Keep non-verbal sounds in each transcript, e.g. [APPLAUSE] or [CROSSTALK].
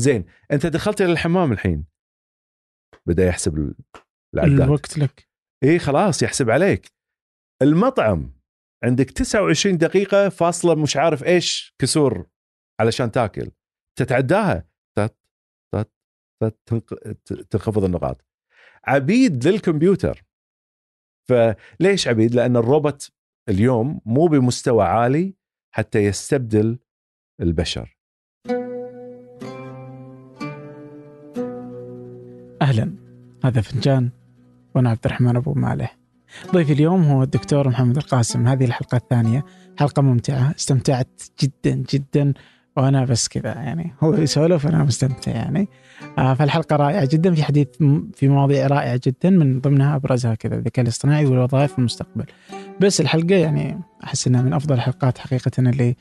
زين أنت دخلت إلى الحمام الحين. بدأ يحسب ال- العداد الوقت لك. إي خلاص يحسب عليك. المطعم عندك 29 دقيقة فاصلة مش عارف إيش كسور علشان تاكل. تتعداها. تت تت تت تنخفض النقاط. عبيد للكمبيوتر. فليش عبيد؟ لأن الروبوت اليوم مو بمستوى عالي حتى يستبدل البشر. أهلا. هذا فنجان وأنا عبد الرحمن أبو مالح. ضيفي اليوم هو الدكتور محمد القاسم. هذه الحلقة الثانية. حلقة ممتعة. استمتعت جدا جدا وأنا بس كذا يعني. هو يسولف وأنا مستمتع يعني. آه فالحلقة رائعة جدا. في حديث في مواضيع رائعة جدا من ضمنها أبرزها كذا الذكاء الاصطناعي والوظائف في المستقبل. بس الحلقة يعني أحس إنها من أفضل الحلقات حقيقه اللي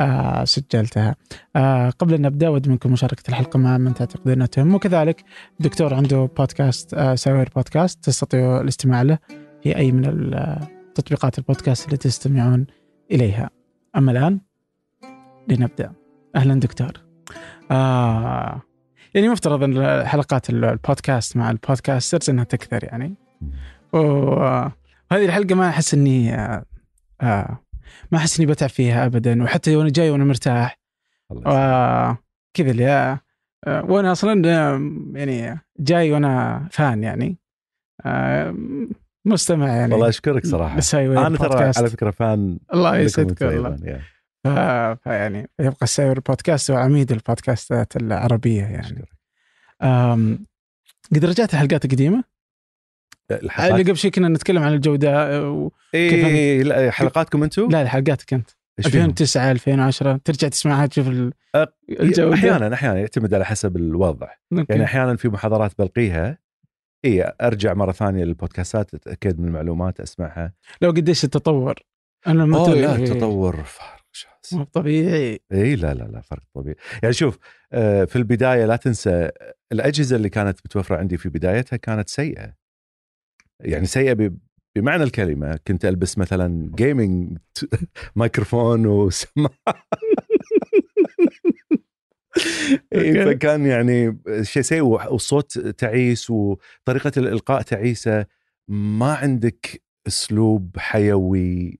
آه سجلتها. آه قبل أن نبدأ ود منكم مشاركة الحلقة مع من تعتقد انها تهم وكذلك الدكتور عنده بودكاست آه سايوير بودكاست تستطيعوا الاستماع له في أي من تطبيقات البودكاست اللي تستمعون إليها. أما الآن لنبدأ. أهلا دكتور. آه يعني مفترض ان حلقات ال- البودكاست مع ال podcasters انها تكثر يعني. وهذه الحلقة ما أحس إني آه آه ما أحس إني بتعب فيها ابدا وحتى وأنا جاي وأنا مرتاح يسلمك. وكذا اللي آه، وأنا أصلا آه، يعني جاي وأنا fan يعني آه، مستمع يعني والله أشكرك للسايوير أنا ترى. على فكرة فان الله يسعدك والله يعني. فيعني يبقى السايوير بودكاست هو عميد البودكاستات العربية يعني أشكرك. قد رجعت الحلقات القديمه الحلقات. اللي قبل شوي كنا نتكلم عن الجودة آه، و... كيف إيه لا حلقاتكم أنتم؟ لا حلقاتك أنت. إيش فيهم؟ 2009 2010 ترجع تسمعها تشوف ال- أ- الجودة. أحيانا أحيانا يعتمد على حسب الوضع. okay. يعني أحيانا في محاضرات بلقيها. إي أرجع مرة ثانية للبودكاستات أتأكد من المعلومات أسمعها. لو قديش التطور. أنا ما أوه ت- لا إيه، تطور فارق شاسع. مو طبيعي. إي لا لا لا فرق طبيعي. يعني شوف آه، في البداية لا تنسى الأجهزة اللي كانت متوفرة عندي في بدايتها كانت سيئة. يعني سيئة بمعنى الكلمة كنت ألبس مثلا جيمنج مايكروفون وسماعة [LAUGHS] إيه،. فكان يعني شيء سيء والصوت تعيس وطريقة الإلقاء تعيسة ما عندك أسلوب حيوي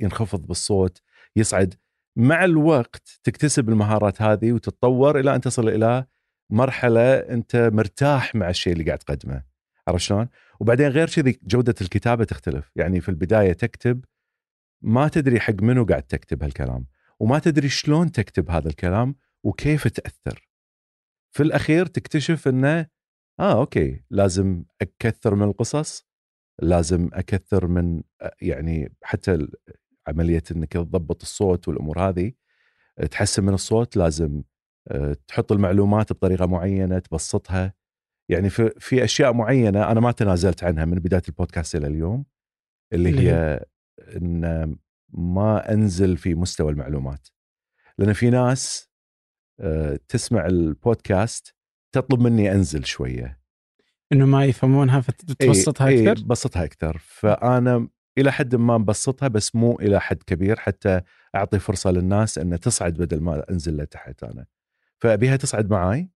ينخفض بالصوت يصعد مع الوقت تكتسب المهارات هذه وتتطور إلى أن تصل إلى مرحلة أنت مرتاح مع الشيء اللي قاعد تقدمه عرفت شلون؟ وبعدين غير كذي جودة الكتابة تختلف. يعني في البداية تكتب ما تدري حق منو قاعد تكتب هالكلام وما تدري شلون تكتب هذا الكلام وكيف تأثر. في الأخير تكتشف إنه آه أوكي لازم أكثر من القصص لازم أكثر من يعني حتى عملية إنك تضبط الصوت والأمور هذه. تحسن من الصوت لازم آه، تحط المعلومات بطريقة معينة تبسطها. يعني في في أشياء معينة أنا ما تنازلت عنها من بداية البودكاست إلى اليوم اللي هي؟ إن ما أنزل في مستوى المعلومات. لأن في ناس آه، تسمع البودكاست تطلب مني أنزل شوية. إنه ما يفهمونها فتبسطها أكثر؟ إيه بسطها أكثر. فأنا إلى حد ما مبسطها بس مو إلى حد كبير حتى أعطي فرصة للناس إن تصعد بدل ما أنزل لتحت أنا. فأبيها تصعد معاي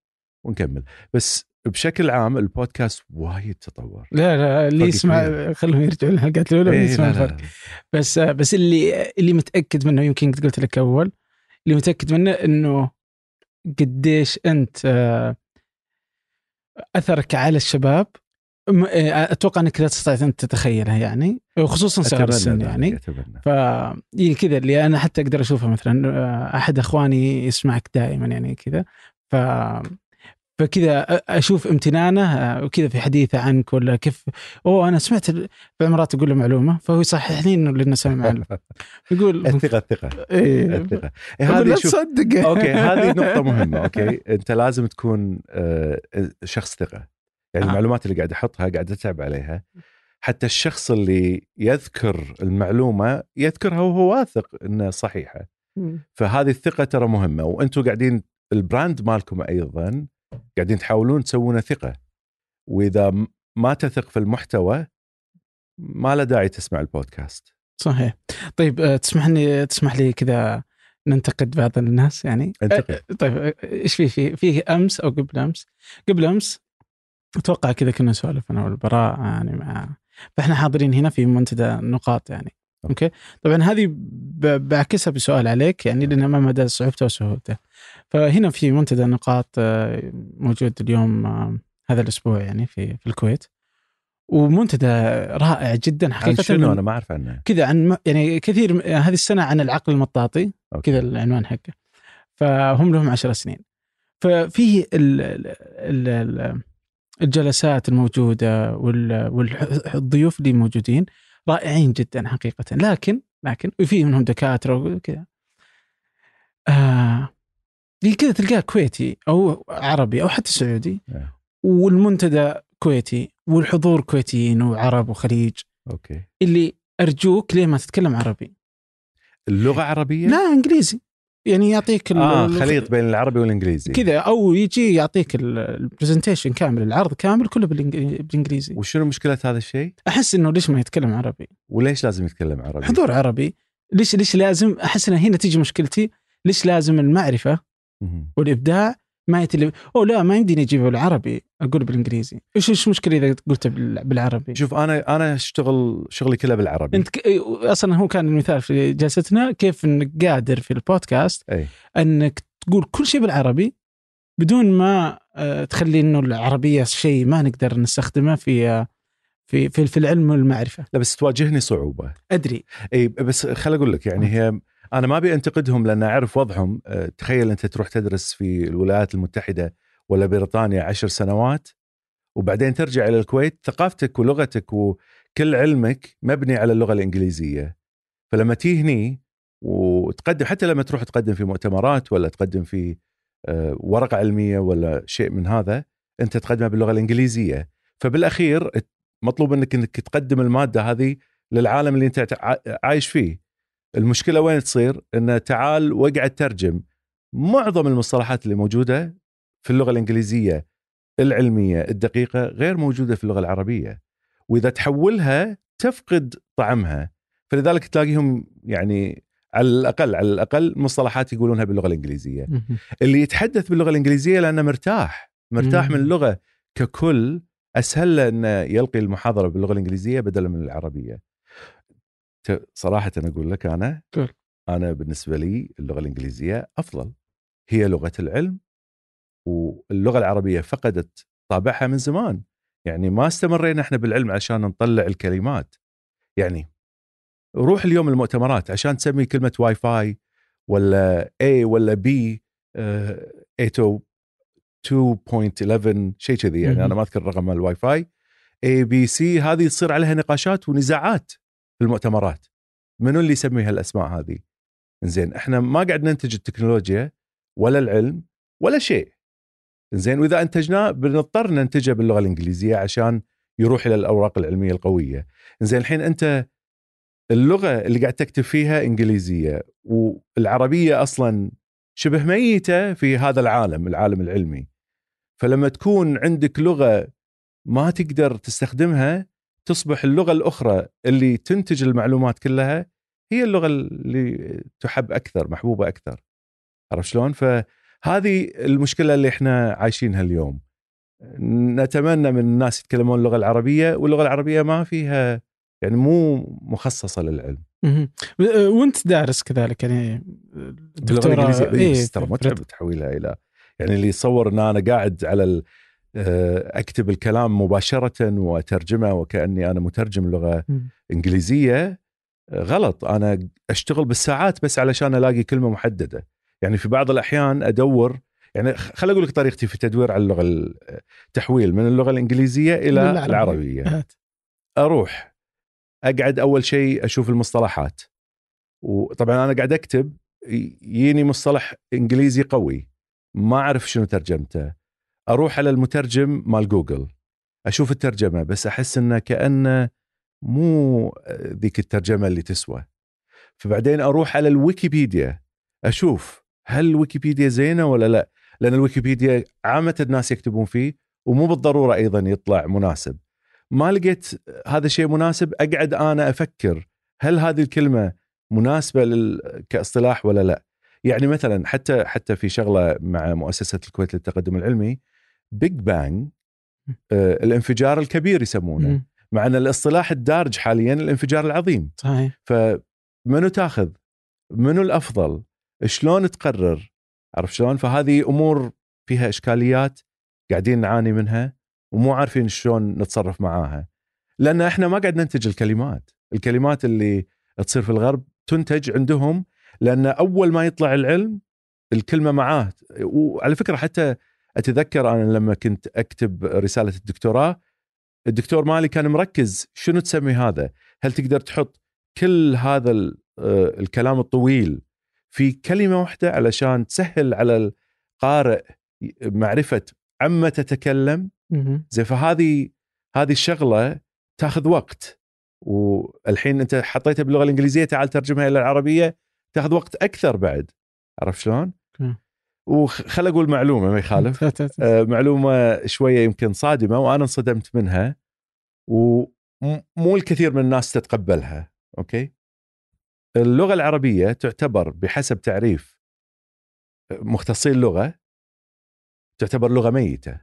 ونكمل. بس بشكل عام البودكاست وايد تطور. لا لا اللي يسمع. خلهم يرجعوا للحلقات الاولى إيه ويسمع الفرق. بس بس اللي اللي متأكد منه يمكن قد قلت لك أول اللي متأكد منه إنه قديش أنت آه، أثرك على الشباب. آه، أتوقع إنك لا تستطيع أن تتخيلها يعني وخصوصا صغار السن يعني. ف كذا اللي أنا حتى أقدر اشوفها مثلا آه، أحد إخواني يسمعك دائما يعني كذا. ف فكذا أشوف امتنانه آه، وكذا في حديثه عنك ولا كيف. أوه أنا سمعت ال- في مرات أقول له معلومة فهو يصحح لي إنه لأنه سمع عنه يقول [LAUGHS] الثقة الثقة. إيه. الثقة. [LAUGHS] إيه هذه لا تصدق okay هذه [LAUGHS] نقطة مهمة okay. أنت لازم تكون آه، شخص ثقة. يعني آه. المعلومات اللي قاعد أحطها قاعد أتعب عليها. حتى الشخص اللي يذكر المعلومة يذكرها وهو واثق إنها صحيحة. فهذه الثقة ترى مهمة. وأنتم قاعدين ال brand مالكم أيضا قاعدين تحاولون تسوونه ثقة. وإذا ما تثق في المحتوى ما له داعي تسمع البودكاست. صحيح. طيب آه، تسمح لي تسمح لي كذا ننتقد بعض الناس يعني؟ انتقد. أه، طيب أه، إيش في في في أمس أو قبل أمس؟ قبل أمس أتوقع كذا كنا نسولف أنا والبراء يعني مع فإحنا حاضرين هنا في منتدى النقاط يعني. أوكي. طبعا هذه بعكسها بسؤال عليك يعني لأن ما مدى صعوبته وسهولته. فهنا في منتدى النقاط آه، موجود اليوم آه، هذا الأسبوع يعني في في الكويت. ومنتدى رائع جدا حقيقه شنو؟ أنا ما أعرف عنه. كذا عن يعني كثير م- هذه السنة عن العقل المطاطي. كذا العنوان حقه. فهم لهم عشر سنين. ففيه ال ال ال الجلسات الموجودة وال- والضيوف اللي موجودين رائعين جدا حقيقه. لكن لكن وفي منهم دكاترة وكذا. آه كذا تلقاه كويتي أو عربي أو حتى سعودي. إيه. والمنتدى كويتي والحضور كويتيين وعرب وخليج. okay. اللي أرجوك ليه ما تتكلم عربي؟ اللغة عربية؟ لا إنجليزي. يعني يعطيك ال- خليط بين العربي والإنجليزي. كذا. أو يجي يعطيك ال presentation كامل العرض كامل كله بالإنجليزي. وشنو مشكلة هذا الشيء؟ أحس إنه ليش ما يتكلم عربي؟ وليش لازم يتكلم عربي؟ حضور عربي. ليش ليش لازم؟ أحس إن هنا تيجي مشكلتي. ليش لازم المعرفة. والإبداع ما يتلف أو لا ما يمديني أجيبه بالعربي أقول بالإنجليزي. إيش إيش المشكلة إذا قلته بال- بالعربي؟ شوف أنا أنا أشتغل شغلي كله بالعربي. أنت ك... أصلا هو كان المثال في جلستنا كيف إنك قادر في البودكاست إي. إنك تقول كل شيء بالعربي بدون ما آه، تخلي إنه العربية شيء ما نقدر نستخدمه في آه، في في, في العلم والمعرفة. لا بس تواجهني صعوبة. أدري. إي بس خل أقول لك يعني هي أنا ما أبي أنتقدهم لأن أعرف وضعهم. أه، تخيل أنت تروح تدرس في الولايات المتحدة ولا بريطانيا عشر سنوات وبعدين ترجع إلى الكويت ثقافتك ولغتك وكل علمك مبني على اللغة الإنجليزية. فلما تيجي هني وتقدم حتى لما تروح تقدم في مؤتمرات ولا تقدم في أه، ورقة علمية ولا شيء من هذا أنت تقدمها باللغة الإنجليزية. فبالأخير مطلوب إنك إنك تقدم المادة هذه للعالم اللي أنت عايش فيه. المشكلة وين تصير؟ انه تعال واقعد ترجم معظم المصطلحات اللي موجودة في اللغة الإنجليزية العلمية الدقيقة غير موجودة في اللغة العربية وإذا تحولها تفقد طعمها. فلذلك تلاقيهم يعني على الأقل على الأقل مصطلحات يقولونها باللغة الإنجليزية. اللي يتحدث باللغة الإنجليزية لأنه مرتاح مرتاح. من اللغة ككل. أسهل له إنه يلقي المحاضرة باللغة الإنجليزية بدلا من العربية. صراحة أقول لك أنا. أنا بالنسبة لي اللغة الإنجليزية أفضل. هي لغة العلم واللغة العربية فقدت طابعها من زمان. يعني ما استمرينا إحنا بالعلم عشان نطلع الكلمات. يعني روح اليوم المؤتمرات عشان تسمي كلمة واي فاي ولا A ولا آه، 802.11 شيء كذي يعني. أنا ما أذكر رقم ال Wi-Fi. ABC هذه تصير عليها نقاشات ونزاعات. في المؤتمرات منو اللي يسمي هالأسماء هذه؟ زين إحنا ما قاعد ننتج التكنولوجيا ولا العلم ولا شيء. زين وإذا أنتجناه بنضطر ننتجه باللغة الإنجليزية عشان يروح إلى الأوراق العلمية القوية. زين الحين أنت اللغة اللي قاعد تكتب فيها إنجليزية والعربية أصلا شبه ميتة في هذا العالم العالم العلمي. فلما تكون عندك لغة ما تقدر تستخدمها تصبح اللغة الأخرى اللي تنتج المعلومات كلها هي اللغة اللي تحب أكثر محبوبة أكثر. عرفت شلون؟ فهذه المشكلة اللي إحنا عايشينها اليوم. نتمنى من الناس يتكلمون اللغة العربية واللغة العربية ما فيها يعني مو مخصصة للعلم. آه، وأنت دارس كذلك يعني باللغة الإنجليزية. إيه بس ترى متعب تحويلها إلى يعني اللي يتصور إن أنا قاعد على أكتب الكلام مباشرة وأترجمه وكأني أنا مترجم لغة مم. إنجليزية آه، غلط أنا أشتغل بالساعات بس علشان ألاقي كلمة محددة يعني في بعض الأحيان أدور يعني خل أقول لك طريقتي في التدوير على اللغة ال- التحويل من اللغة الإنجليزية إلى للعربية. العربية. أروح أقعد أول شيء أشوف المصطلحات وطبعا أنا قاعد أكتب يجيني مصطلح إنجليزي قوي ما أعرف شنو ترجمته أروح على المترجم مال جوجل. أشوف الترجمة بس أحس إنه كأنه مو ذيك الترجمة اللي تسوى. فبعدين أروح على الويكيبيديا. أشوف هل الويكيبيديا زينة ولا لا؟ لأن الويكيبيديا عامة الناس يكتبون فيه ومو بالضرورة أيضا يطلع مناسب. ما لقيت هذا الشيء مناسب أقعد أنا أفكر هل هذه الكلمة مناسبة لل... كاصطلاح ولا لا. يعني مثلا حتى حتى في شغلة مع مؤسسة الكويت للتقدم العلمي Big Bang آه الانفجار الكبير يسمونه. مم. مع ان الاصطلاح الدارج حاليا الانفجار العظيم. صحيح. فمنو تاخذ؟ منو الأفضل؟ شلون تقرر؟ عرف شلون؟ فهذه أمور فيها إشكاليات قاعدين نعاني منها ومو عارفين شلون نتصرف معاها. لأن إحنا ما قاعد ننتج الكلمات. الكلمات اللي تصير في الغرب تنتج عندهم لأن أول ما يطلع العلم الكلمة معاه. وعلى فكرة حتى أتذكر أنا لما كنت أكتب رسالة الدكتوراه الدكتور مالي كان مركز شنو تسمي هذا هل تقدر تحط كل هذا آه، الكلام الطويل في كلمة واحدة علشان تسهل على القارئ معرفة عما تتكلم. زين فهذه هذه الشغلة تاخذ وقت والحين أنت حطيتها باللغة الإنجليزية تعال ترجمها إلى العربية تاخذ وقت أكثر بعد عرفت شلون؟ وخل أقول معلومة ما يخالف. [LAUGHS] آه، معلومة شوية يمكن صادمة وأنا انصدمت منها ومو الكثير من الناس تتقبلها أوكي؟ اللغة العربية تعتبر بحسب تعريف مختصي اللغة تعتبر لغة ميتة.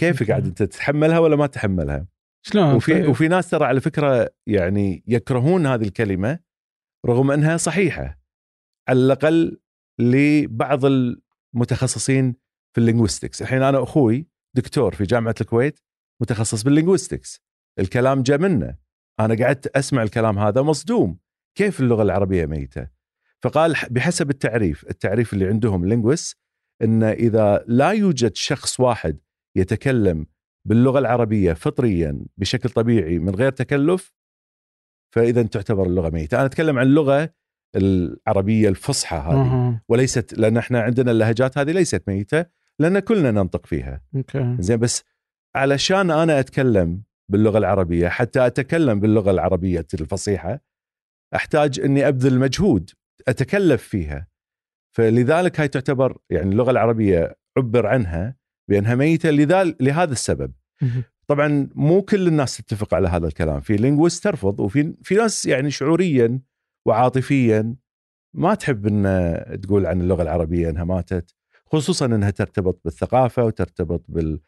كيف. قاعد أنت تتحملها ولا ما تتحملها؟ شلون؟ وفي طيب؟ وفي ناس ترى على فكرة يعني يكرهون هذه الكلمة رغم أنها صحيحة. على الأقل لبعض المتخصصين في ال linguistics. الحين أنا أخوي دكتور في جامعة الكويت متخصص بال linguistics. الكلام جاء منه. أنا قعدت أسمع الكلام هذا مصدوم. كيف اللغة العربية ميتة؟ فقال بحسب التعريف التعريف اللي عندهم linguists إن إذا لا يوجد شخص واحد يتكلم باللغة العربية فطريا بشكل طبيعي من غير تكلف فاذا تعتبر اللغة ميتة. أنا أتكلم عن اللغة العربية الفصحى هذه. وليست لأن إحنا عندنا اللهجات هذه ليست ميتة لأن كلنا ننطق فيها. okay. زين بس علشان أنا أتكلم باللغة العربية حتى أتكلم باللغة العربية الفصيحة أحتاج إني أبذل مجهود أتكلف فيها. فلذلك هاي تعتبر يعني اللغة العربية عبر عنها بأنها ميتة لذلك لهذا السبب. طبعا مو كل الناس تتفق على هذا الكلام. في linguists ترفض وفي في ناس يعني شعوريا وعاطفيا ما تحب ان تقول عن اللغة العربية إنها ماتت خصوصا إنها ترتبط بالثقافة وترتبط بال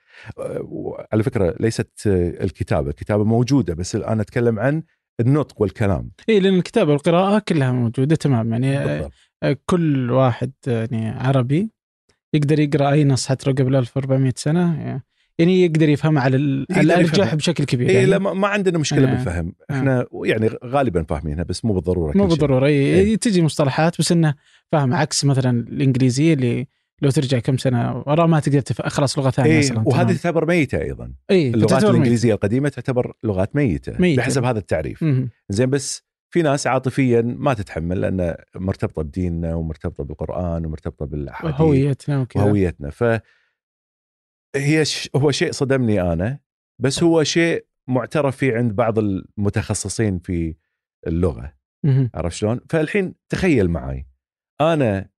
على فكرة ليست الكتابة الكتابة موجودة بس أنا أتكلم عن النطق والكلام. إي لأن الكتابة والقراءة كلها موجودة تمام يعني بالضبط. كل واحد يعني عربي يقدر يقرأ أي نص حتى لو قبل 1400 سنة. يعني يقدر يفهم على الارجح. بشكل كبير اي يعني لا ما عندنا مشكلة آه. بالفهم إحنا يعني غالبا فاهمينها بس مو بالضرورة مو. بالضرورة إيه. إيه. تجي مصطلحات بس إنه فاهم عكس مثلا الإنجليزية اللي لو ترجع كم سنة ورا ما تقدر خلاص لغة ثانية أصلا وهذه. تعتبر ميتة أيضا إي اللغات ميت. الإنجليزية القديمة تعتبر لغات ميتة, ميتة. بحسب هذا التعريف. زين بس في ناس عاطفيا ما تتحمل لأن مرتبطة بديننا ومرتبطة بالقرآن ومرتبطة بالأحاديث هويتنا وكذا وهويتنا ف هي ش... هو شيء صدمني أنا بس هو شيء معترف فيه عند بعض المتخصصين في اللغة. عرفت شلون؟ فالحين تخيل معي أنا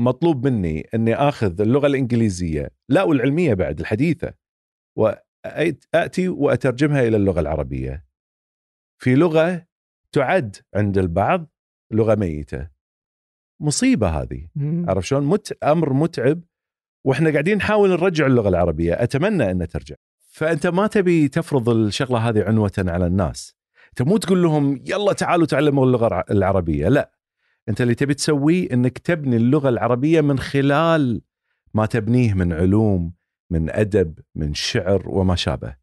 مطلوب مني إني آخذ اللغة الإنجليزية لا والعلمية بعد الحديثة واتي وأترجمها إلى اللغة العربية في لغة تعد عند البعض لغة ميتة مصيبة هذه. عرفت شلون؟ مت... أمر متعب وإحنا قاعدين نحاول نرجع اللغة العربية، أتمنى انها ترجع. فأنت ما تبي تفرض الشغلة هذه عنوة على الناس. أنت مو تقول لهم يلا تعالوا تعلموا اللغة الع- العربية، لا. أنت اللي تبي تسويه إنك تبني اللغة العربية من خلال ما تبنيه من علوم، من أدب، من شعر وما شابه.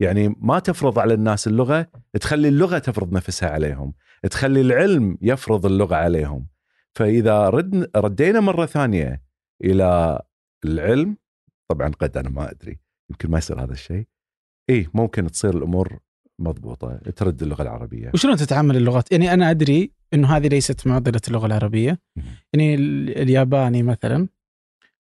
يعني ما تفرض على الناس اللغة، تخلي اللغة تفرض نفسها عليهم، تخلي العلم يفرض اللغة عليهم. فإذا رد ردينا مرة ثانية إلى العلم طبعا قد أنا ما أدري يمكن ما يصير هذا الشيء إيه ممكن تصير الأمور مضبوطة ترد اللغة العربية وشلون تتعامل اللغات؟ يعني أنا أدري إنه هذه ليست معضلة اللغة العربية. يعني ال- الياباني مثلا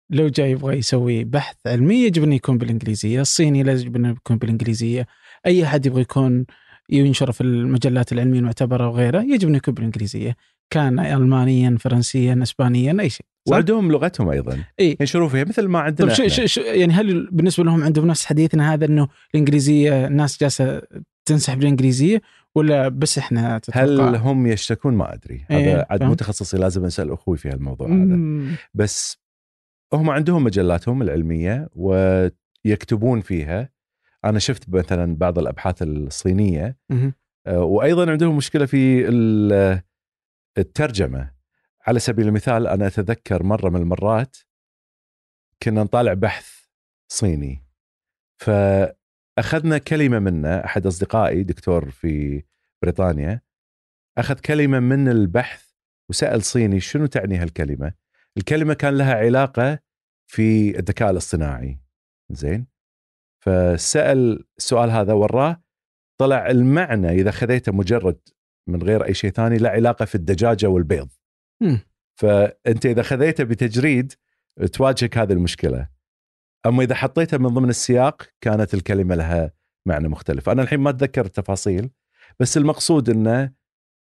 لو جاي يبغى يسوي بحث علمي يجب انه يكون بالإنجليزية، الصيني لازم يجب انه يكون بالإنجليزية، أي أحد يبغى يكون ينشر في المجلات العلمية المعتبرة وغيرها يجب انه يكون بالإنجليزية، كان المانيا، فرنسيا، اسبانيا، أي شيء. وعندهم لغتهم أيضا إيه. ينشروا فيها مثل ما عندنا طيب شو. شو, شو يعني هل بالنسبة لهم عندهم نفس حديثنا هذا إنه الإنجليزية الناس جالسة تنسحب بالانجليزيه ولا بس إحنا هل تتوقع هم يشتكون ما أدري إيه، هذا عاد فهمت. متخصصي لازم أسأل أخوي في هالموضوع هذا مم. بس هم عندهم مجلاتهم العلمية ويكتبون فيها أنا شفت مثلا بعض الأبحاث الصينية مهم. آه، وأيضا عندهم مشكلة في ال- الترجمة على سبيل المثال أنا أتذكر مرة من المرات كنا نطالع بحث صيني فأخذنا كلمة منه أحد أصدقائي دكتور في بريطانيا أخذ كلمة من البحث وسأل صيني شنو تعني هالكلمة؟ الكلمة كان لها علاقة في الذكاء الاصطناعي. زين؟ فسأل السؤال هذا وراه طلع المعنى إذا خذيته مجرد من غير أي شيء ثاني له علاقة في الدجاجة والبيض. فأنت إذا خذيته بتجريد تواجهك هذه المشكلة أما إذا حطيتها من ضمن السياق كانت الكلمة لها معنى مختلف أنا الحين ما أتذكر التفاصيل بس المقصود إنه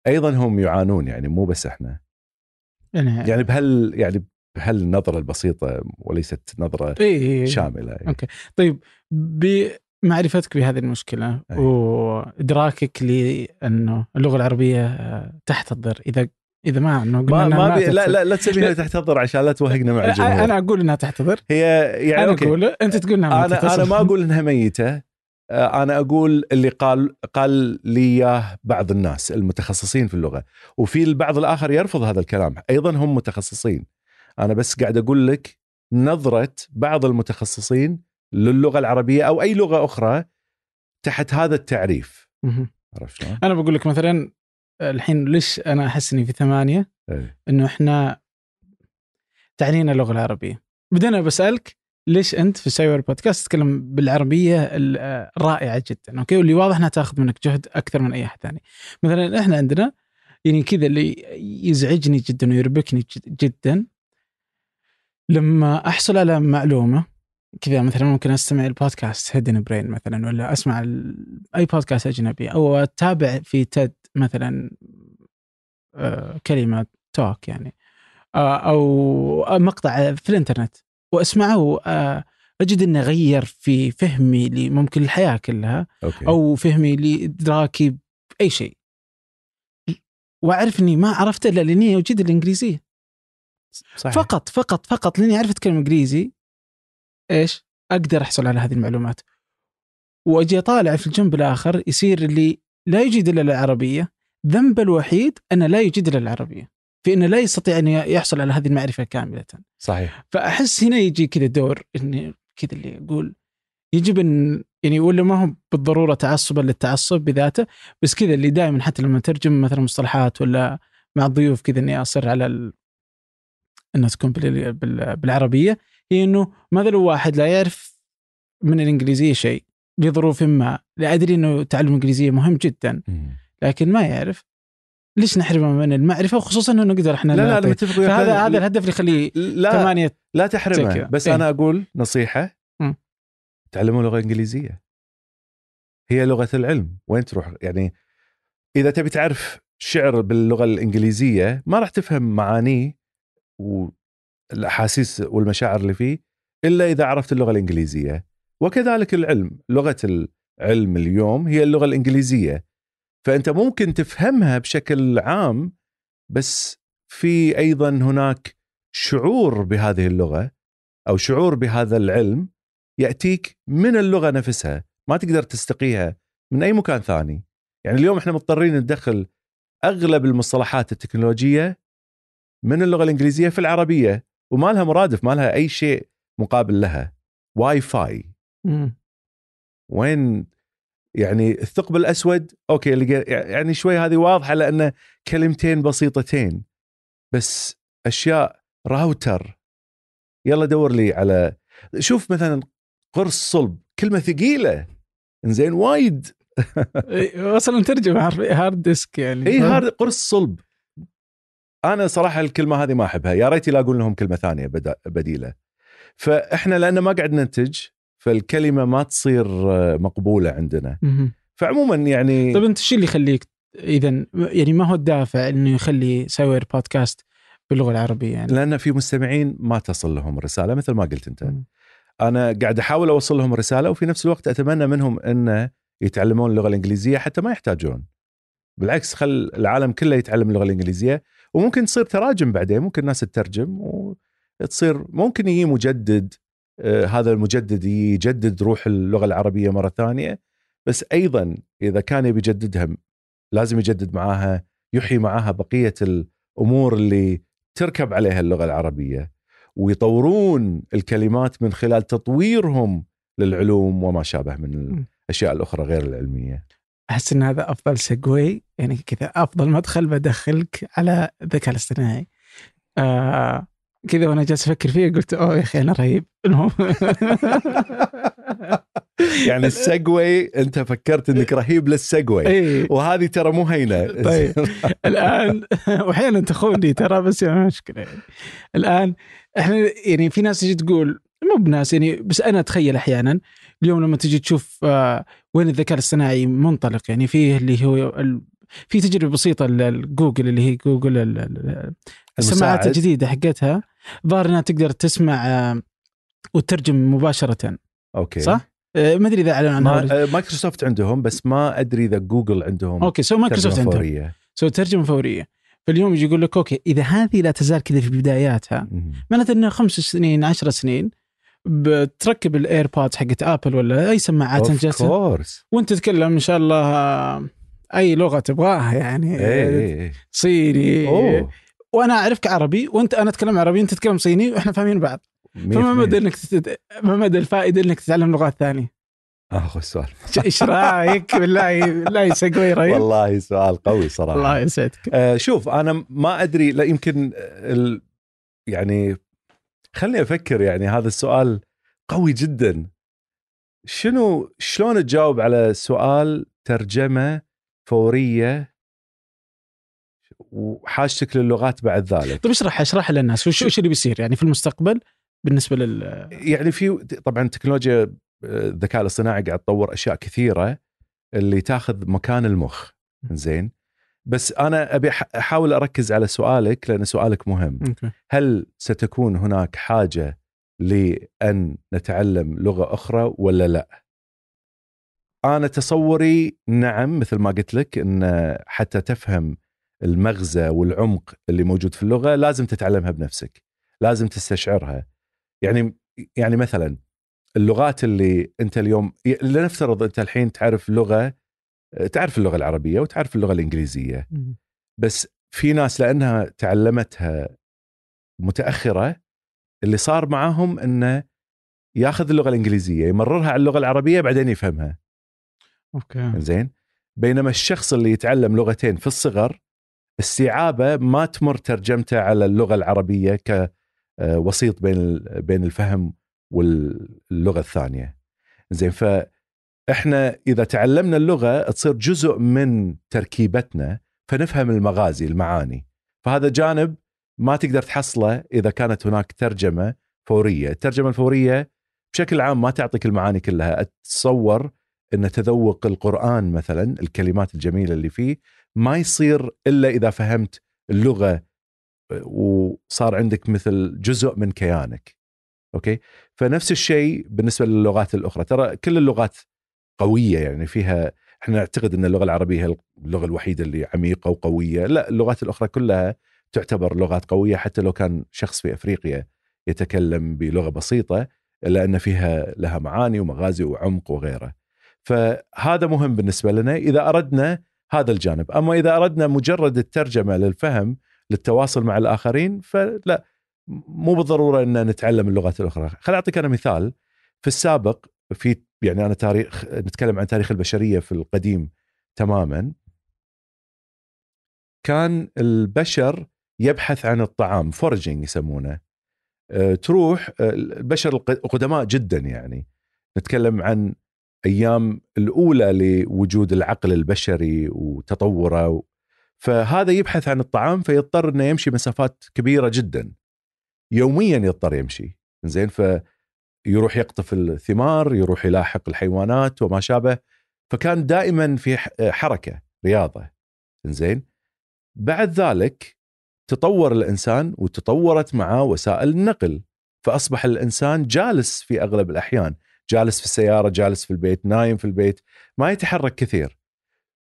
أيضا هم يعانون يعني مو بس إحنا يعني يعني بهال يعني بهالنظرة البسيطة وليست نظرة إيه،. شاملة يعني. okay طيب بمعرفتك بهذه المشكلة أي. وإدراكك لأنه اللغة العربية تحتضر إذا إذا ما إنه قلنا ما ما بي لا. لا لا تسميها تحتضر عشان لا توهقنا مع الجمهور. أنا أقول إنها تحتضر هي يعني أنا okay. أقول أنت تقول إنها أنا أنا ما أقول إنها ميتة. آه، أنا أقول اللي قال قال لي إياه بعض الناس المتخصصين في اللغة. وفي البعض الآخر يرفض هذا الكلام. أيضا هم متخصصين. أنا بس قاعد أقول لك نظرة بعض المتخصصين للغة العربية أو أي لغة أخرى تحت هذا التعريف. عرفت؟ أنا بقول لك مثلا الحين ليش أنا أحس إني في ثمانية؟ إيه. إنه إحنا تعنينا اللغة العربية. بدنا بسالك ليش أنت في Sciware Podcast تتكلم بالعربية ال- آه، الرائعه جدا okay؟ واللي واضح إنها تاخذ منك جهد أكثر من أي أحد ثاني. مثلا إحنا عندنا يعني كذا اللي يزعجني جدا ويربكني جد- جدا لما أحصل على معلومة كذا مثلا ممكن أستمع البودكاست Hidden Brain مثلا ولا أسمع أي بودكاست أجنبي أو أتابع في TED مثلا آه، كلمة talk يعني آه، أو مقطع في الإنترنت وأسمعه آه، أجد إنه غير في فهمي لممكن الحياة كلها okay أو فهمي لادراكي بأي شيء وأعرف إني ما عرفته إلا لأني اوجد الإنجليزية صحيح. فقط فقط فقط لأني اعرف اتكلم إنجليزي إيش؟ أقدر أحصل على هذه المعلومات وأجي أطالع في الجنب الآخر يصير اللي لا يجيد إلا العربية. ذنبه الوحيد انه لا يجيد إلا العربية. في انه لا يستطيع أن يحصل على هذه المعرفة كاملة. صحيح. فأحس هنا يجي كذا دور إني كذا اللي أقول يجب أن يعني ولا ما هو بالضرورة تعصبا للتعصب بذاته بس كذا اللي دائما حتى لما ترجم مثلا مصطلحات ولا مع الضيوف كذا إني أصر على ال... إنها تكون بال... بال... بالعربية هي إنه ماذا لو واحد لا يعرف من الإنجليزية شيء؟ لظروف ما لا أدري إنه تعلم الانجليزيه مهم جدا. لكن ما يعرف ليش نحرمه من المعرفة وخصوصا إنه نقدر إحنا لا لا أنا. متفق وياك. فهذا لا- هذا الهدف اللي يخليه لا ثمانية لا تحرمه. بس إيه. أنا أقول نصيحة مم. تعلموا لغة إنجليزية هي لغة العلم وين تروح يعني إذا تبي تعرف شعر باللغة الإنجليزية ما راح تفهم معانيه والاحاسيس والمشاعر اللي فيه إلا إذا عرفت اللغة الإنجليزية وكذلك العلم. لغة العلم اليوم هي اللغة الإنجليزية. فأنت ممكن تفهمها بشكل عام بس في أيضا هناك شعور بهذه اللغة أو شعور بهذا العلم يأتيك من اللغة نفسها. ما تقدر تستقيها من أي مكان ثاني. يعني اليوم إحنا مضطرين ندخل أغلب المصطلحات التكنولوجية من اللغة الإنجليزية في العربية وما لها مرادف ما لها أي شيء مقابل لها. واي فاي مم. وين يعني الثقب الأسود okay يعني شوي هذه واضحة لأن كلمتين بسيطتين بس أشياء راوتر. يلا دور لي على شوف مثلا قرص صلب كلمة ثقيلة. زين وايد. أصلا ترجمة حرفيا hard disk يعني إي هذا قرص صلب. أنا صراحة الكلمة هذه ما أحبها يا ريت يلاقون لهم كلمة ثانية بديلة. فإحنا لأن ما قاعد ننتج فالكلمة ما تصير آه، مقبولة عندنا. فعموما يعني طيب أنت شو اللي يخليك اذا يعني ما هو الدافع إنه يخلي سايور بودكاست باللغة العربية يعني؟ لأن في مستمعين ما تصل لهم رسالة مثل ما قلت أنت. مم. أنا قاعد أحاول أوصل لهم رسالة وفي نفس الوقت أتمنى منهم ان يتعلمون اللغة الإنجليزية حتى ما يحتاجون. بالعكس خل العالم كله يتعلم اللغة الإنجليزية. وممكن تصير تراجم بعدين ممكن الناس تترجم وتصير ممكن يجي مجدد هذا المجدد يجدد روح اللغة العربية مرة ثانية بس أيضا إذا كان يبي يجددها لازم يجدد معاها يحيي معاها بقية الأمور اللي تركب عليها اللغة العربية ويطورون الكلمات من خلال تطويرهم للعلوم وما شابه من الأشياء الأخرى غير العلمية. أحس إن هذا أفضل سجوي يعني كذا أفضل مدخل بدخلك على الذكاء الاصطناعي. آه كذا وأنا جالس أفكر فيه قلت أوه يا أخي أنا رهيب. المهم. [LAUGHS] يعني السجوي أنت فكرت إنك رهيب للسجوي. إيه. وهذه ترى مو هينة. طيب. [LAUGHS] الآن واحيانا تخوني ترى بس يعني مشكلة. يعني. الآن إحنا يعني في ناس تجي تقول مو بناس يعني بس أنا أتخيل أحيانا اليوم لما تجي تشوف آه، وين الذكاء الاصطناعي منطلق يعني فيه اللي هو في تجربة بسيطة لجوجل اللي هي جوجل السماعات الجديدة حقتها. ظاهر إنها تقدر تسمع آه، وتترجم مباشرة. okay. صح؟ آه، ما أدري إذا اعلن عنها ما مايكروسوفت عندهم بس ما أدري إذا جوجل عندهم okay so Microsoft عندهم. فورية. so ترجمة فورية. فاليوم يجي يقول لك okay إذا هذه لا تزال كذا في بداياتها معناته إنه خمس سنين عشر سنين بتركب ال AirPods حقت Apple ولا أي سماعات انجلسه وأنت تتكلم إن شاء الله أي لغة تبغاها يعني إيه، إيه، إيه. صيني. أوه. وأنا أعرفك عربي وأنت أنا أتكلم عربي أنت تتكلم صيني وإحنا فاهمين بعض. فما مدى إنك تت... ما مدى الفائدة إنك تتعلم لغات ثانية؟ اخ السؤال. إيش رأيك؟ بالله بالله سقوي رهيب والله سؤال قوي صراحة. الله يسعدك. آه شوف أنا ما أدري لا يمكن ال... يعني خليني أفكر يعني هذا السؤال قوي جدا. شنو شلون تجاوب على سؤال ترجمة فورية وحاجتك للغات بعد ذلك. طيب اشرح اشرح للناس وش وش اللي بيصير؟ يعني في المستقبل بالنسبة لل يعني في طبعا تكنولوجيا آه، الذكاء الاصطناعي قاعد تطور أشياء كثيرة اللي تاخذ مكان المخ. زين بس أنا أبي أحاول أركز على سؤالك لأن سؤالك مهم. هل ستكون هناك حاجة لأن نتعلم لغة أخرى ولا لا؟ أنا تصوري نعم مثل ما قلت لك إن حتى تفهم المغزى والعمق اللي موجود في اللغة لازم تتعلمها بنفسك لازم تستشعرها. يعني يعني مثلا اللغات اللي أنت اليوم لنفترض أنت الحين تعرف لغة تعرف اللغة العربية وتعرف اللغة الإنجليزية بس في ناس لأنها تعلمتها متأخرة اللي صار معاهم إنه ياخذ اللغة الإنجليزية يمررها على اللغة العربية بعدين يفهمها. أوكي. زين؟ بينما الشخص اللي يتعلم لغتين في الصغر استيعابه ما تمر ترجمته على اللغة العربية كوسيط بين بين الفهم واللغة الثانية. زين فإحنا إذا تعلمنا اللغة تصير جزء من تركيبتنا فنفهم المغازي المعاني. فهذا جانب ما تقدر تحصله إذا كانت هناك ترجمة فورية. الترجمة الفورية بشكل عام ما تعطيك المعاني كلها. أتصور إن تذوق القرآن مثلا الكلمات الجميلة اللي فيه ما يصير إلا إذا فهمت اللغة وصار عندك مثل جزء من كيانك. أوكي؟ فنفس الشيء بالنسبة للغات الأخرى. ترى كل اللغات قوية يعني فيها إحنا نعتقد إن اللغة العربية هي اللغة الوحيدة اللي عميقة وقوية. لا اللغات الأخرى كلها تعتبر لغات قوية حتى لو كان شخص في أفريقيا يتكلم بلغة بسيطة إلا أن فيها لها معاني ومغازي وعمق وغيره فهذا مهم بالنسبة لنا. إذا أردنا هذا الجانب. أما إذا أردنا مجرد الترجمة للفهم للتواصل مع الآخرين فلا مو بالضرورة إن نتعلم اللغات الأخرى. خليني أعطيك أنا مثال. في السابق في يعني أنا تاريخ نتكلم عن تاريخ البشرية في القديم تماما. كان البشر يبحث عن الطعام فورجينج يسمونه. أه، تروح أه، البشر القدماء جدا يعني. نتكلم عن أيام الأولى لوجود العقل البشري وتطوره. فهذا يبحث عن الطعام فيضطر إنه يمشي مسافات كبيرة جدا. يوميا يضطر يمشي. زين فيروح يقطف الثمار يروح يلاحق الحيوانات وما شابه. فكان دائما في حركة رياضة. زين بعد ذلك تطور الإنسان وتطورت معه وسائل النقل. فأصبح الإنسان جالس في أغلب الأحيان. جالس في السيارة جالس في البيت نايم في البيت ما يتحرك كثير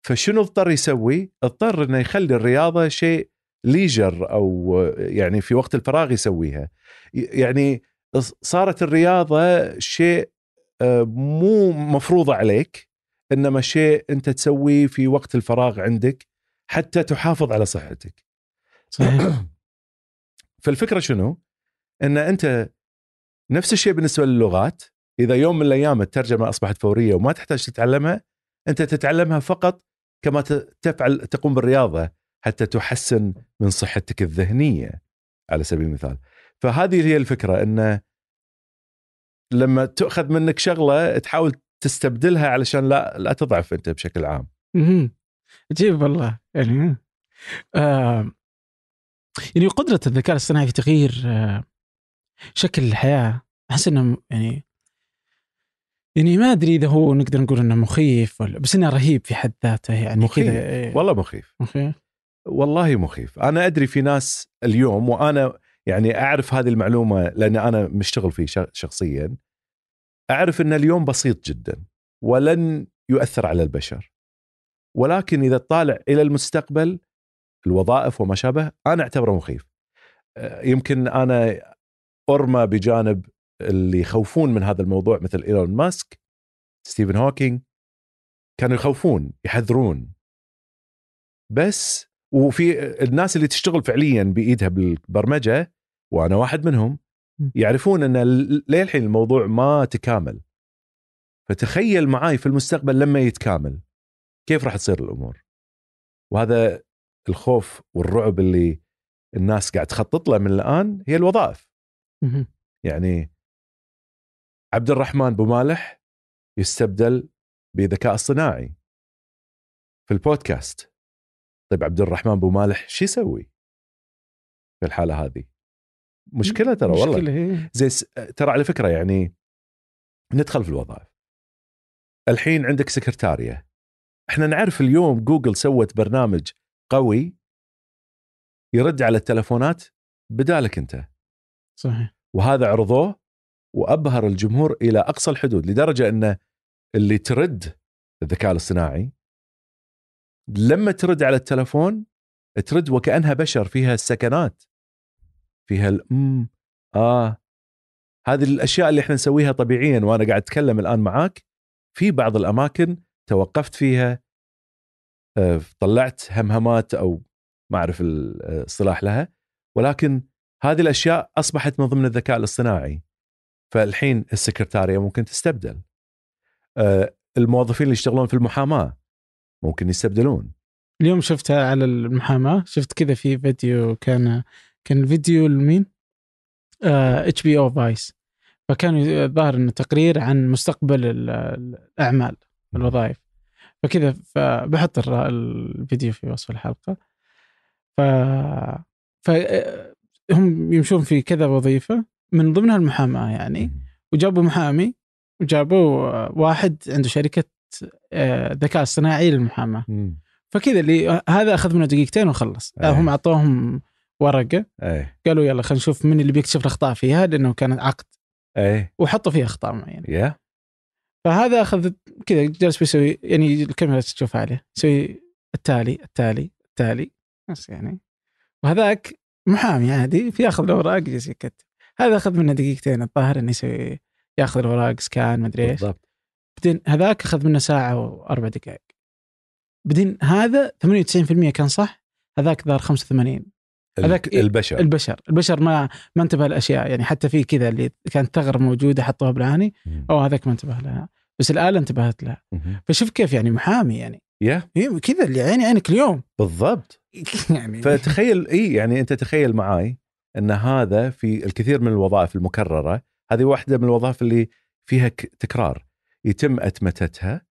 فشنو اضطر يسوي؟ اضطر إنه يخلي الرياضة شيء ليجر أو يعني في وقت الفراغ يسويها يعني صارت الرياضة شيء آه، مو مفروضه عليك إنما شيء أنت تسويه في وقت الفراغ عندك حتى تحافظ على صحتك صحيح [CLEARS THROAT] فالفكرة شنو؟ إن أنت نفس الشيء بالنسبة للغات إذا يوم من الأيام الترجمة أصبحت فورية وما تحتاج تتعلمها أنت تتعلمها فقط كما تفعل تقوم بالرياضة حتى تحسن من صحتك الذهنية على سبيل المثال. فهذه هي الفكرة انه لما تأخذ منك شغلة تحاول تستبدلها علشان لا لا تضعف أنت بشكل عام. عجيب والله. يعني آه يعني قدرة الذكاء الاصطناعي في تغيير آه شكل الحياة أحس إنه يعني يعني ما أدري إذا هو نقدر نقول إنه مخيف ولا بس إنه رهيب في حد ذاته يعني مخيف. كذا إيه. والله مخيف. مخيف. والله مخيف. أنا أدري في ناس اليوم وأنا يعني أعرف هذه المعلومة لأن أنا مشتغل فيه شخصيا أعرف إن اليوم بسيط جدا ولن يؤثر على البشر. ولكن إذا طالع إلى المستقبل الوظائف وما شابه أنا أعتبره مخيف. آه، يمكن أنا أرمى بجانب اللي يخوفون من هذا الموضوع مثل إيلون ماسك ستيفن هوكينج كانوا يخوفون يحذرون. بس وفي الناس اللي تشتغل فعليا بإيدها بالبرمجة وأنا واحد منهم يعرفون إن للحين الموضوع ما تكامل. فتخيل معاي في المستقبل لما يتكامل كيف راح تصير الأمور؟ وهذا الخوف والرعب اللي الناس قاعد تخطط له من الآن هي الوظائف. يعني عبد الرحمن بومالح يستبدل بذكاء اصطناعي في البودكاست. طيب عبد الرحمن بومالح شو يسوي في الحالة هذه؟ مشكلة ترى والله. مشكلة هي. زي ترى على فكرة يعني ندخل في الوظائف. الحين عندك سكرتارية. إحنا نعرف اليوم جوجل سوت برنامج قوي يرد على التلفونات بدالك أنت. صحيح. وهذا عرضوه وأبهر الجمهور إلى أقصى الحدود لدرجة انه اللي ترد الذكاء الاصطناعي لما ترد على التلفون ترد وكأنها بشر فيها السكنات فيها الام آه هذه الأشياء اللي إحنا نسويها طبيعيا وأنا قاعد أتكلم الآن معاك في بعض الأماكن توقفت فيها آه، طلعت همهمات أو ما أعرف الاصطلاح لها ولكن هذه الأشياء أصبحت من ضمن الذكاء الاصطناعي. فالحين السكرتارية ممكن تستبدل. آه، الموظفين اللي يشتغلون في المحاماة ممكن يستبدلون. اليوم شفتها على المحاماة شفت كذا في فيديو كان كان الفيديو لمين؟ HBO Vice فكان الظاهر إنه تقرير عن مستقبل الأعمال الوظائف. فكذا فبحط الفيديو في وصف الحلقة. ف ف هم يمشون في كذا وظيفة. من ضمنها المحاماة يعني وجابوا محامي وجابوا واحد عنده شركة آه، ذكاء اصطناعي للمحاماة. فكذا اللي هذا أخذ منه دقيقتين وخلص. أيه. هم أعطوهم ورقة أيه. قالوا يلا خلينا نشوف من اللي بيكتشف الأخطاء فيها لأنه كانت عقد. إيه. وحطوا فيها أخطاء معينة. yeah. فهذا أخذ كذا جالس بيسوي يعني الكاميرا تشوف عليه. يسوي التالي التالي التالي. بس يعني. وهذاك محامي عادي في ياخذ الاوراق يجلس يكتب. هذا أخذ منه دقيقتين الظاهر إنه يسوي ياخذ الأوراق سكان مدري إيش. بالضبط. بعدين هذاك أخذ منه ساعة وأربع دقائق. بعدين هذا 98% كان صح؟ هذاك ظهر 85 هذاك البشر. البشر. البشر ما ما انتبه الاشياء يعني حتى في كذا اللي كانت ثغرة موجودة حطوها بالعاني. أو هذاك ما انتبه لها. بس الآلة انتبهت لها. فشوف كيف يعني محامي يعني. يا. كذا اللي عيني عينك اليوم. بالضبط. [LAUGHS] يعني. فتخيل اي يعني أنت تخيل معاي إن هذا في الكثير من الوظائف المكررة هذه واحدة من الوظائف اللي فيها تكرار. يتم أتمتتها.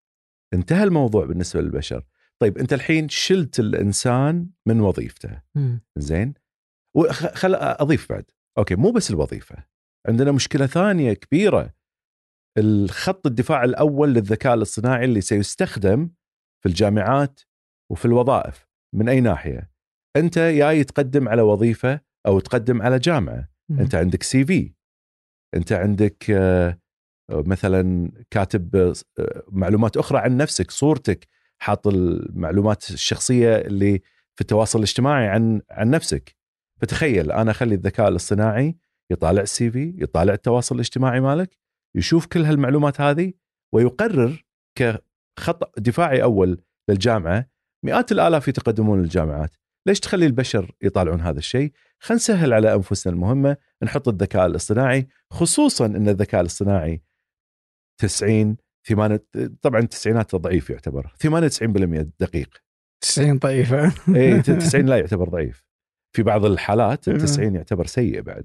انتهى الموضوع بالنسبة للبشر. طيب أنت الحين شلت الإنسان من وظيفته. زين؟ وخل أضيف بعد. أوكي مو بس الوظيفة. عندنا مشكلة ثانية كبيرة. الخط الدفاع الأول للذكاء الاصطناعي اللي سيستخدم في الجامعات وفي الوظائف. من أي ناحية؟ أنت يا تقدم على وظيفة أو تقدم على جامعة. م. أنت عندك سي في أنت عندك آه، مثلا كاتب آه، معلومات أخرى عن نفسك صورتك حاط المعلومات الشخصية اللي في التواصل الاجتماعي عن عن نفسك. فتخيل أنا أخلي الذكاء الاصطناعي يطالع السي في يطالع التواصل الاجتماعي مالك يشوف كل هالمعلومات هذه ويقرر كخطأ دفاعي أول للجامعة. مئات الآلاف يتقدمون للجامعات. ليش تخلي البشر يطالعون هذا الشيء؟ خلينا نسهل على أنفسنا المهمة نحط الذكاء الاصطناعي خصوصا إن الذكاء الاصطناعي 90 8 طبعا التسعينات ضعيف يعتبر 98% دقيق. 90 ضعيفه اي 90 لا يعتبر ضعيف. في بعض الحالات ال 90 يعتبر سيء بعد.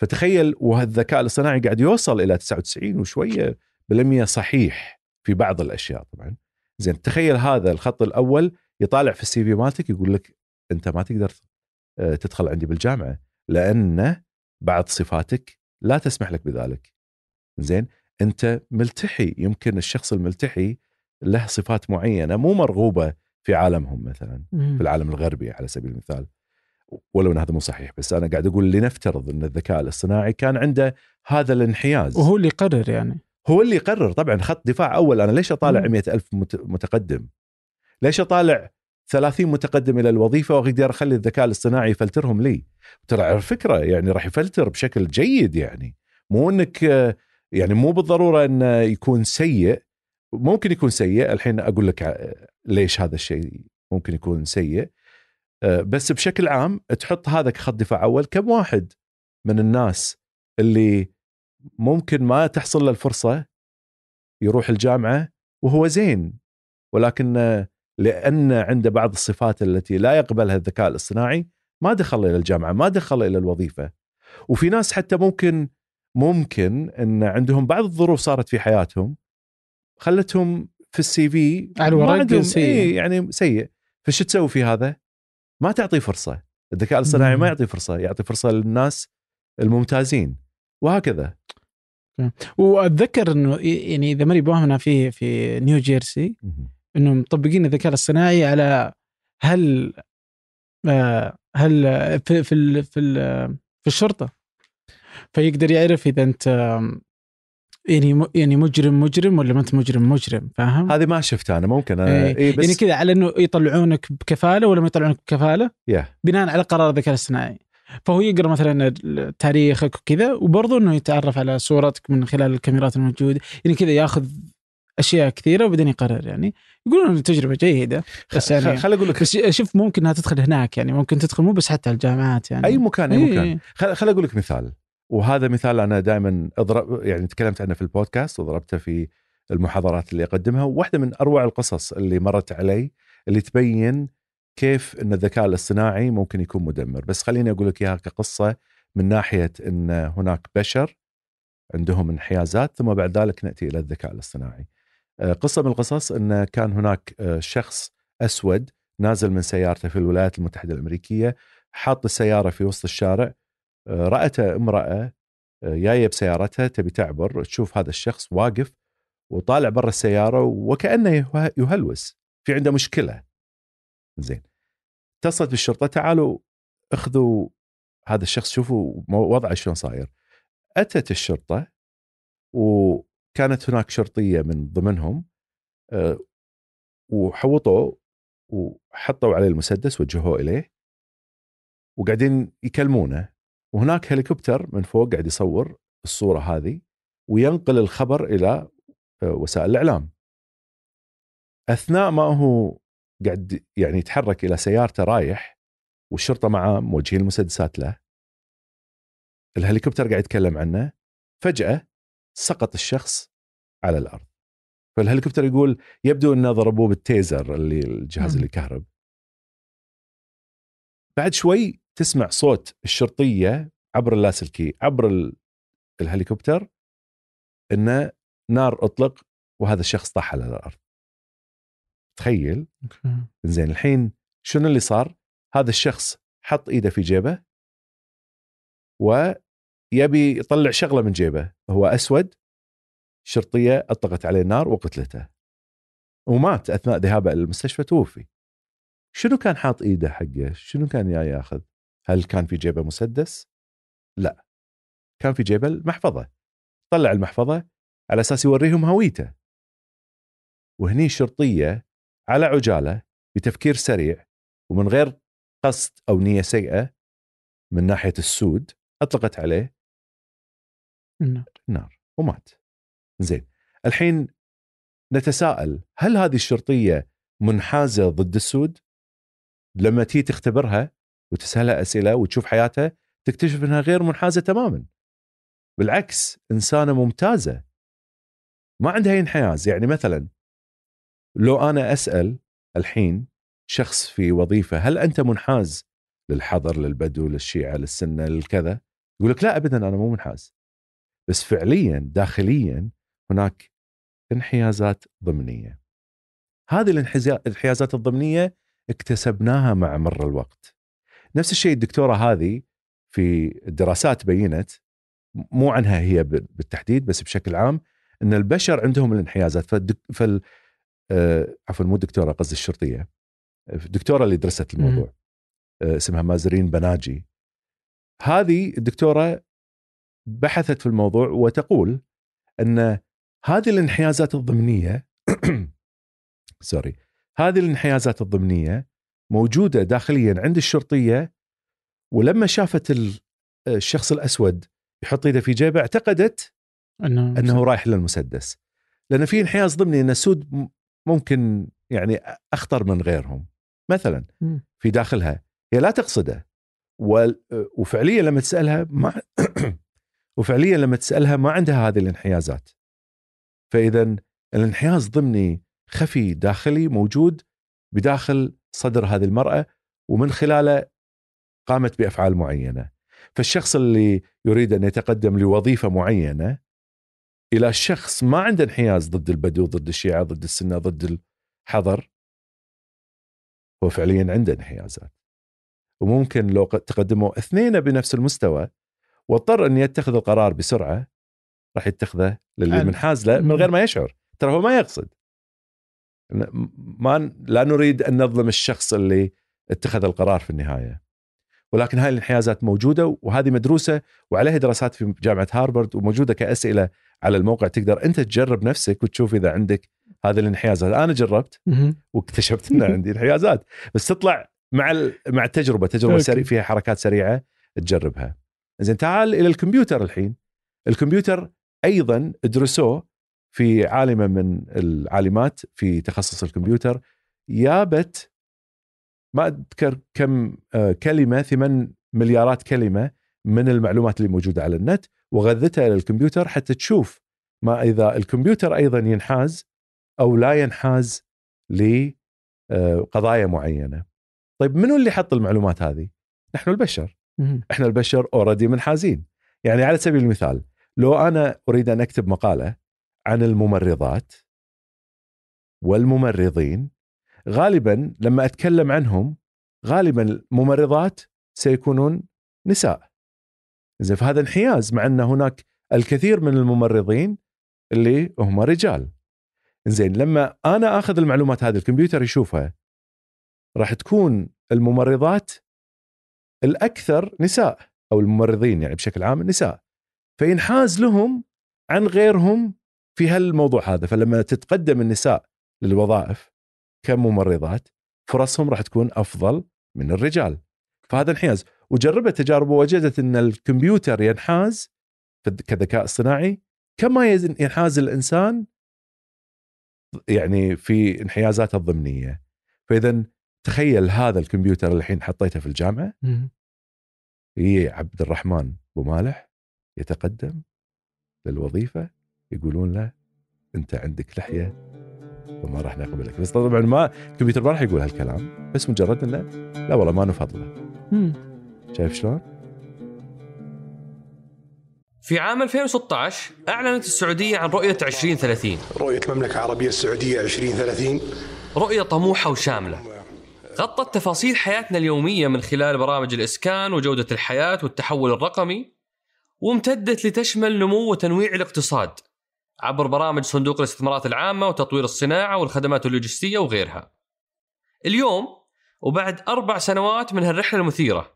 فتخيل وهالذكاء الاصطناعي قاعد يوصل إلى 99 وشوية بالمية صحيح في بعض الأشياء طبعا. زين تخيل هذا الخط الأول يطالع في السي في مالتك يقول لك أنت ما تقدر آه، تدخل عندي بالجامعة لأن بعض صفاتك لا تسمح لك بذلك. زين؟ أنت ملتحي يمكن الشخص الملتحي له صفات معينة مو مرغوبة في عالمهم مثلا في العالم الغربي على سبيل المثال. ولو إن هذا مو صحيح بس أنا قاعد أقول لنفترض إن الذكاء الاصطناعي كان عنده هذا الانحياز. وهو اللي يقرر يعني. هو اللي يقرر طبعا خط دفاع أول أنا ليش أطالع مئة ألف متقدم؟ ليش أطالع 30 متقدم إلى الوظيفة واقدر اخلي الذكاء الاصطناعي يفلترهم لي. ترى على فكرة يعني راح يفلتر بشكل جيد يعني. مو إنك يعني مو بالضرورة انه يكون سيء ممكن يكون سيء. الحين أقول لك ليش هذا الشيء ممكن يكون سيء. آه، بس بشكل عام تحط هذا كخط دفاع أول كم واحد من الناس اللي ممكن ما تحصل له الفرصة يروح الجامعة وهو زين. ولكن لأن عنده بعض الصفات التي لا يقبلها الذكاء الاصطناعي ما دخل إلى الجامعة ما دخل إلى الوظيفة. وفي ناس حتى ممكن ممكن إن عندهم بعض الظروف صارت في حياتهم خلتهم في السي في على الورق سيء إيه يعني سيء. فشو تسوي في هذا؟ ما تعطيه فرصة. الذكاء الاصطناعي ما يعطي فرصة يعطي فرصة للناس الممتازين. وهكذا. وأتذكر إنه يعني إذا ماني بوهم في في نيو جيرسي انه مطبقين الذكاء الاصطناعي على هل آه، هل في في في, في الشرطة فيقدر يعرف إذا أنت يعني يعني مجرم مجرم ولا ما أنت مجرم مجرم فاهم؟ هذه ما شفتها أنا ممكن أنا إيه, إيه بس يعني كذا على إنه يطلعونك بكفالة ولا ما يطلعونك بكفالة yeah. بناء على قرار الذكاء الاصطناعي فهو يقرأ مثلا تاريخك وكذا وبرضه إنه يتعرف على صورتك من خلال الكاميرات الموجودة يعني كذا ياخذ أشياء كثيرة وبعدين يقرر يعني. يقولون تجربه جيدة بس يعني خل أقول لك بس أشوف ممكن إنها تدخل هناك يعني ممكن تدخل مو بس حتى الجامعات يعني. أي مكان أي مكان. خل, أقول لك مثال. وهذا مثال أنا دائما اضرب يعني تكلمت عنه في البودكاست وضربته في المحاضرات اللي أقدمها. وواحدة من أروع القصص اللي مرت علي اللي تبين كيف إن الذكاء الاصطناعي ممكن يكون مدمر. بس خليني أقول لك إياها كقصة من ناحية إن هناك بشر عندهم انحيازات ثم بعد ذلك نأتي إلى الذكاء الاصطناعي. آه، قصة من القصص أن كان هناك آه، شخص أسود نازل من سيارته في الولايات المتحدة الأمريكية حاط السيارة في وسط الشارع آه، راته امرأة جاية بسيارتها تبي تعبر تشوف هذا الشخص واقف وطالع برا السيارة وكأنه يهلوس في عنده مشكلة. زين. اتصلت بالشرطة تعالوا اخذوا هذا الشخص شوفوا وضعه شلون صاير. أتت الشرطة وكانت هناك شرطية من ضمنهم آه، وحوطوا وحطوا عليه المسدس وجهوه إليه وقاعدين يكلمونه. وهناك هليكوبتر من فوق قاعد يصور الصورة هذه وينقل الخبر إلى آه، وسائل الإعلام. أثناء ما هو قاعد يعني يتحرك إلى سيارته رايح والشرطة معاه موجهين المسدسات له الهليكوبتر قاعد يتكلم عنه. فجأة سقط الشخص على الأرض. فالهليكوبتر يقول يبدو انه ضربوه بالتيزر اللي الجهاز اللي كهرب. بعد شوي تسمع صوت الشرطية عبر اللاسلكي عبر الهليكوبتر انه نار أطلق وهذا الشخص طاح على الأرض. تخيل؟ زين الحين شنو اللي صار؟ هذا الشخص حط إيده في جيبه ويبي يطلع شغلة من جيبه. هو أسود شرطية أطلقت عليه النار وقتلته. ومات أثناء ذهابه إلى المستشفى توفي. شنو كان حاط إيده حقه؟ شنو كان جاي ياخذ؟ هل كان في جيبه مسدس؟ لا. كان في جيبه المحفظة. طلع المحفظة على أساس يوريهم هويته. وهني الشرطيه على عجالة بتفكير سريع ومن غير قصد أو نية سيئة من ناحية السود أطلقت عليه النار. النار ومات. زين. الحين نتساءل هل هذه الشرطية منحازة ضد السود؟ لما تيجي تختبرها وتسألها أسئلة وتشوف حياتها تكتشف إنها غير منحازة تماما. بالعكس إنسانة ممتازة. ما عندها اي انحياز. يعني مثلا لو أنا أسأل الحين شخص في وظيفة هل أنت منحاز للحضر للبدو للشيعة للسنة للكذا يقول لك لا ابدا أنا مو منحاز. بس فعليا داخليا هناك انحيازات ضمنية. هذه الانحيازات الضمنية اكتسبناها مع مر الوقت. نفس الشيء الدكتورة هذه في الدراسات بينت مو عنها هي بالتحديد بس بشكل عام إن البشر عندهم الانحيازات. فالدك... فال آه، عفوا مو الدكتوره قصدي الشرطية. الدكتوره اللي درست الموضوع آه، اسمها مازرين بناجي. هذه الدكتورة بحثت في الموضوع وتقول إن هذه الانحيازات الضمنية [COUGHS] سوري هذه الانحيازات الضمنية موجودة داخليا عند الشرطية ولما شافت ال- الشخص الأسود يحط إيده في جيبه اعتقدت أنه أنه رايح للمسدس. لأن في انحياز ضمني إن السود ممكن يعني أخطر من غيرهم. مثلا. في داخلها هي لا تقصده. وفعليا لما تسألها ما [COUGHS] وفعليا لما تسألها ما عندها هذه الانحيازات. فاذا الانحياز ضمني خفي داخلي موجود بداخل صدر هذه المرأة ومن خلاله قامت بأفعال معينة. فالشخص اللي يريد أن يتقدم لوظيفة معينة إلى شخص ما عنده انحياز ضد البدو ضد الشيعة ضد السنة ضد الحضر هو فعليا عنده انحيازات. وممكن لو تقدموا اثنين بنفس المستوى واضطر أن يتخذ القرار بسرعة راح يتخذه للي منحاز له من غير ما يشعر. ترى هو ما يقصد. ما لا نريد أن نظلم الشخص اللي اتخذ القرار في النهاية. ولكن هاي الانحيازات موجودة وهذه مدروسة وعليها دراسات في جامعة هارفارد وموجودة كأسئلة على الموقع. تقدر أنت تجرب نفسك وتشوف إذا عندك هذه الانحيازات. أنا جربت. واكتشفت إن [LAUGHS] عندي انحيازات. بس تطلع مع مع التجربة. تجربة. سريع فيها حركات سريعة تجربها. زين تعال إلى الكمبيوتر الحين. الكمبيوتر أيضا درسوه في عالمة من العالمات في تخصص الكمبيوتر جابت ما أذكر كم آه، كلمة ثمان مليارات كلمة من المعلومات اللي موجودة على النت وغذتها إلى الكمبيوتر حتى تشوف ما إذا الكمبيوتر أيضا ينحاز أو لا ينحاز لقضايا معينة. طيب منو اللي حط المعلومات هذه؟ نحن البشر،. إحنا البشر اوريدي منحازين. يعني على سبيل المثال لو أنا أريد أن أكتب مقالة عن الممرضات والممرضين غالبا لما أتكلم عنهم غالبا الممرضات سيكونون نساء. زين فهذا انحياز مع أن هناك الكثير من الممرضين اللي هم رجال. زين لما أنا آخذ المعلومات هذه الكمبيوتر يشوفها راح تكون الممرضات الأكثر نساء أو الممرضين يعني بشكل عام نساء فينحاز لهم عن غيرهم في هالموضوع هذا. فلما تتقدم النساء للوظائف كممرضات فرصهم راح تكون أفضل من الرجال. فهذا انحياز. وجربت تجارب ووجدت إن الكمبيوتر ينحاز كذكاء اصطناعي كما ينحاز الإنسان يعني في انحيازاته الضمنية. فإذا تخيل هذا الكمبيوتر اللي الحين حطيته في الجامعة. مهم. يجي عبد الرحمن أبو مالح. يتقدم للوظيفة يقولون له أنت عندك لحية وما راح نقبلك بس طبعا ما الكمبيوتر ما راح يقول هالكلام بس مجرد إنه لا والله ما نفضله. شايف شلون؟ في عام 2016 أعلنت السعودية عن رؤية 2030 رؤية المملكة العربية السعودية 2030 رؤية طموحة وشاملة. غطت تفاصيل حياتنا اليومية من خلال برامج الإسكان وجودة الحياة والتحول الرقمي. وامتدت لتشمل نمو وتنويع الاقتصاد عبر برامج صندوق الاستثمارات العامة وتطوير الصناعة والخدمات اللوجستية وغيرها. اليوم وبعد أربع سنوات من هالرحلة المثيرة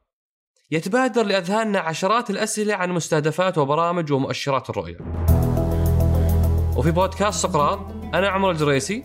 يتبادر لأذهاننا عشرات الأسئلة عن مستهدفات وبرامج ومؤشرات الرؤية. وفي بودكاست سقراط أنا عمر الجريسي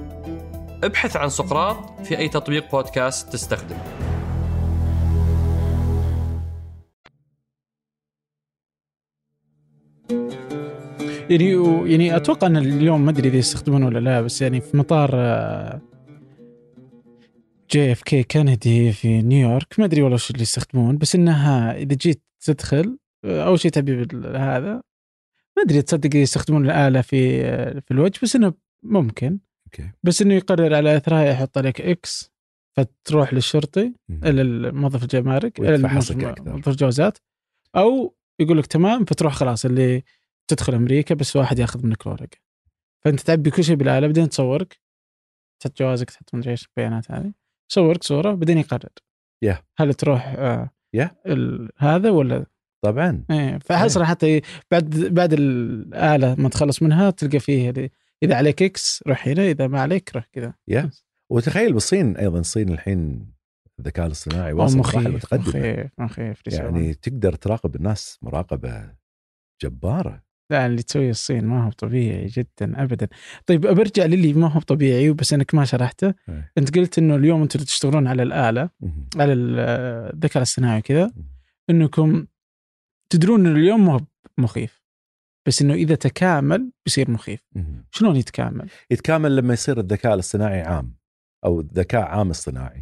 ابحث عن سقراط في أي تطبيق بودكاست تستخدم. يعني يعني أتوقع أن اليوم ما أدري إذا يستخدمون ولا لا بس يعني في مطار JFK كندي في نيويورك ما أدري والله وش اللي يستخدمون بس إنها إذا جيت تدخل آه، أول شيء بال- هذا ما أدري تصدق يستخدمون الآلة في آه، في الوجه بس إنه ممكن. okay. بس إنه يقرر على أثرها يحط عليك X فتروح للشرطي. إلى موظف الجمارك الموظف- أكثر. موظف الجوازات. أو يقول لك تمام فتروح خلاص اللي تدخل أمريكا بس واحد ياخذ منك الورقه فأنت تعبي كل شيء بالآلة بعدين تصورك. تحط جوازك تحط مدري إيش البيانات هذه. يصورك صورة بعدين يقرر. Yeah. هل تروح آه Yeah. هذا ولا؟ طبعا. إيه فحصل حتى ي- بعد بعد الآلة ما تخلص منها تلقى فيه إذا عليك إكس روح هنا إذا ما عليك روح كذا يا. وتخيل بالصين أيضا الصين الحين الذكاء الاصطناعي واصل مخيف متقدمه مخيف يعني تقدر تراقب الناس مراقبة جبارة لا اللي تسويه الصين ما هو طبيعي جدا ابدا طيب برجع للي ما هو طبيعي بس انك ما شرحته إيه. أنت قلت إنه اليوم أنتم تشتغلون على الآلة. على ال- الذكاء الاصطناعي كذا مهم. إنكم تدرون إنه اليوم مو مخيف بس إنه إذا تكامل بيصير مخيف. شلون يتكامل؟ يتكامل لما يصير الذكاء الاصطناعي عام أو ذكاء عام اصطناعي.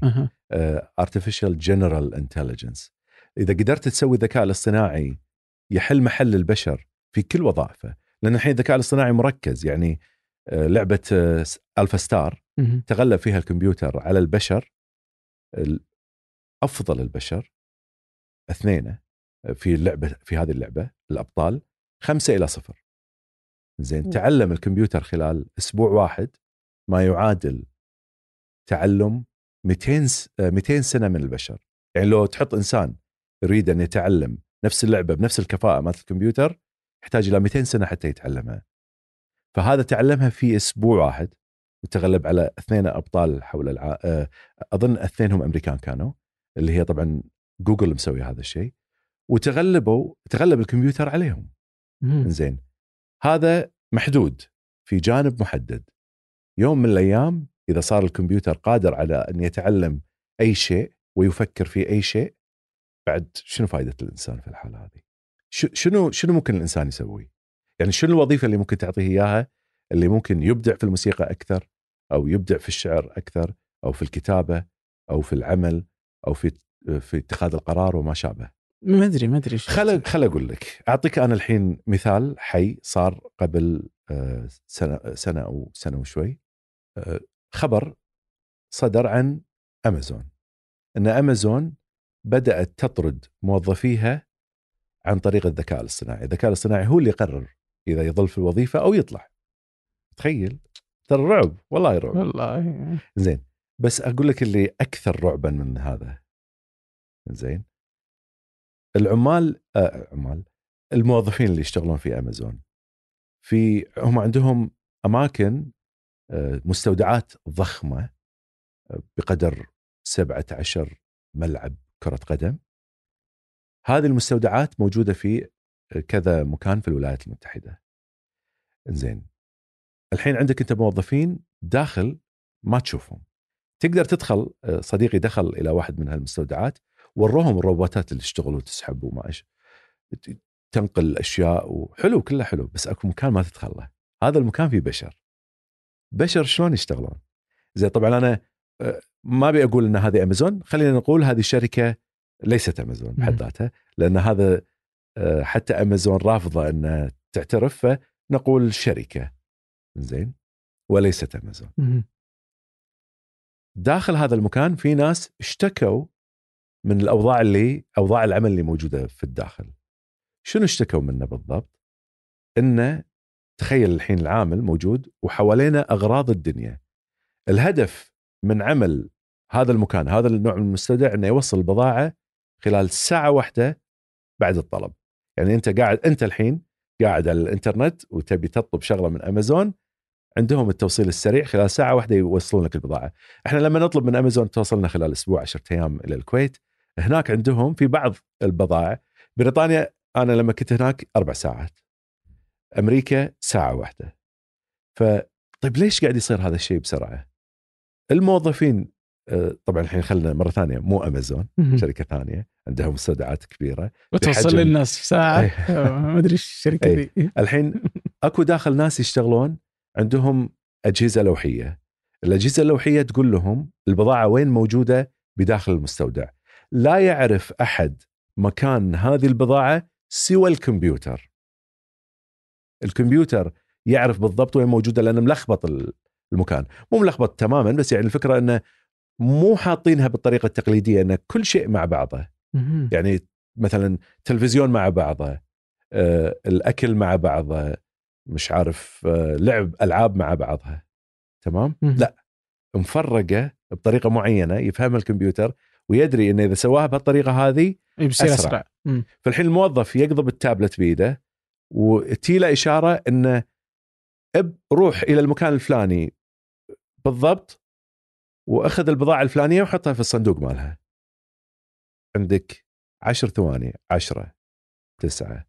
artificial general intelligence إذا قدرت تسوي الذكاء الاصطناعي يحل محل البشر في كل وظائفه لأن الحين الذكاء الاصطناعي مركز يعني آه، لعبة آه، AlphaStar مهم. تغلب فيها الكمبيوتر على البشر ال- أفضل البشر اثنين في اللعبة في هذه اللعبة الأبطال خمسة إلى صفر زين. تعلم الكمبيوتر خلال أسبوع واحد ما يعادل تعلم 200 س- آه، 200 سنة من البشر يعني لو تحط إنسان يريد أن يتعلم نفس اللعبة بنفس الكفاءة مالت الكمبيوتر يحتاج إلى 200 سنة حتى يتعلمها فهذا تعلمها في أسبوع واحد وتغلب على اثنين أبطال حول الع... آه، أظن اثنينهم أمريكان كانوا اللي هي طبعا جوجل مسوي هذا الشيء وتغلبوا تغلب الكمبيوتر عليهم. زين هذا محدود في جانب محدد يوم من الأيام إذا صار الكمبيوتر قادر على أن يتعلم أي شيء ويفكر في أي شيء بعد شنو فائده الإنسان في الحالة هذه؟ شنو شنو ممكن الإنسان يسوي؟ يعني شنو الوظيفة اللي ممكن تعطيه إياها اللي ممكن يبدع في الموسيقى أكثر أو يبدع في الشعر أكثر أو في الكتابة أو في العمل أو في في اتخاذ القرار وما شابه. ما أدري ما أدري شو خل خل أقول لك. أعطيك أنا الحين مثال حي صار قبل آه، سنة سنة أو سنة وشوي. آه، خبر صدر عن أمازون. إن أمازون بدأت تطرد موظفيها عن طريق الذكاء الاصطناعي، الذكاء الاصطناعي هو اللي يقرر إذا يظل في الوظيفة أو يطلع. تخيل. ترى رعب. والله رعب. والله. زين. بس أقول لك اللي أكثر رعبا من هذا. زين. العمال آه عمال الموظفين اللي يشتغلون في امازون في هم عندهم أماكن آه مستودعات ضخمة آه، بقدر 17 ملعب كرة قدم. هذه المستودعات موجودة في كذا مكان في الولايات المتحدة. زين الحين عندك أنت موظفين داخل ما تشوفهم. تقدر تدخل آه، صديقي دخل إلى واحد من هالمستودعات وروهم الروبوتات اللي تشتغل وتسحب وما إيش. تنقل الأشياء وحلو كله حلو بس أكو مكان ما تدخل له هذا المكان فيه بشر. بشر شلون يشتغلون؟ زين طبعا أنا ما أبي أقول إن هذه امازون خلينا نقول هذه شركة ليست امازون بحد. ذاتها لأن هذا حتى امازون رافضة إن تعترف فنقول شركة. زين وليست امازون. داخل هذا المكان في ناس اشتكوا من الأوضاع اللي أوضاع العمل اللي موجودة في الداخل. شنو اشتكوا منه بالضبط؟ إنه تخيل الحين العامل موجود وحوالينا أغراض الدنيا. الهدف من عمل هذا المكان هذا النوع من المستودع إنه يوصل البضاعة خلال ساعة واحدة بعد الطلب يعني أنت قاعد أنت الحين قاعد على الإنترنت وتبي تطلب شغلة من أمازون عندهم التوصيل السريع خلال ساعة واحدة يوصلون لك البضاعة إحنا لما نطلب من أمازون توصلنا خلال أسبوع 10 أيام إلى الكويت هناك عندهم في بعض البضائع بريطانيا أنا لما كنت هناك أربع ساعات أمريكا ساعة واحدة ف طيب ليش قاعد يصير هذا الشيء بسرعة؟ الموظفين آه، طبعا الحين خلينا مرة ثانية مو أمازون. شركة ثانية عندهم مستودعات كبيرة وتوصل للناس في ساعة إيه. [LAUGHS] آه، ما أدري إيش الشركة إيه. ذي الحين أكو داخل ناس يشتغلون عندهم أجهزة لوحية الأجهزة اللوحية تقول لهم البضاعة وين موجودة بداخل المستودع لا يعرف أحد مكان هذه البضاعة سوى الكمبيوتر. الكمبيوتر يعرف بالضبط وين موجوده لأنه ملخبط ال- المكان. مو ملخبط تماما بس يعني الفكرة إنه مو حاطينها بالطريقة التقليدية ان كل شيء مع بعضه. يعني مثلا تلفزيون مع بعضه آه، الأكل مع بعضه مش عارف آه، لعب ألعاب مع بعضها. تمام. لا. مفرقة بطريقة معينة يفهمها الكمبيوتر ويدري انه إذا سواها بهالطريقة هذه إيه، بيصير أسرع. أسرع مم. فالحين الموظف يقضب التابلت بيده وتي له إشارة انه اب روح إلى المكان الفلاني بالضبط وأخذ البضاعة الفلانية وحطها في الصندوق مالها عندك عشر ثواني عشرة تسعة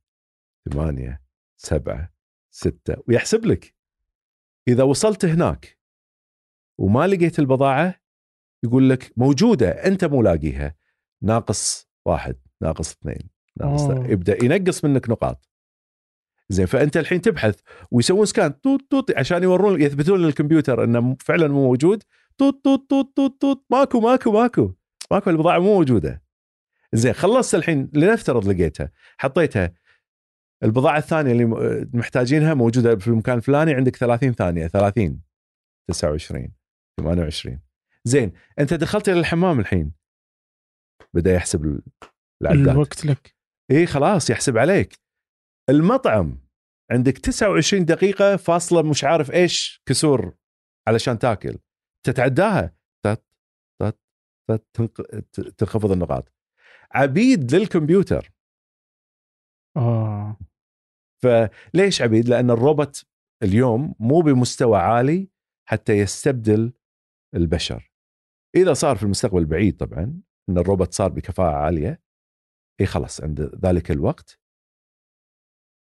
ثمانية سبعة ستة ويحسب لك إذا وصلت هناك وما لقيت البضاعة يقول لك موجودة أنت مو لاقيها. ناقص واحد ناقص اثنين ناقص. يبدأ ينقص منك نقاط. زين فأنت الحين تبحث ويسوون سكان توت توت عشان يورون يثبتون للكمبيوتر إنه فعلا مو موجود. توت توت توت توت توت ماكو ماكو ماكو ماكو البضاعة مو موجودة. زين خلصت الحين لنفترض لقيتها حطيتها. البضاعة الثانية اللي محتاجينها موجودة في المكان الفلاني عندك 30 ثانية 30 29 28 زين أنت دخلت إلى الحمام الحين. بدأ يحسب ال- العداد الوقت لك. اي خلاص يحسب عليك. المطعم عندك 29 دقيقة فاصلة مش عارف إيش كسور علشان تاكل. تتعداها. تت تت تت تنخفض النقاط. عبيد للكمبيوتر. آه. فليش عبيد؟ لأن الروبوت اليوم مو بمستوى عالي حتى يستبدل البشر. إذا صار في المستقبل البعيد طبعا أن الروبوت صار بكفاءة عالية إي خلاص عند ذلك الوقت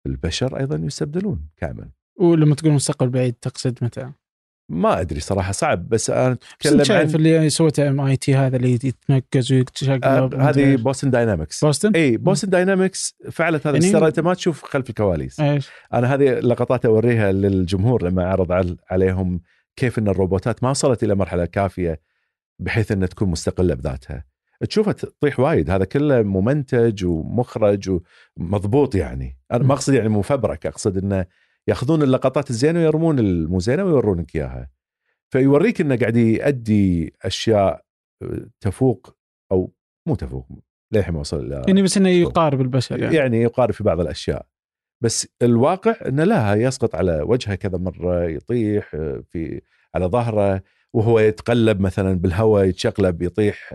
البشر أيضا يستبدلون كامل ولما تقول مستقبل بعيد تقصد متى؟ ما أدري صراحة صعب بس أنا اتكلم أنت شايف عن اللي سوته MIT هذا اللي يتنقز ويتشقلب آه هذه. Boston Dynamics بوسطن؟ إي Boston Dynamics فعلت هذا يعني- ترى أنت ما تشوف خلف الكواليس إيش؟ أنا هذه لقطات أوريها للجمهور لما عرض عل- عليهم كيف إن الروبوتات ما وصلت إلى مرحلة كافية بحيث إنها تكون مستقلة بذاتها. تشوفها تطيح وايد هذا كله ممنتج ومخرج ومضبوط يعني. أنا ما أقصد يعني مفبرك أقصد إنه يأخذون اللقطات الزينة ويرمون المو زينه ويورونك إياها. فيوريك إنه قاعد يؤدي أشياء تفوق أو مو تفوق للحين ما وصل إلى يعني بس إنه يقارب البشر يعني, يعني يقارب في بعض الأشياء. بس الواقع إنه لا يسقط على وجهه كذا مرة يطيح في على ظهره. وهو يتقلب مثلا بالهواء يتشقلب يطيح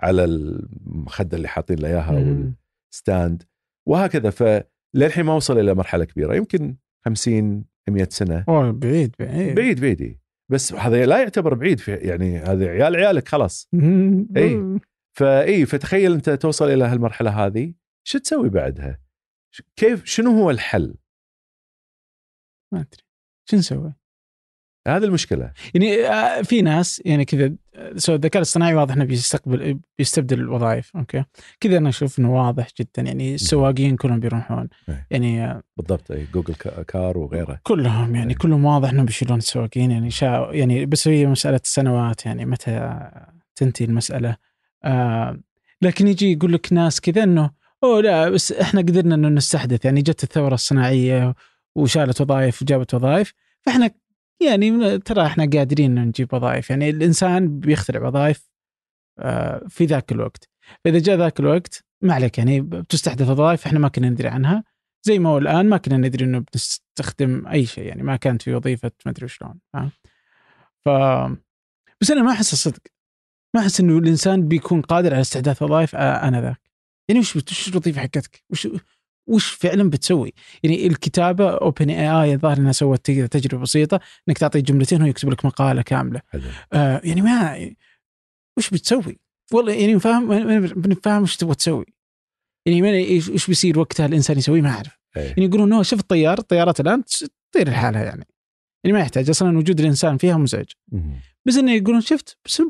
على المخدة اللي حاطين له إياها. وال stand وهكذا فللحين ما وصل إلى مرحلة كبيرة يمكن 50 100 سنة أوه بعيد بعيد بعيد بعيد بس هذا لا يعتبر بعيد في يعني هذا عيال عيالك خلاص [LAUGHS] إي. فاي فتخيل أنت توصل إلى هالمرحلة هذه شو تسوي بعدها؟ كيف شنو هو الحل؟ ما أدري شو نسوي؟ هذه المشكلة. يعني آه، في ناس يعني كذا so الذكاء الاصطناعي واضح إنه بيستقبل بيستبدل الوظائف okay؟ كذا أنا أشوف إنه واضح جدا يعني السواقين كلهم بيروحون. إيه. يعني آه، بالضبط اي Google ca- car وغيره. كلهم يعني إيه. كلهم واضح انهم بيشيلون السواقين يعني شا يعني بس هي مسألة سنوات يعني متى تنتهي المسألة. آه لكن يجي يقول لك ناس كذا إنه أوه لا بس إحنا قدرنا إنه نستحدث. يعني جت الثورة الصناعية وشالت وظائف وجابت وظائف فإحنا يعني ترى إحنا قادرين نجيب وظائف. يعني الإنسان بيخترع وظائف آه، في ذاك الوقت. فإذا جاء ذاك الوقت ما عليك. يعني بتستحدث وظائف إحنا ما كنا ندري عنها. زي ما هو الآن ما كنا ندري إنه بنستخدم أي شيء. يعني ما كانت في وظيفة ما أدري شلون؟ ف بس أنا ما أحس صدق ما أحس إنه الإنسان بيكون قادر على استحداث وظائف آه، آنذاك. يعني وش وش الوظيفة حقتك؟ وش وش فعلا بتسوي؟ يعني الكتابة OpenAI الظاهر إنها سوت تجربة بسيطة إنك تعطيه جملتين وهو يكتب لك مقالة كاملة حلو. آه يعني ما وش بتسوي؟ والله يعني فاهم بنفهم وش تبغى تسوي يعني إيش بيصير وقتها الإنسان يسوي ما أعرف إيه. يعني يقولون no شوف الطيار الطيارات الآن تطير لحالها يعني يعني ما يحتاج أصلا وجود الإنسان فيها مزعج. بس إنه يقولون شفت بس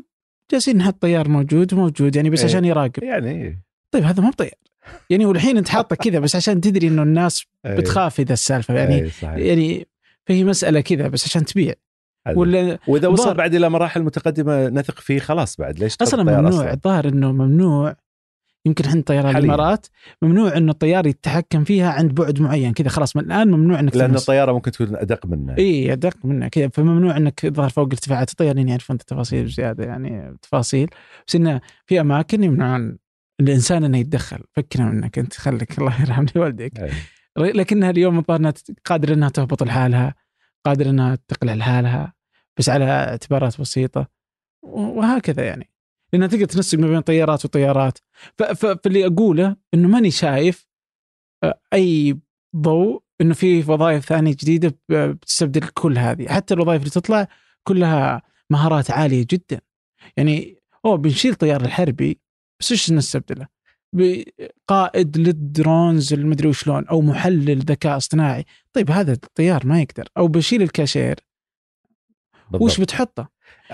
جالسين نحط طيار موجود موجود يعني بس إيه. عشان يراقب يعني طيب هذا ما بطيار يعني والحين انت حاطه كذا بس عشان تدري إنه الناس إيه. بتخاف إذا السالفة يعني إيه،. يعني فهي مسألة كذا بس عشان تبيع. ولا وإذا وصل. بعد إلى مراحل متقدمة نثق فيه خلاص بعد ليش أصلا ممنوع؟ الظاهر إنه ممنوع يمكن إحنا طيران. الإمارات ممنوع إنه الطيار يتحكم فيها عند بعد معين كذا خلاص من الآن ممنوع إنك لأن. الطيارة ممكن تكون أدق منه إي أدق منه كذا فممنوع إنك تظهر فوق ارتفاعات الطيارين يعرفون التفاصيل زيادة يعني تفاصيل بس إنه في أماكن يمنعون الإنسان إنه يتدخل. فكنا منك أنت خليك الله يرحم والديك. إيه. لكنها اليوم الظاهر إنها قادره إنها تهبط لحالها قادره إنها تقلع لحالها بس على اعتبارات بسيطة. وهكذا يعني. لأنها تقدر تنسق ما بين طيارات وطيارات. فاللي أقوله إنه ماني شايف أي ضوء إنه في وظائف ثانية جديدة بتستبدل كل هذه. حتى الوظائف اللي تطلع كلها مهارات عالية جدا. يعني أوه بنشيل طيار الحربي بس إيش نستبدله؟ بقائد لل drones المدري وشلون أو محلل ذكاء اصطناعي طيب هذا الطيار ما يقدر أو بشيل الكاشير بالضبط. وش بتحطه؟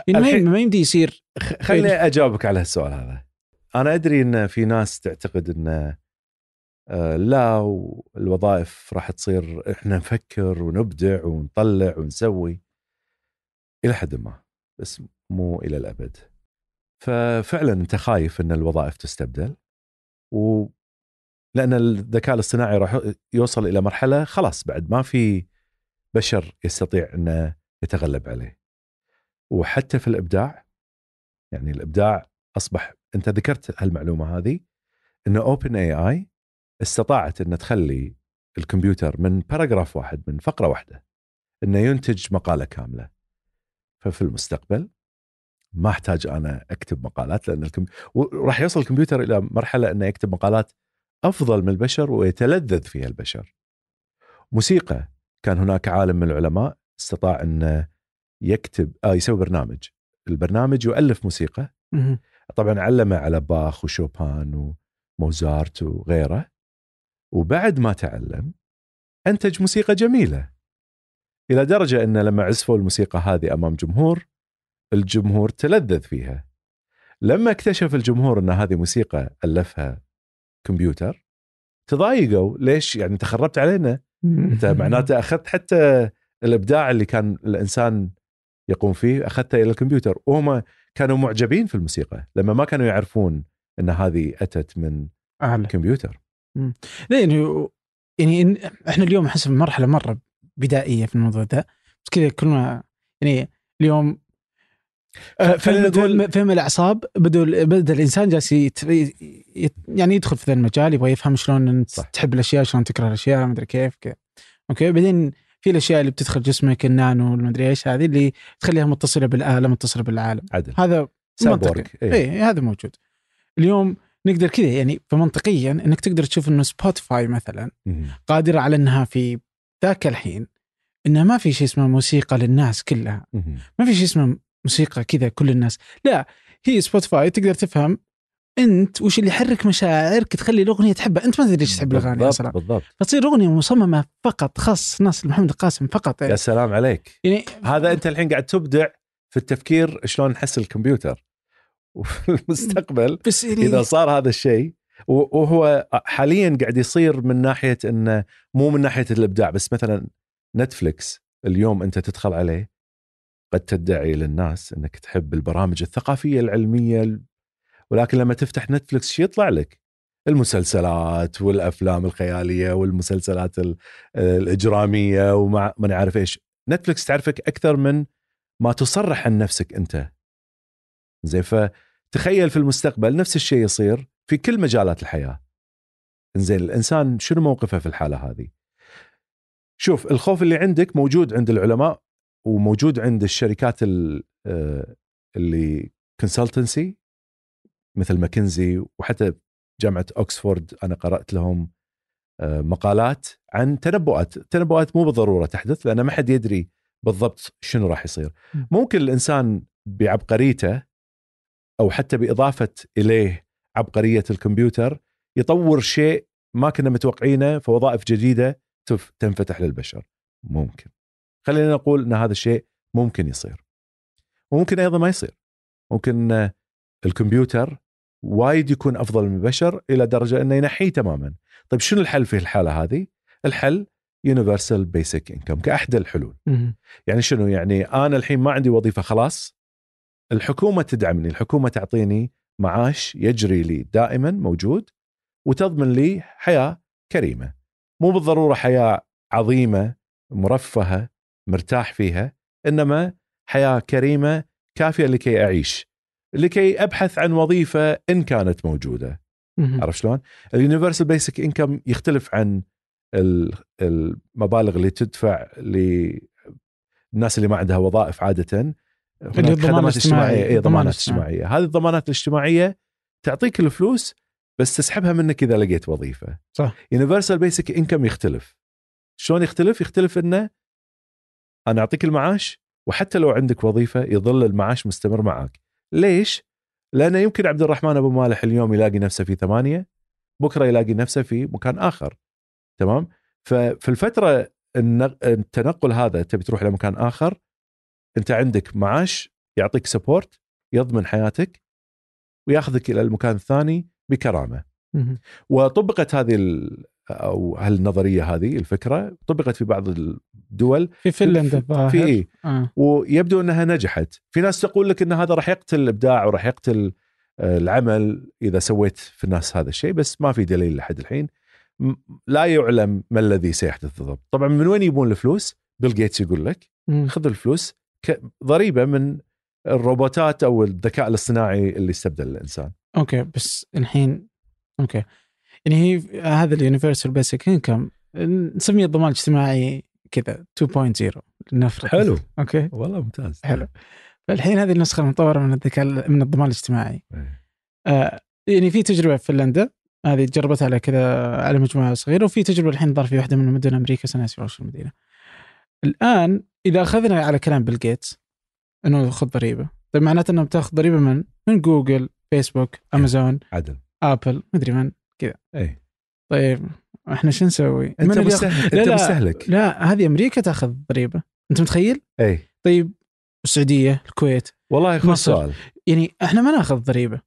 يعني ما يمدي يصير خليني أجاوبك على هالسؤال هذا أنا أدري إن في ناس تعتقد إن آه، لا والوظائف راح تصير إحنا نفكر ونبدع ونطلع ونسوي إلى حد ما بس مو إلى الأبد ففعلا أنت خايف إن الوظائف تستبدل و لأن الذكاء الاصطناعي راح يوصل إلى مرحلة خلاص بعد ما في بشر يستطيع إنه يتغلب عليه. وحتى في الإبداع يعني الإبداع أصبح أنت ذكرت هالمعلومة هذه إن OpenAI استطاعت إن تخلي الكمبيوتر من paragraph واحد من فقرة واحدة إنه ينتج مقالة كاملة. ففي المستقبل ما أحتاج أنا أكتب مقالات لأن الكم... وراح يوصل الكمبيوتر إلى مرحلة إنه يكتب مقالات أفضل من البشر ويتلذذ فيها البشر. موسيقى كان هناك عالم من العلماء استطاع انه يكتب آه يسوي برنامج البرنامج يؤلف موسيقى. طبعا علمه على باخ وشوبان وموزارت وغيره وبعد ما تعلم أنتج موسيقى جميلة إلى درجة إن لما عزفوا الموسيقى هذه أمام جمهور الجمهور تلذذ فيها. لما اكتشف الجمهور أن هذه موسيقى ألفها كمبيوتر تضايقوا. ليش؟ يعني انت خربت علينا أنت معناته أخذت حتى الإبداع اللي كان الإنسان يقوم فيه أخذته إلى الكمبيوتر. وهم كانوا معجبين في الموسيقى لما ما كانوا يعرفون أن هذه أتت من اعلى كمبيوتر لا يعني يعني إحنا اليوم احس في مرحله مرة بدائية في الموضوع ده. بس كذا كل ما يعني اليوم نقول- فهم, فهم الأعصاب بدا بدا الإنسان جالس يعني يدخل في ذا المجال يبغى يفهم شلون أنت صح. تحب الأشياء شلون تكره الأشياء مدري كيف كذا okay بعدين في الأشياء اللي بتدخل جسمك النانو المدري إيش هذه اللي تخليها متصلة بالآلة متصلة بالعالم عدل هذا منطقي إيه. اي هذا موجود اليوم نقدر كذا يعني فمنطقيا إنك تقدر تشوف إنه سبوتيفاي مثلا. قادره على إنها في ذاك الحين إنه ما في شيء اسمه موسيقى للناس كلها. ما في شيء اسمه موسيقى كذا كل الناس. لا هي سبوتيفاي تقدر تفهم أنت وش اللي يحرك مشاعرك تخلي الأغنية تحبها. أنت ما تدري إيش تحب الأغاني أصلا. بالضبط. فتصير أغنية مصممة فقط خاص ناس محمد القاسم فقط. يا يعني, سلام عليك. يعني هذا أنت الحين قاعد تبدع في التفكير شلون نحس الكمبيوتر. [LAUGHS] وفي المستقبل بس يعني إذا صار هذا الشيء وهو حاليا قاعد يصير من ناحية إنه مو من ناحية الإبداع بس مثلا نتفلكس اليوم أنت تدخل عليه قد تدعي للناس إنك تحب البرامج الثقافية العلمية ولكن لما تفتح نتفلكس شو يطلع لك؟ المسلسلات والأفلام الخيالية والمسلسلات ال- الإجرامية وما ما عارف إيش. نتفلكس تعرفك أكثر من ما تصرح عن نفسك أنت. زين فتخيل في المستقبل نفس الشيء يصير في كل مجالات الحياة. زين الإنسان شنو موقفه في الحالة هذه؟ شوف الخوف اللي عندك موجود عند العلماء وموجود عند الشركات ال- آه، اللي consultancy مثل ماكنزي وحتى جامعة اوكسفورد أنا قرأت لهم آه، مقالات عن تنبؤات. تنبؤات مو بالضرورة تحدث لأن ما حد يدري بالضبط شنو راح يصير. ممكن الإنسان بعبقريته أو حتى بإضافة إليه عبقرية الكمبيوتر يطور شيء ما كنا متوقعينه فوظائف جديدة تف- تنفتح للبشر. ممكن. خلينا نقول إن هذا الشيء ممكن يصير. وممكن أيضا ما يصير. ممكن الكمبيوتر وايد يكون أفضل من البشر إلى درجة إنه ينحيه تماما. طيب شنو الحل في الحالة هذه؟ الحل يونيفرسال بيسك انكم كاحدى الحلول. يعني شنو؟ يعني أنا الحين ما عندي وظيفة خلاص. الحكومة تدعمني الحكومة تعطيني معاش يجري لي دائما موجود وتضمن لي حياة كريمة. مو بالضرورة حياة عظيمة مرفهة مرتاح فيها إنما حياة كريمة كافية لكي أعيش لكي أبحث عن وظيفة إن كانت موجودة. عرفت شلون؟ اليونيفرسال بيسك إنكم يختلف عن ال- المبالغ اللي تدفع للناس اللي ما عندها وظائف عادة هناك خدمات. اجتماعية اي ضمانات. اجتماعية هذه الضمانات الاجتماعية تعطيك الفلوس بس تسحبها منك إذا لقيت وظيفة صح. يونيفرسال بيسك إنكم يختلف شلون يختلف يختلف إنه أنا أعطيك المعاش وحتى لو عندك وظيفة يظل المعاش مستمر معك ليش؟ لأنه يمكن عبد الرحمن أبو مالح اليوم يلاقي نفسه في ثمانية بكرة يلاقي نفسه في مكان آخر. تمام؟ ففي الفترة التنقل هذا تبي تروح لمكان آخر أنت عندك معاش يعطيك سبورت يضمن حياتك وياخذك إلى المكان الثاني بكرامة. وطبقت هذه أو هالنظريه هذه الفكرة طبقت في بعض الدول؟ في فنلندا في الظاهر. في إيه؟ آه. ويبدو أنها نجحت. في ناس تقول لك إن هذا راح يقتل الإبداع وراح يقتل آه، العمل إذا سويت في الناس هذا الشيء بس ما في دليل لحد الحين. لا يعلم ما الذي سيحدث بالضبط. طبعا من وين يبون الفلوس؟ بيل جيتس يقول لك. خذ الفلوس. ضريبة من الروبوتات أو الذكاء الاصطناعي اللي استبدل الإنسان. okay بس الحين okay. يعني هي هذا ال universal basic income نسميه الضمان الاجتماعي كذا 2.0 لنفرض حلو. okay. والله ممتاز. حلو. فالحين هذه النسخة المطورة من الذكاء من الضمان الاجتماعي. إيه. آه يعني في تجربة في فنلندا هذه جربتها على كذا على مجموعة صغيرة وفي تجربة الحين ظهر في واحدة من مدن أمريكا سناسي وش المدينة. الآن إذا أخذنا على كلام بيل جيتس إنه خذ ضريبة. طيب معناته انه بتاخذ ضريبة من من جوجل فيسبوك أمازون عدل. أبل مدري من. اي طيب إحنا شو نسوي؟ أنت مستهلك لا، أنت لا. مستهلك. لا هذه أمريكا تأخذ ضريبة. أنت متخيل؟ اي طيب السعودية الكويت والله مصر. سؤال. يعني إحنا ما نأخذ ضريبة.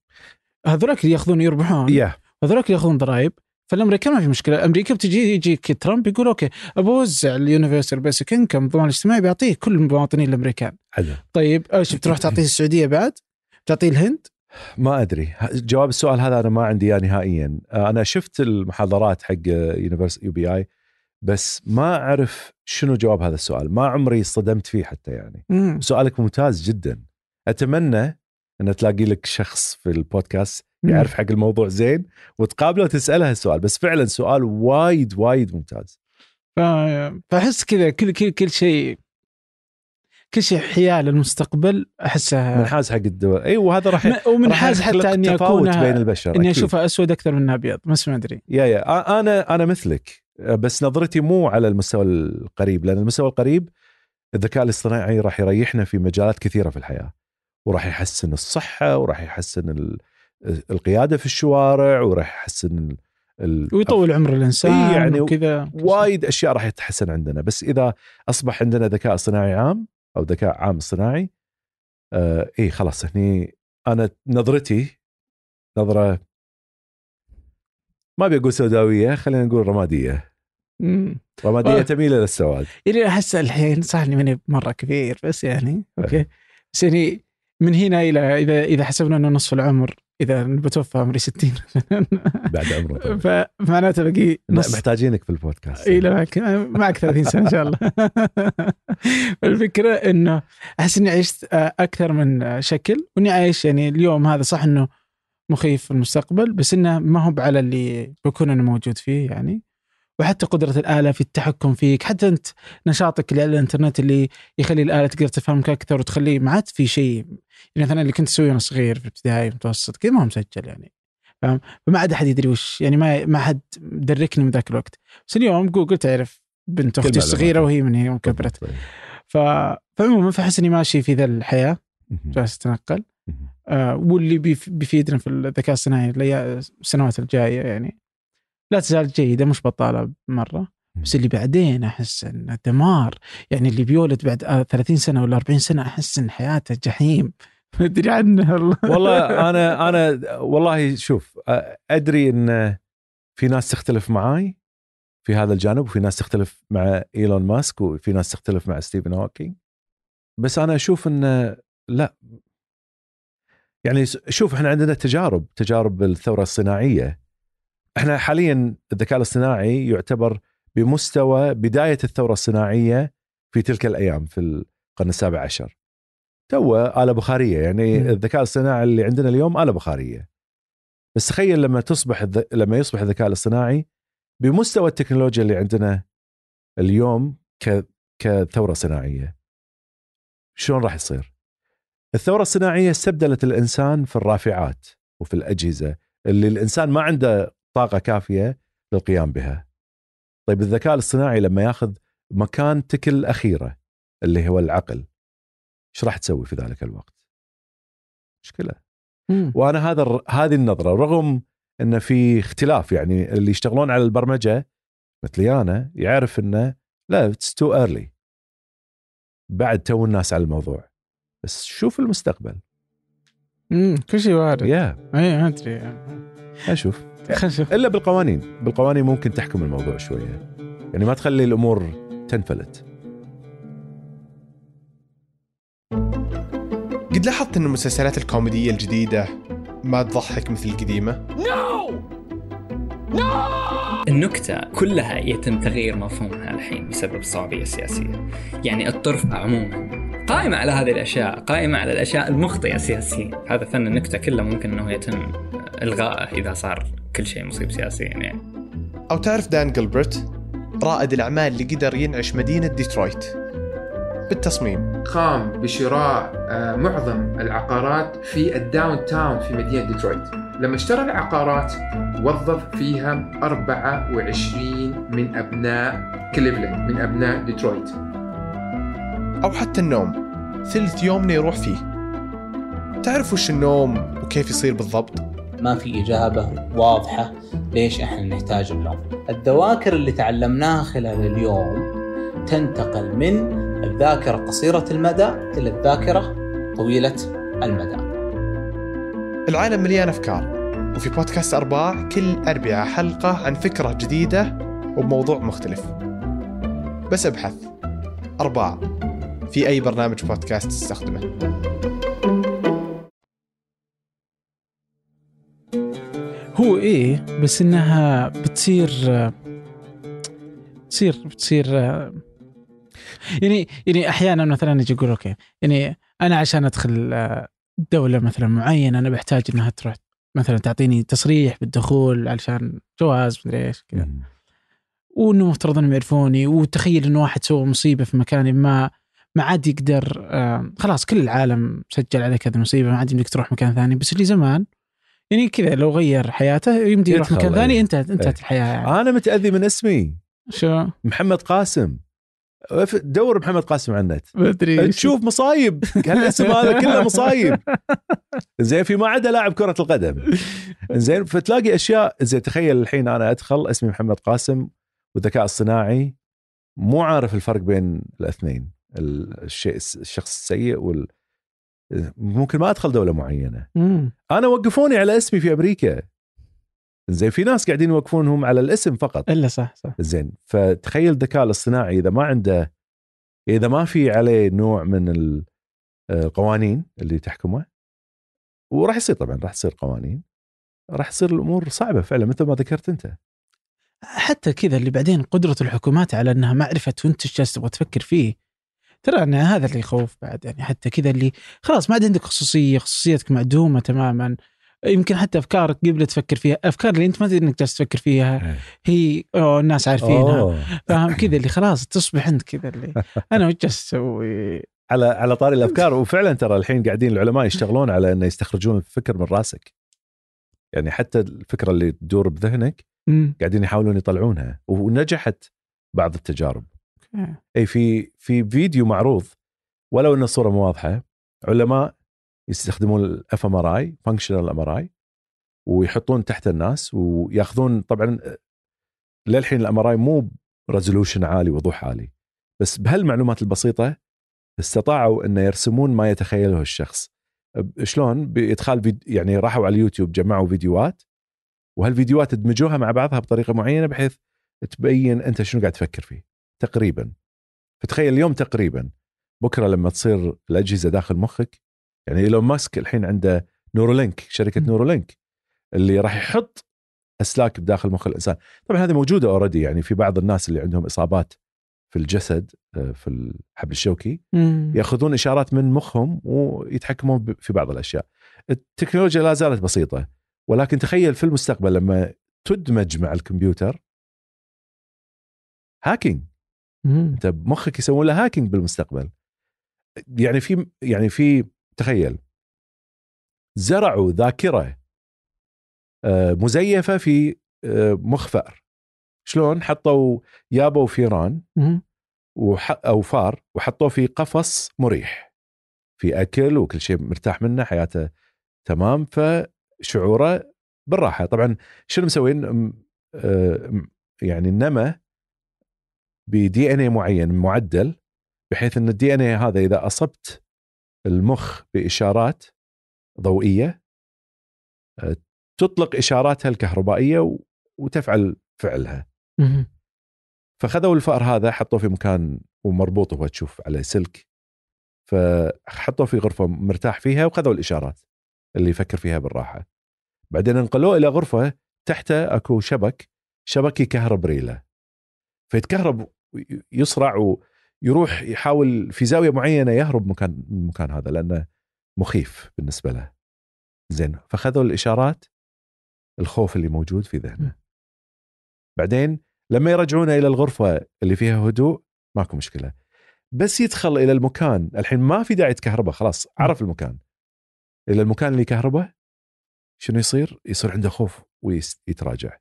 هذولاك اللي يأخذون يربحون. يا هذولاك اللي يأخذون ضرائب. فالامريكان ما في مشكلة. أمريكا بتجي يجيك ترامب يقول okay بوزع ال universal basic income الضمان الاجتماعي بيعطيه كل المواطنين الأمريكان. عدل طيب إيش بتروح تعطيه السعودية بعد؟ بتعطيه الهند؟ ما أدري. جواب السؤال هذا أنا ما عندي إياه نهائيا. آه، أنا شفت المحاضرات حق universal UBI بس ما أعرف شنو جواب هذا السؤال. ما عمري صدمت فيه حتى يعني. مم. سؤالك ممتاز جدا. أتمنى أن تلاقي لك شخص في البودكاست يعرف حق الموضوع زين وتقابله وتساله السؤال بس فعلا سؤال وايد وايد ممتاز. فأحس كذا كل كل كل شيء كل شيء حيال المستقبل أحسها منحاز حق الدول اي وهذا راح ومنحاز حتى إني اكون بين البشر إني. أشوفها أسود أكثر من أبيض بس ما أدري يا يا أنا أنا مثلك بس نظرتي مو على المستوى القريب لأن المستوى القريب الذكاء الاصطناعي راح يريحنا في مجالات كثيرة في الحياة وراح يحسن الصحة وراح يحسن ال- القيادة في الشوارع وراح يحسن ال- ويطول عمر الإنسان إيه يعني وكذا وايد أشياء راح تتحسن عندنا بس إذا أصبح عندنا ذكاء اصطناعي عام أو ذكاء عام اصطناعي آه اي خلاص هني أنا نظرتي نظرة ما أبي أقول سوداوية خلينا نقول رمادية مم. رمادية آه. تميل إلى السواد يعني أحس الحين صح اني ماني مرة كبير بس يعني okay بس يعني من هنا إلى إذا إذا حسبنا إنه نصف العمر إذا بتوفى عمري 60 بعد عمره. [LAUGHS] فمعناته باقي نص. محتاجينك في البودكاست. إي معك معك 30 سنه إن شاء الله. [LAUGHS] الفكرة إنه أحس إني عشت آه، أكثر من شكل وإني عايش يعني اليوم هذا صح إنه مخيف في المستقبل بس إنه ما هو على اللي بكون أنا موجود فيه يعني. وحتى قدرة الآلة في التحكم فيك حتى أنت نشاطك اللي على الإنترنت اللي يخلي الآلة تقدر تفهمك أكثر وتخليه ما عاد في شيء يعني مثلا اللي كنت اسويه وأنا صغير في ابتدائي متوسط كذا ما هو مسجل يعني فاهم فما عاد أحد يدري وش يعني ما ما حد دركني من ذاك الوقت بس اليوم جوجل تعرف بنت الصغيرة معلوماتك. وهي من يوم كبرت طيب. ف... فعموما فاحس اني ماشي في ذا الحياة مهم. جالس أتنقل مهم. آه واللي بيف- بيفيدنا في الذكاء الصناعي السنوات الجاية يعني لا تزال جيدة مش بطالة مرة. بس اللي بعدين أحس انه دمار يعني اللي بيولد بعد آه 30 سنة ولا 40 سنة أحس إن حياته جحيم. [LAUGHS] ما أدري عنه والله. والله [LAUGHS] أنا أنا والله شوف أدري إن في ناس تختلف معاي في هذا الجانب وفي ناس تختلف مع إيلون ماسك وفي ناس تختلف مع ستيفن هوكينج بس أنا أشوف إن لا. يعني شوف إحنا عندنا تجارب تجارب الثورة الصناعية. إحنا حاليا الذكاء الاصطناعي يعتبر بمستوى بداية الثورة الصناعية في تلك الأيام في القرن السابع عشر. تو آلة بخارية يعني مم. الذكاء الصناعي اللي عندنا اليوم آلة بخارية. بس تخيل لما تصبح الذ... لما يصبح الذكاء الاصطناعي بمستوى التكنولوجيا اللي عندنا اليوم ك... كثورة صناعية. شلون راح يصير؟ الثورة الصناعية استبدلت الإنسان في الرافعات وفي الأجهزة اللي الإنسان ما عنده طاقة كافية للقيام بها. طيب الذكاء الاصطناعي لما ياخذ مكان تكل أخيرة اللي هو العقل إيش راح تسوي في ذلك الوقت؟ مشكلة. مم. وأنا هذا هذه النظرة رغم إن في اختلاف يعني اللي يشتغلون على البرمجة مثلي أنا يعرف إنه لا it's too early بعد تو الناس على الموضوع. بس شوف المستقبل. مم. كل شيء وارد. يا إي ما أدري أشوف. خلينا نشوف. إلا بالقوانين. بالقوانين ممكن تحكم الموضوع شوية. يعني ما تخلي الأمور تنفلت. قد لاحظت إن المسلسلات الكوميدية الجديدة ما تضحك مثل القديمة؟ النكتة كلها يتم تغيير مفهومها الحين بسبب الصعوبية السياسية. يعني الطرف عموما قائمة على هذه الأشياء قائمة على الأشياء المخطئة سياسيا هذا فن النكتة كله ممكن أنه يتم إلغائه إذا صار كل شيء مصيب سياسيا يعني. أو تعرف دان جلبرت؟ رائد الأعمال اللي قدر ينعش مدينة ديترويت. بالتصميم. قام بشراء آه، معظم العقارات في ال downtown في مدينة ديترويت. لما اشترى العقارات وظف فيها 24 من أبناء كليفلاند من أبناء ديترويت. أو حتى النوم. ثلث يومنا يروح فيه. تعرف وش النوم وكيف يصير بالضبط؟ ما في إجابة واضحة ليش إحنا نحتاج النوم الذواكر اللي تعلمناها خلال اليوم تنتقل من الذاكرة قصيرة المدى إلى الذاكرة طويلة المدى. العالم مليان أفكار وفي بودكاست أرباع كل اربعاء حلقة عن فكرة جديدة وبموضوع مختلف. بس أبحث. أرباع. في أي برنامج بودكاست تستخدمه. هو إيه بس إنها بتصير بتصير بتصير يعني يعني أحيانا مثلا أجي أقول أوكي يعني أنا عشان أدخل دولة مثلا معينة أنا بحتاج إنها تروح مثلا تعطيني تصريح بالدخول علشان جواز مدري إيش كذا. وإنه مفترض إنهم يعرفوني وتخيل انه واحد سوى مصيبة في مكان ما ما عاد يقدر آه خلاص كل العالم سجل عليك هذه المصيبة ما عاد يمديك تروح مكان ثاني. بس اللي زمان يعني كذا لو غير حياته يمدي يروح مكان ثاني. انتهت انتهت أي. الحياة يعني. أنا متأذي من اسمي. شو؟ محمد قاسم. دور محمد قاسم على النت. بدري تشوف مصايب. هالاسم هذا كله مصايب. زين في ما عدا لاعب كرة القدم. زين فتلاقي اشياء زين تخيل الحين أنا أدخل اسمي محمد قاسم والذكاء الصناعي. مو عارف الفرق بين الأثنين الشيء الشخص السيء وال ممكن ما أدخل دولة معينة. مم. أنا وقفوني على اسمي في أمريكا. زين في ناس قاعدين يوقفونهم على الاسم فقط. إلا صح صح. زين فتخيل الذكاء الاصطناعي إذا ما عنده إذا ما في عليه نوع من ال- القوانين اللي تحكمه وراح يصير طبعا راح تصير قوانين راح تصير الأمور صعبة فعلا مثل ما ذكرت أنت. حتى كذا اللي بعدين قدرة الحكومات على إنها معرفة وانت إيش تبغى تفكر فيه ترى أن هذا اللي يخوف بعد يعني حتى كذا اللي خلاص ما عاد عندك خصوصية خصوصيتك معدومة تماما يمكن حتى افكارك قبل تفكر فيها أفكار اللي أنت ما تدري إنك جالس تفكر فيها إيه. هي أوه الناس عارفينها. فاهم كذا اللي خلاص تصبح أنت كذا اللي أنا وش جالس أسوي على على طاري الأفكار وفعلا ترى الحين قاعدين العلماء يشتغلون على إنه يستخرجون الفكر من راسك يعني حتى الفكرة اللي تدور بذهنك. قاعدين يحاولون يطلعونها ونجحت بعض التجارب. أي في في فيديو معروض ولو إن الصورة مو واضحة علماء يستخدمون الاف ام ار اي فانكشنال ام ار اي ويحطون تحت الناس وياخذون طبعا للحين ال MRI مو resolution عالي وضوح عالي بس بهالمعلومات البسيطة استطاعوا ان يرسمون ما يتخيله الشخص. شلون؟ بإدخال. يعني راحوا على اليوتيوب جمعوا فيديوهات وهالفيديوهات دمجوها مع بعضها بطريقة معينة بحيث تبين أنت شنو قاعد تفكر فيه. تقريبا فتخيل اليوم تقريبا بكرة لما تصير الأجهزة داخل مخك يعني إيلون ماسك الحين عنده Neuralink شركة. Neuralink اللي راح يحط أسلاك بداخل مخ الإنسان طبعا هذه موجودة already يعني في بعض الناس اللي عندهم إصابات في الجسد آه، في الحبل الشوكي مم. يأخذون إشارات من مخهم ويتحكمون في بعض الأشياء. التكنولوجيا لا زالت بسيطة ولكن تخيل في المستقبل لما تدمج مع الكمبيوتر hacking. انت بمخك يسوون له hacking بالمستقبل. يعني في يعني في تخيل زرعوا ذاكرة آه، مزيفة في آه، مخ فأر. شلون حطوا يابوا فيران. وح... أو فار وحطوه في قفص مريح في أكل وكل شيء مرتاح منه حياته تمام فشعوره بالراحة طبعا شنو مسوين آه، يعني نما بدي ان اي معين معدل بحيث إن الدي ان اي هذا إذا أصبت المخ بإشارات ضوئية آه، تطلق إشاراتها الكهربائية وتفعل فعلها. فخذوا الفأر هذا حطوه في مكان ومربوط وهو تشوف عليه سلك فحطوه في غرفة مرتاح فيها وخذوا الإشارات اللي يفكر فيها بالراحة. بعدين انقلوه إلى غرفة تحته أكو شبك شبك يكهرب ريله فيتكهرب يصرع ويروح يحاول في زاوية معينة يهرب مكان من المكان هذا لأنه مخيف بالنسبة له. زين فخذوا الإشارات الخوف اللي موجود في ذهنه. بعدين لما يرجعونه إلى الغرفة اللي فيها هدوء ماكو مشكلة. بس يدخل إلى المكان الحين ما في داعي كهرباء خلاص عرف المكان. إلى المكان اللي كهرباء شنو يصير؟ يصير عنده خوف ويتراجع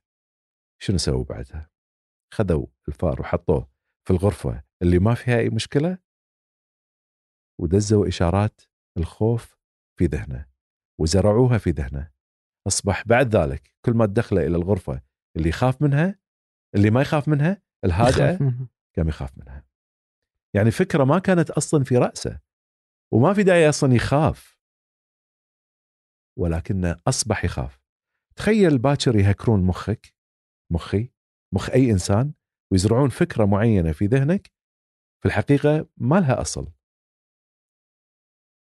شنو سووا بعدها؟ خذوا الفار وحطوه في الغرفة اللي ما فيها أي مشكلة ودزوا إشارات الخوف في ذهنه وزرعوها في ذهنه. أصبح بعد ذلك كل ما تدخله إلى الغرفة اللي يخاف منها اللي ما يخاف منها منها. قام يخاف منها. يعني فكرة ما كانت أصلا في رأسه وما في داعي أصلا يخاف. ولكنه أصبح يخاف. تخيل باكر يهكرون مخك مخي مخ أي إنسان ويزرعون فكرة معينة في ذهنك في الحقيقة ما لها أصل.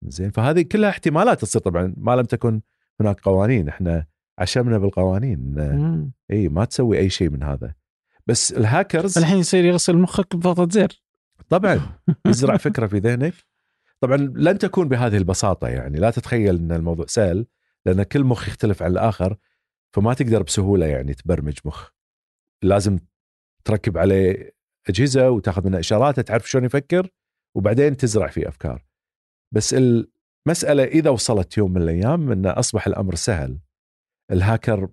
زين فهذه كلها احتمالات تصير طبعا ما لم تكن هناك قوانين. إحنا عشمنا بالقوانين. إي ما تسوي أي شيء من هذا. بس الهاكرز الحين يصير يغسل مخك بضغطة زر. طبعا [LAUGHS] يزرع فكرة في ذهنك. طبعا لن تكون بهذه البساطة يعني. لا تتخيل إن الموضوع سهل لأن كل مخ يختلف عن الآخر فما تقدر بسهولة يعني تبرمج مخ. لازم تركب عليه أجهزة وتاخذ منه اشاراته تعرف شلون يفكر وبعدين تزرع فيه أفكار. بس المسألة إذا وصلت يوم من الأيام انه أصبح الأمر سهل. الهاكر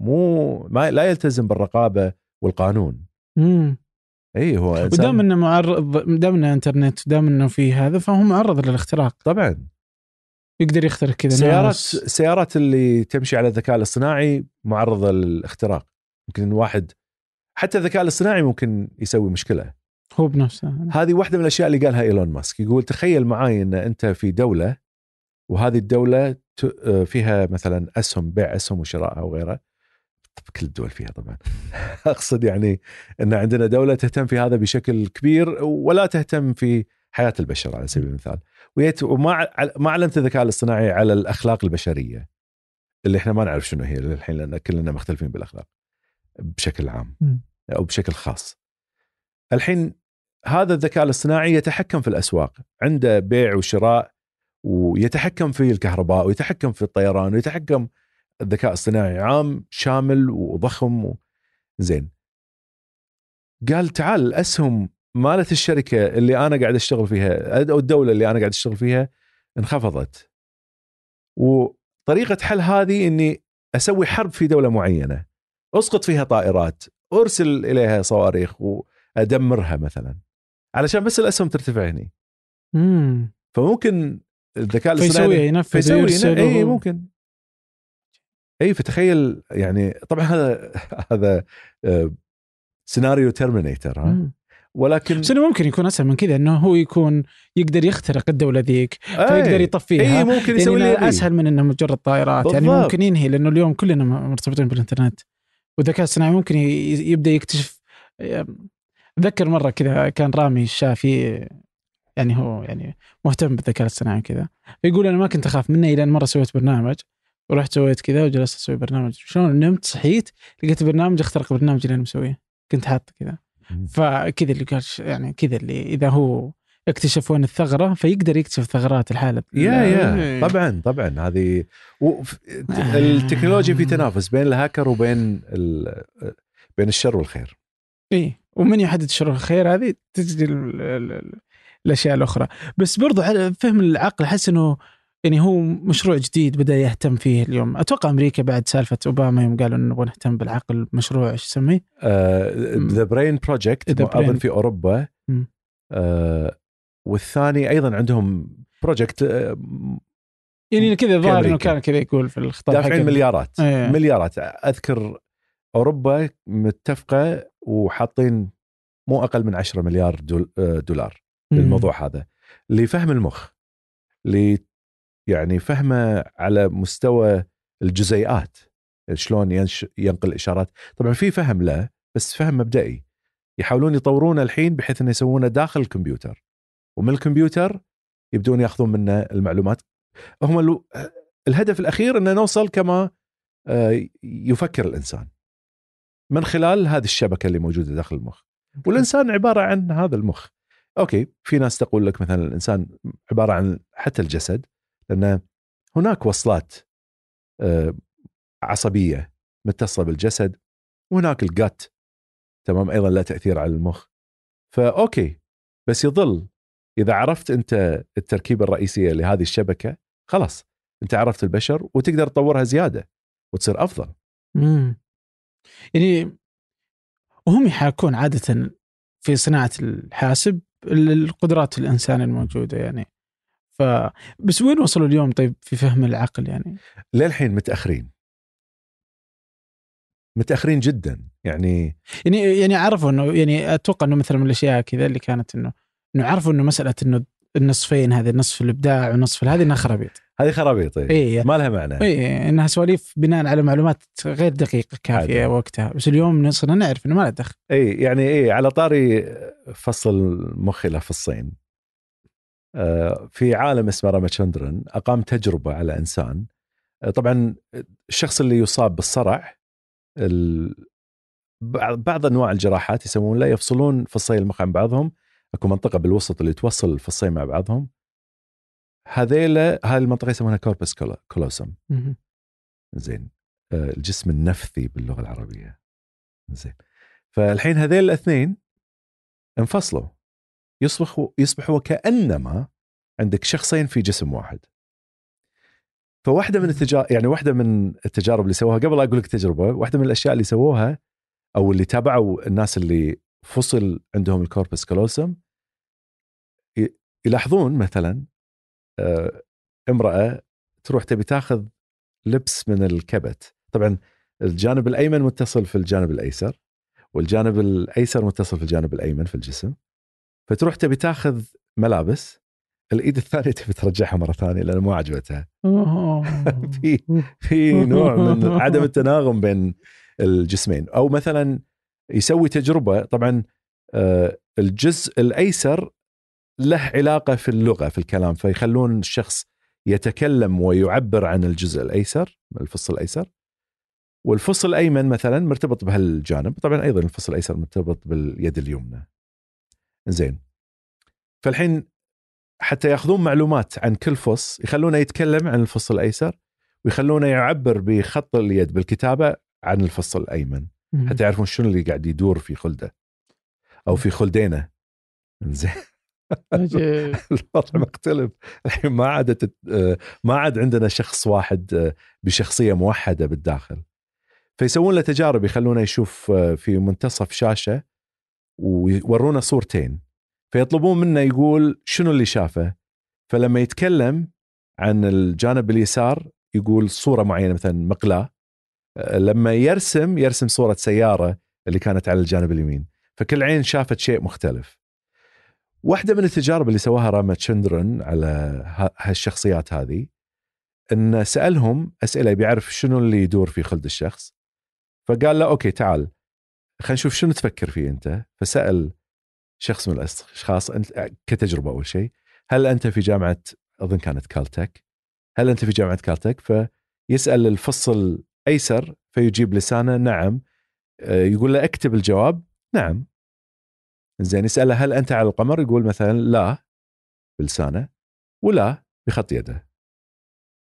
مو ما لا يلتزم بالرقابة والقانون. مم. إي هو ودام إنه معرض دام إنه إنترنت ودام إنه في هذا فهو معرض للاختراق. طبعا. يقدر يخترق كذا سيارات ناس. السيارات اللي تمشي على الذكاء الاصطناعي معرضة للاختراق. ممكن واحد حتى الذكاء الاصطناعي ممكن يسوي مشكلة. هو بنفسه. هذه واحدة من الأشياء اللي قالها إيلون ماسك. يقول تخيل معاي إن أنت في دولة وهذه الدولة آه، فيها مثلا أسهم بيع أسهم وشرائها وغيرها كل الدول فيها طبعا. [LAUGHS] أقصد يعني إن عندنا دولة تهتم في هذا بشكل كبير ولا تهتم في حياة البشر على سبيل المثال. ويت وما ما علمت الذكاء الاصطناعي على الأخلاق البشرية اللي إحنا ما نعرف شنو هي للحين لأن كلنا مختلفين بالأخلاق بشكل عام. أو بشكل خاص. الحين هذا الذكاء الاصطناعي يتحكم في الأسواق، عنده بيع وشراء ويتحكم في الكهرباء ويتحكم في الطيران ويتحكم الذكاء الصناعي عام شامل وضخم و... زين. قال تعال الأسهم مالت الشركة اللي أنا قاعد أشتغل فيها أو الدولة اللي أنا قاعد أشتغل فيها انخفضت. وطريقة حل هذه إني أسوي حرب في دولة معينة. أسقط فيها طائرات أرسل إليها صواريخ وأدمرها مثلا. علشان بس الأسهم ترتفع هني امم فممكن الذكاء فيسوي الاصطناعي ينفذ فيسوي ويرسل اي ممكن. اي فتخيل يعني طبعا هذا هذا آه، سيناريو Terminator ها؟ مم. ولكن بس انه ممكن يكون أسهل من كذا؟ إنه هو يكون يقدر يخترق الدولة ذيك فيقدر يطفيها. اي ممكن يعني يسوي لي. أسهل من إنه مجرد طائرات. يعني بالضبط. ممكن ينهي لأنه اليوم كلنا مرتبطين بالإنترنت. والذكاء الصناعي ممكن يبدأ يكتشف اتذكر مرة كذا كان رامي الشافي يعني هو يعني مهتم بالذكاء الصناعي كذا فيقول أنا ما كنت أخاف منه إلى أن مرة سويت برنامج ورحت سويت كذا وجلست أسوي برنامج شلون نمت صحيت لقيت برنامج أخترق برنامج اللي أنا مسويه كنت حاط كذا. فكذا اللي قال يعني كذا اللي إذا هو اكتشف وين الثغرة فيقدر يكتشف ثغرات الحالة. يا إيه. يا. طبعا طبعا. هذه وف- التكنولوجيا في تنافس بين الهاكر وبين ال- بين الشر والخير. اي ومن يحدد الشر والخير؟ هذه تجي ال- ال- ال- الأشياء الأخرى. بس برضو على فهم العقل أحس إنه يعني هو مشروع جديد بدأ يهتم فيه اليوم. أتوقع أمريكا بعد سالفة أوباما يوم قالوا إنه نبغى نهتم بالعقل مشروع إيش يسميه؟ The Brain Project The Brain. اظن في أوروبا. آه، والثاني أيضا عندهم project يعني كذا ظاهر إنه. كان كذا يقول في الخطاب دافعين. مليارات إيه. مليارات أذكر أوروبا متفقة وحاطين مو أقل من 10 مليار دول آه، دولار. للموضوع هذا لفهم المخ ل يعني فهمه على مستوى الجزيئات شلون ينش ينقل اشارات طبعا في فهم له بس فهم مبدئي يحاولون يطورونه الحين بحيث إنه يسوونه داخل الكمبيوتر ومن الكمبيوتر يبدون ياخذون منه المعلومات. هم الهدف الأخير إنه نوصل كما آه، يفكر الإنسان من خلال هذه الشبكة اللي موجودة داخل المخ. والإنسان عبارة عن هذا المخ. أوكي في ناس تقول لك مثلا الإنسان عبارة عن حتى الجسد لأن هناك وصلات آه، عصبية متصلة بالجسد وهناك الجات تمام أيضا له تأثير على المخ. فأوكي بس يظل إذا عرفت أنت التركيبة الرئيسية لهذه الشبكة خلاص أنت عرفت البشر وتقدر تطورها زيادة وتصير أفضل. مم. يعني وهم يحاكون عادة في صناعة الحاسب ال- القدرات الإنسان الموجودة يعني. ف بس وين وصلوا اليوم طيب في فهم العقل يعني؟ للحين متأخرين. متأخرين جدا يعني يعني يعني عرفوا إنه يعني أتوقع إنه مثلا من الأشياء كذا اللي كانت إنه انه عرفوا إنه مسألة إنه النصفين هذه نصف الإبداع ونصف هذه إنها خرابيط. هذه خرابيط إيه. اي ما لها معنى. اي إنها سواليف بناء على معلومات غير دقيقة كافية عادي. وقتها. بس اليوم صرنا نعرف إنه ما له دخل. اي يعني اي على طاري فصل المخ إلى فصين آه، في عالم اسمه راماتشاندران أقام تجربة على إنسان. آه، طبعا الشخص اللي يصاب بالصرع ال- بعض أنواع الجراحات يسمون له يفصلون فصي المخ عن بعضهم. أكو منطقة بالوسط اللي توصل الفصين مع بعضهم. هذيلا هاي المنطقة يسمونها corpus callosum. زين. آه، الجسم الثفني باللغة العربية. زين. فالحين هذيل الاثنين انفصلوا. يصبح يصبح وكأنما عندك شخصين في جسم واحد. فواحدة من التجارب يعني واحدة من التجارب اللي سووها قبل لا أقول لك تجربة واحدة من الأشياء اللي سووها أو اللي تابعوا الناس اللي فصل عندهم الكوربس كالوسم يلاحظون مثلا آه، امرأة تروح تبي تاخذ لبس من الكبت. طبعا الجانب الأيمن متصل في الجانب الأيسر والجانب الأيسر متصل في الجانب الأيمن في الجسم. فتروح تبي تاخذ ملابس الإيد الثانية [LAUGHS] تبي ترجعها مرة ثانية لأن مو عجبتها. [LAUGHS] في في نوع من عدم التناغم بين الجسمين. أو مثلا يسوي تجربة. طبعا آه، الجزء الأيسر له علاقة في اللغة في الكلام فيخلون الشخص يتكلم ويعبر عن الجزء الأيسر الفص الأيسر. والفص الأيمن مثلا مرتبط بهالجانب. طبعا أيضا الفص الأيسر مرتبط باليد اليمنى. زين. فالحين حتى ياخذون معلومات عن كل فص يخلونه يتكلم عن الفص الأيسر ويخلونه يعبر بخط اليد بالكتابة عن الفص الأيمن. حتى يعرفون شنو اللي قاعد يدور في خلده أو في خلدينه. زين. [LAUGHS] الوضع مختلف. الحين ما عاد تت- آه، ما عاد عندنا شخص واحد آه، بشخصية موحدة بالداخل. فيسوون له تجارب يخلونه يشوف آه، في منتصف شاشة ويورونا صورتين. فيطلبون منه يقول شنو اللي شافه. فلما يتكلم عن الجانب اليسار يقول صورة معينة مثلا مقلاة. لما يرسم يرسم صورة سيارة اللي كانت على الجانب اليمين. فكل عين شافت شيء مختلف. واحدة من التجارب اللي سواها راماتشاندران على ها- هالشخصيات هذه إن سألهم أسئلة بيعرف شنو اللي يدور في خلد الشخص. فقال له okay تعال خلينا نشوف شنو تفكر فيه أنت. فسأل شخص من الأشخاص أنت كتجربة أول شيء هل أنت في جامعة أظن كانت كالتك هل أنت في جامعة كالتك فيسأل الفص الايسر فيجيب لسانه نعم. آه، يقول له اكتب الجواب نعم. زين يسأله هل أنت على القمر؟ يقول مثلا لا. بلسانه. ولا بخط يده.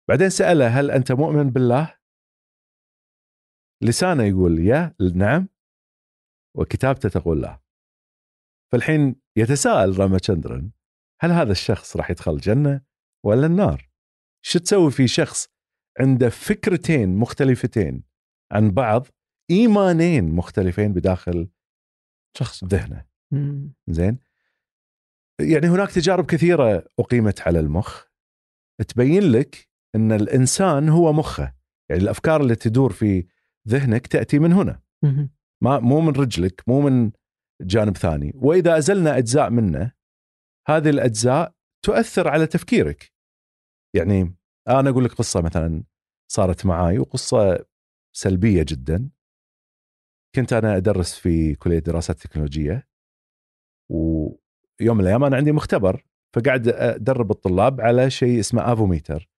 بعدين سأله هل أنت مؤمن بالله؟ لسانه يقول يا نعم. وكتابته تقول لا. فالحين يتساءل راماتشندرن هل هذا الشخص راح يدخل الجنة ولا النار؟ شو تسوي في شخص عنده فكرتين مختلفتين عن بعض إيمانين مختلفين بداخل شخص. ذهنه. زين؟ يعني هناك تجارب كثيرة أقيمت على المخ. تبين لك أن الإنسان هو مخه. يعني الأفكار اللي تدور في ذهنك تأتي من هنا. ما مو من رجلك مو من جانب ثاني. وإذا أزلنا أجزاء منه هذه الأجزاء تؤثر على تفكيرك. يعني أنا أقول لك قصة مثلا صارت معاي وقصة سلبية جدا. كنت أنا أدرس في كلية دراسات تكنولوجية ويوم من الأيام أنا عندي مختبر فقاعد أدرب الطلاب على شيء اسمه AVO meter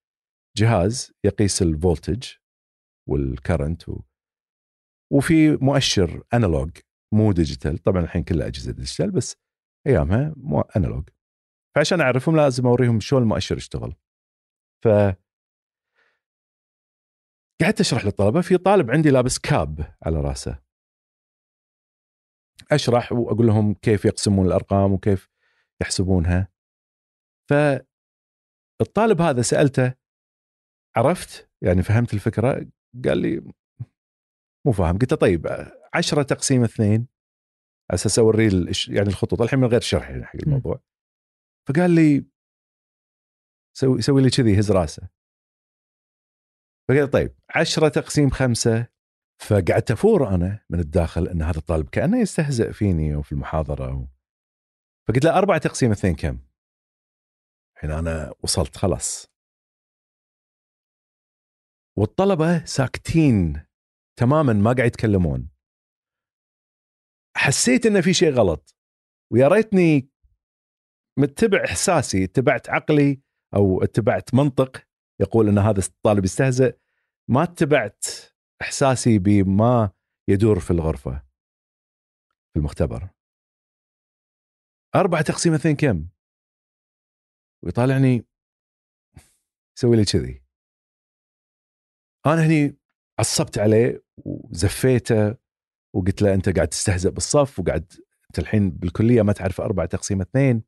جهاز يقيس ال voltage وال current و... وفي مؤشر analog مو digital طبعا الحين كلها اجهزه digital بس أيامها مو analog فعشان أعرفهم لازم أوريهم شلون المؤشر يشتغل. ف قعدت أشرح للطلبة في طالب عندي لابس cap على رأسه. أشرح وأقول لهم كيف يقسمون الأرقام وكيف يحسبونها. فالطالب هذا سألته عرفت؟ يعني فهمت الفكرة. قال لي مو فاهم. قلت له طيب عشرة تقسيم اثنين على أساس أوريه الإش- يعني الخطوط. الحين من غير شرح يعني حق الموضوع. فقال لي سوي سوي لي كذي هز راسه. فقال طيب عشرة تقسيم خمسة. فقعدت أفور أنا من الداخل إن هذا الطالب كأنه يستهزئ فيني وفي المحاضرة و... فقلت له أربعة تقسيم اثنين كم؟ الحين أنا وصلت خلاص. والطلبة ساكتين تماما ما قاعد يتكلمون. حسيت إن في شيء غلط. ويا ريتني متبع إحساسي اتبعت عقلي أو اتبعت منطق يقول إن هذا الطالب يستهزئ ما اتبعت إحساسي بما يدور في الغرفة في المختبر. أربعة تقسيم اثنين كم؟ ويطالعني يسوي لي كذي. أنا هني عصبت عليه وزفيته وقلت له أنت قاعد تستهزئ بالصف وقاعد أنت الحين بالكلية ما تعرف أربعة تقسيم اثنين.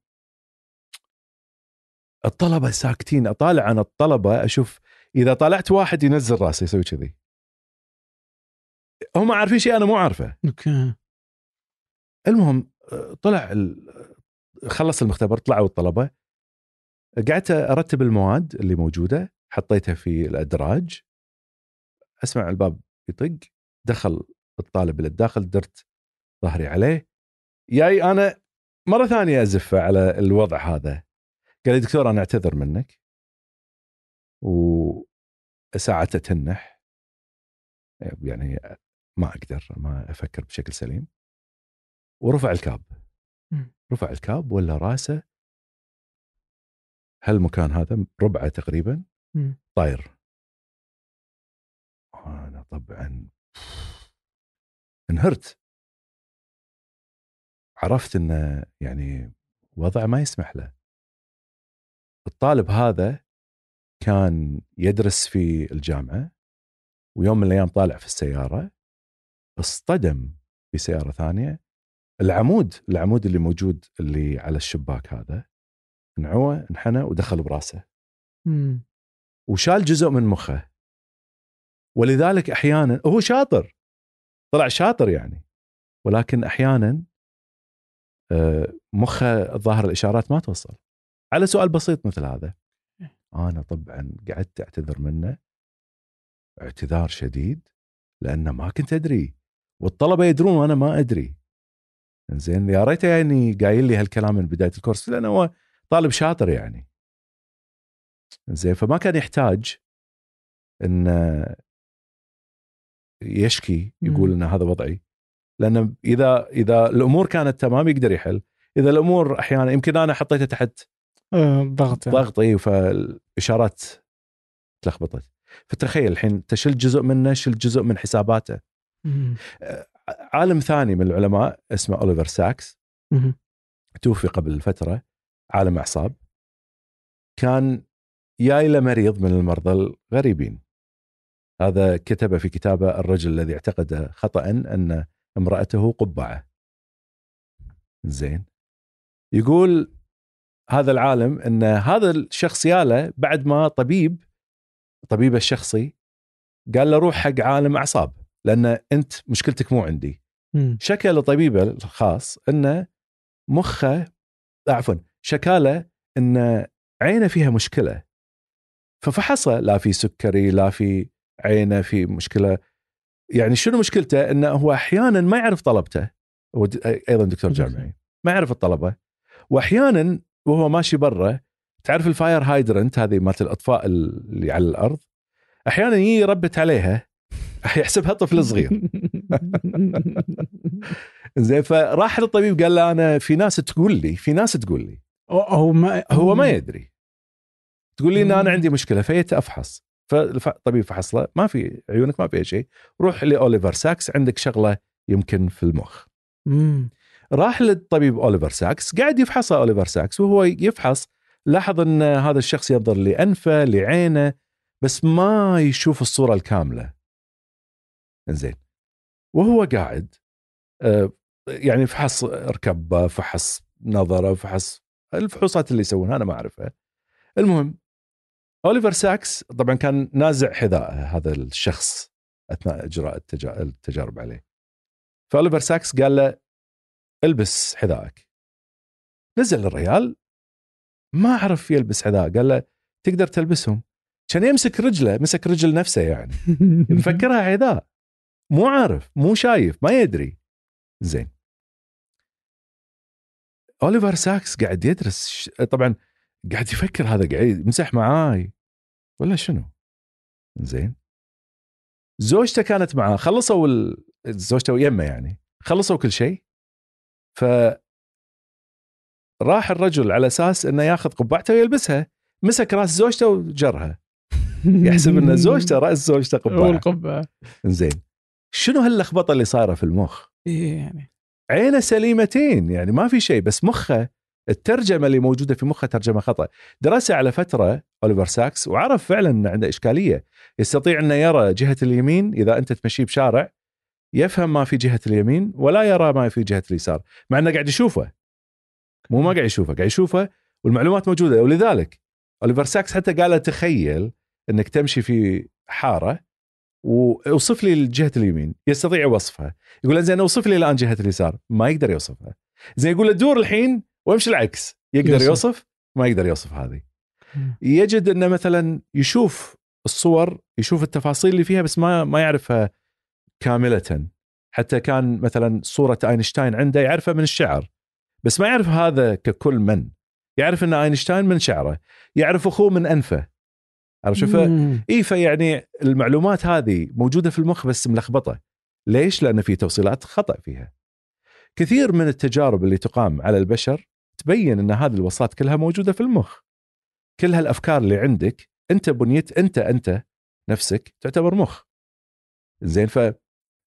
الطلبة ساكتين أطالع عن الطلبة أشوف إذا طالعت واحد ينزل راسه يسوي كذي. هم عارفين شيء أنا مو عارفه. أوكي. المهم طلع ال- خلص المختبر طلعوا الطلبة. قعدت أرتب المواد اللي موجودة حطيتها في الأدراج. أسمع الباب يطق. دخل الطالب إلى الداخل درت ظهري عليه. جاي أنا مرة ثانية أزفه على الوضع هذا. قال لي دكتور أنا أعتذر منك. وساعته تنح يعني ما أقدر ما أفكر بشكل سليم. ورفع الكاب. رفع الكاب ولا راسه. هالمكان هذا ربعه تقريبا. طاير. أنا طبعا انهرت. عرفت إنه يعني وضع ما يسمح له. الطالب هذا كان يدرس في الجامعة ويوم من الأيام طالع في السيارة اصطدم في سياره ثانية. العمود العمود اللي موجود اللي على الشباك هذا انعوى انحنى ودخل براسه. مم. وشال جزء من مخه. ولذلك أحيانا هو شاطر. طلع شاطر يعني. ولكن أحيانا آه، مخه الظاهر الإشارات ما توصل. على سؤال بسيط مثل هذا. أنا طبعا قعدت أعتذر منه اعتذار شديد لأن ما كنت أدري والطلبة يدرون وأنا ما أدري. زين يا ريته يعني قايل لي هالكلام من بداية الكورس لأنه هو طالب شاطر يعني. زين فما كان يحتاج إن يشكي يقول إن هذا وضعي. لأن إذا إذا الأمور كانت تمام يقدر يحل. إذا الأمور أحيانا يمكن أنا حطيته تحت ضغط ضغط اي فالإشارات تلخبطت. فتخيل الحين تشل جزء منه شل جزء من حساباته. مم. عالم ثاني من العلماء اسمه أوليفر ساكس. مم. توفي قبل فترة عالم أعصاب. كان جاي له مريض من المرضى الغريبين. هذا كتب في كتابه الرجل الذي اعتقد خطأ أن امرأته قبعة. زين. يقول هذا العالم إن هذا الشخص ياله بعد ما طبيب طبيبه الشخصي قال له روح حق عالم أعصاب لأن أنت مشكلتك مو عندي. شكى لطبيبه الخاص انه مخه عفوا شكى له إن عينه فيها مشكلة. ففحصه لا في سكري لا في عينه في مشكلة. يعني شنو مشكلته؟ انه هو أحيانا ما يعرف طلبته. أيضا دكتور جامعي ما يعرف الطلبة. واحيانا وهو ماشي برا. تعرف ال fire hydrant هذه مالت الأطفاء اللي على الأرض؟ أحيانا يجي يربت عليها [LAUGHS] يحسبها طفل صغير. [LAUGHS] زين فراح للطبيب قال له أنا في ناس تقول لي في ناس تقول لي. هو- ما هو ما يدري. تقول لي إن أنا. عندي مشكلة فيت افحص فالطبيب فحص له ما في عيونك ما فيها شيء. روح لأوليفر ساكس عندك شغلة يمكن في المخ. مم. راح للطبيب أوليفر ساكس قاعد يفحصه أوليفر ساكس وهو يفحص. لاحظ إن هذا الشخص ينظر لأنفه لعينه بس ما يشوف الصورة الكاملة. زين وهو قاعد آه، يعني فحص ركبة فحص نظرة فحص الفحوصات اللي يسوونها أنا ما أعرفها. المهم أوليفر ساكس طبعا كان نازع حذاءه هذا الشخص أثناء إجراء التجا- التجارب عليه. فأوليفر ساكس قال له البس حذائك. نزل الريال ما عرف يلبس حذاء قال له تقدر تلبسهم. كان يمسك رجله مسك رجل نفسه يعني. [LAUGHS] مفكرها حذاء. مو عارف مو شايف ما يدري. زين. أوليفر ساكس قاعد يدرس طبعا قاعد يفكر هذا قاعد يمسح معاي. ولا شنو؟ زين. زوجته كانت معاه خلصوا ال... زوجته ويمه يعني خلصوا كل شيء. ف راح الرجل على أساس إنه ياخذ قبعته ويلبسها. مسك رأس زوجته وجرها. يحسب إن زوجته [LAUGHS] رأس زوجته قبعة. والقبعة. زين شنو هاللخبطة اللي صايرة في المخ؟ إيه يعني. عينه سليمتين يعني ما في شيء بس مخه الترجمة اللي موجودة في مخه ترجمة خطأ. درسها على فترة أوليفر ساكس وعرف فعلا ان عنده إشكالية. يستطيع إنه يرى جهة اليمين إذا أنت تمشي بشارع. يفهم ما في جهة اليمين ولا يرى ما في جهة اليسار مع إنه قاعد يشوفه. مو ما قاعد يشوفه قاعد يشوفه والمعلومات موجودة. ولذلك أوليفر ساكس حتى قال تخيل إنك تمشي في حارة وأوصف لي جهة اليمين. يستطيع يوصفها يقول زين أوصف لي الآن جهة اليسار. ما يقدر يوصفها. زين يقول له دور الحين وامشي العكس. يقدر يوصف. يوصف؟ ما يقدر يوصف هذه. يجد إنه مثلا يشوف الصور يشوف التفاصيل اللي فيها بس ما ما يعرفها كاملة حتى كان مثلا صورة أينشتاين عنده يعرفها من الشعر بس ما يعرف هذا ككل من يعرف إن أينشتاين من شعره يعرف أخوه من أنفه عرفت شوف. إي فيعني المعلومات هذه موجودة في المخ بس ملخبطة ليش؟ لأن في توصيلات خطأ فيها. كثير من التجارب اللي تقام على البشر تبين إن هذه الوصلات كلها موجودة في المخ. كل هالأفكار اللي عندك أنت بنيت أنت أنت نفسك تعتبر مخ. زين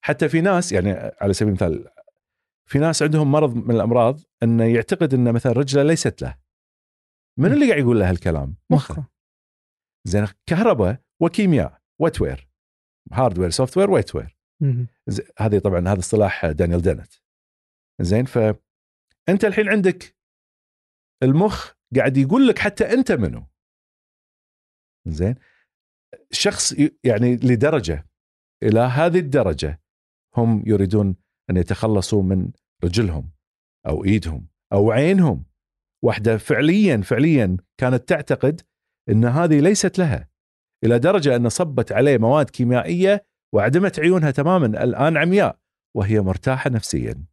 فحتى في ناس يعني على سبيل المثال في ناس عندهم مرض من الأمراض إنه يعتقد ان مثلا رجله ليست له. من اللي قاعد يقول له هالكلام؟ مخه. زين كهرباء وكيمياء wetware hardware software wetware هذه طبعا هذا اصطلاح دانيال دينت. زين فانت الحين عندك المخ قاعد يقول لك حتى أنت منو. زين شخص يعني لدرجة إلى هذه الدرجة هم يريدون أن يتخلصوا من رجلهم أو إيدهم أو عينهم. واحدة فعليا فعليا كانت تعتقد إن هذه ليست لها إلى درجة أن صبت عليه مواد كيميائية وعدمت عيونها تماما الآن عمياء وهي مرتاحة نفسيا.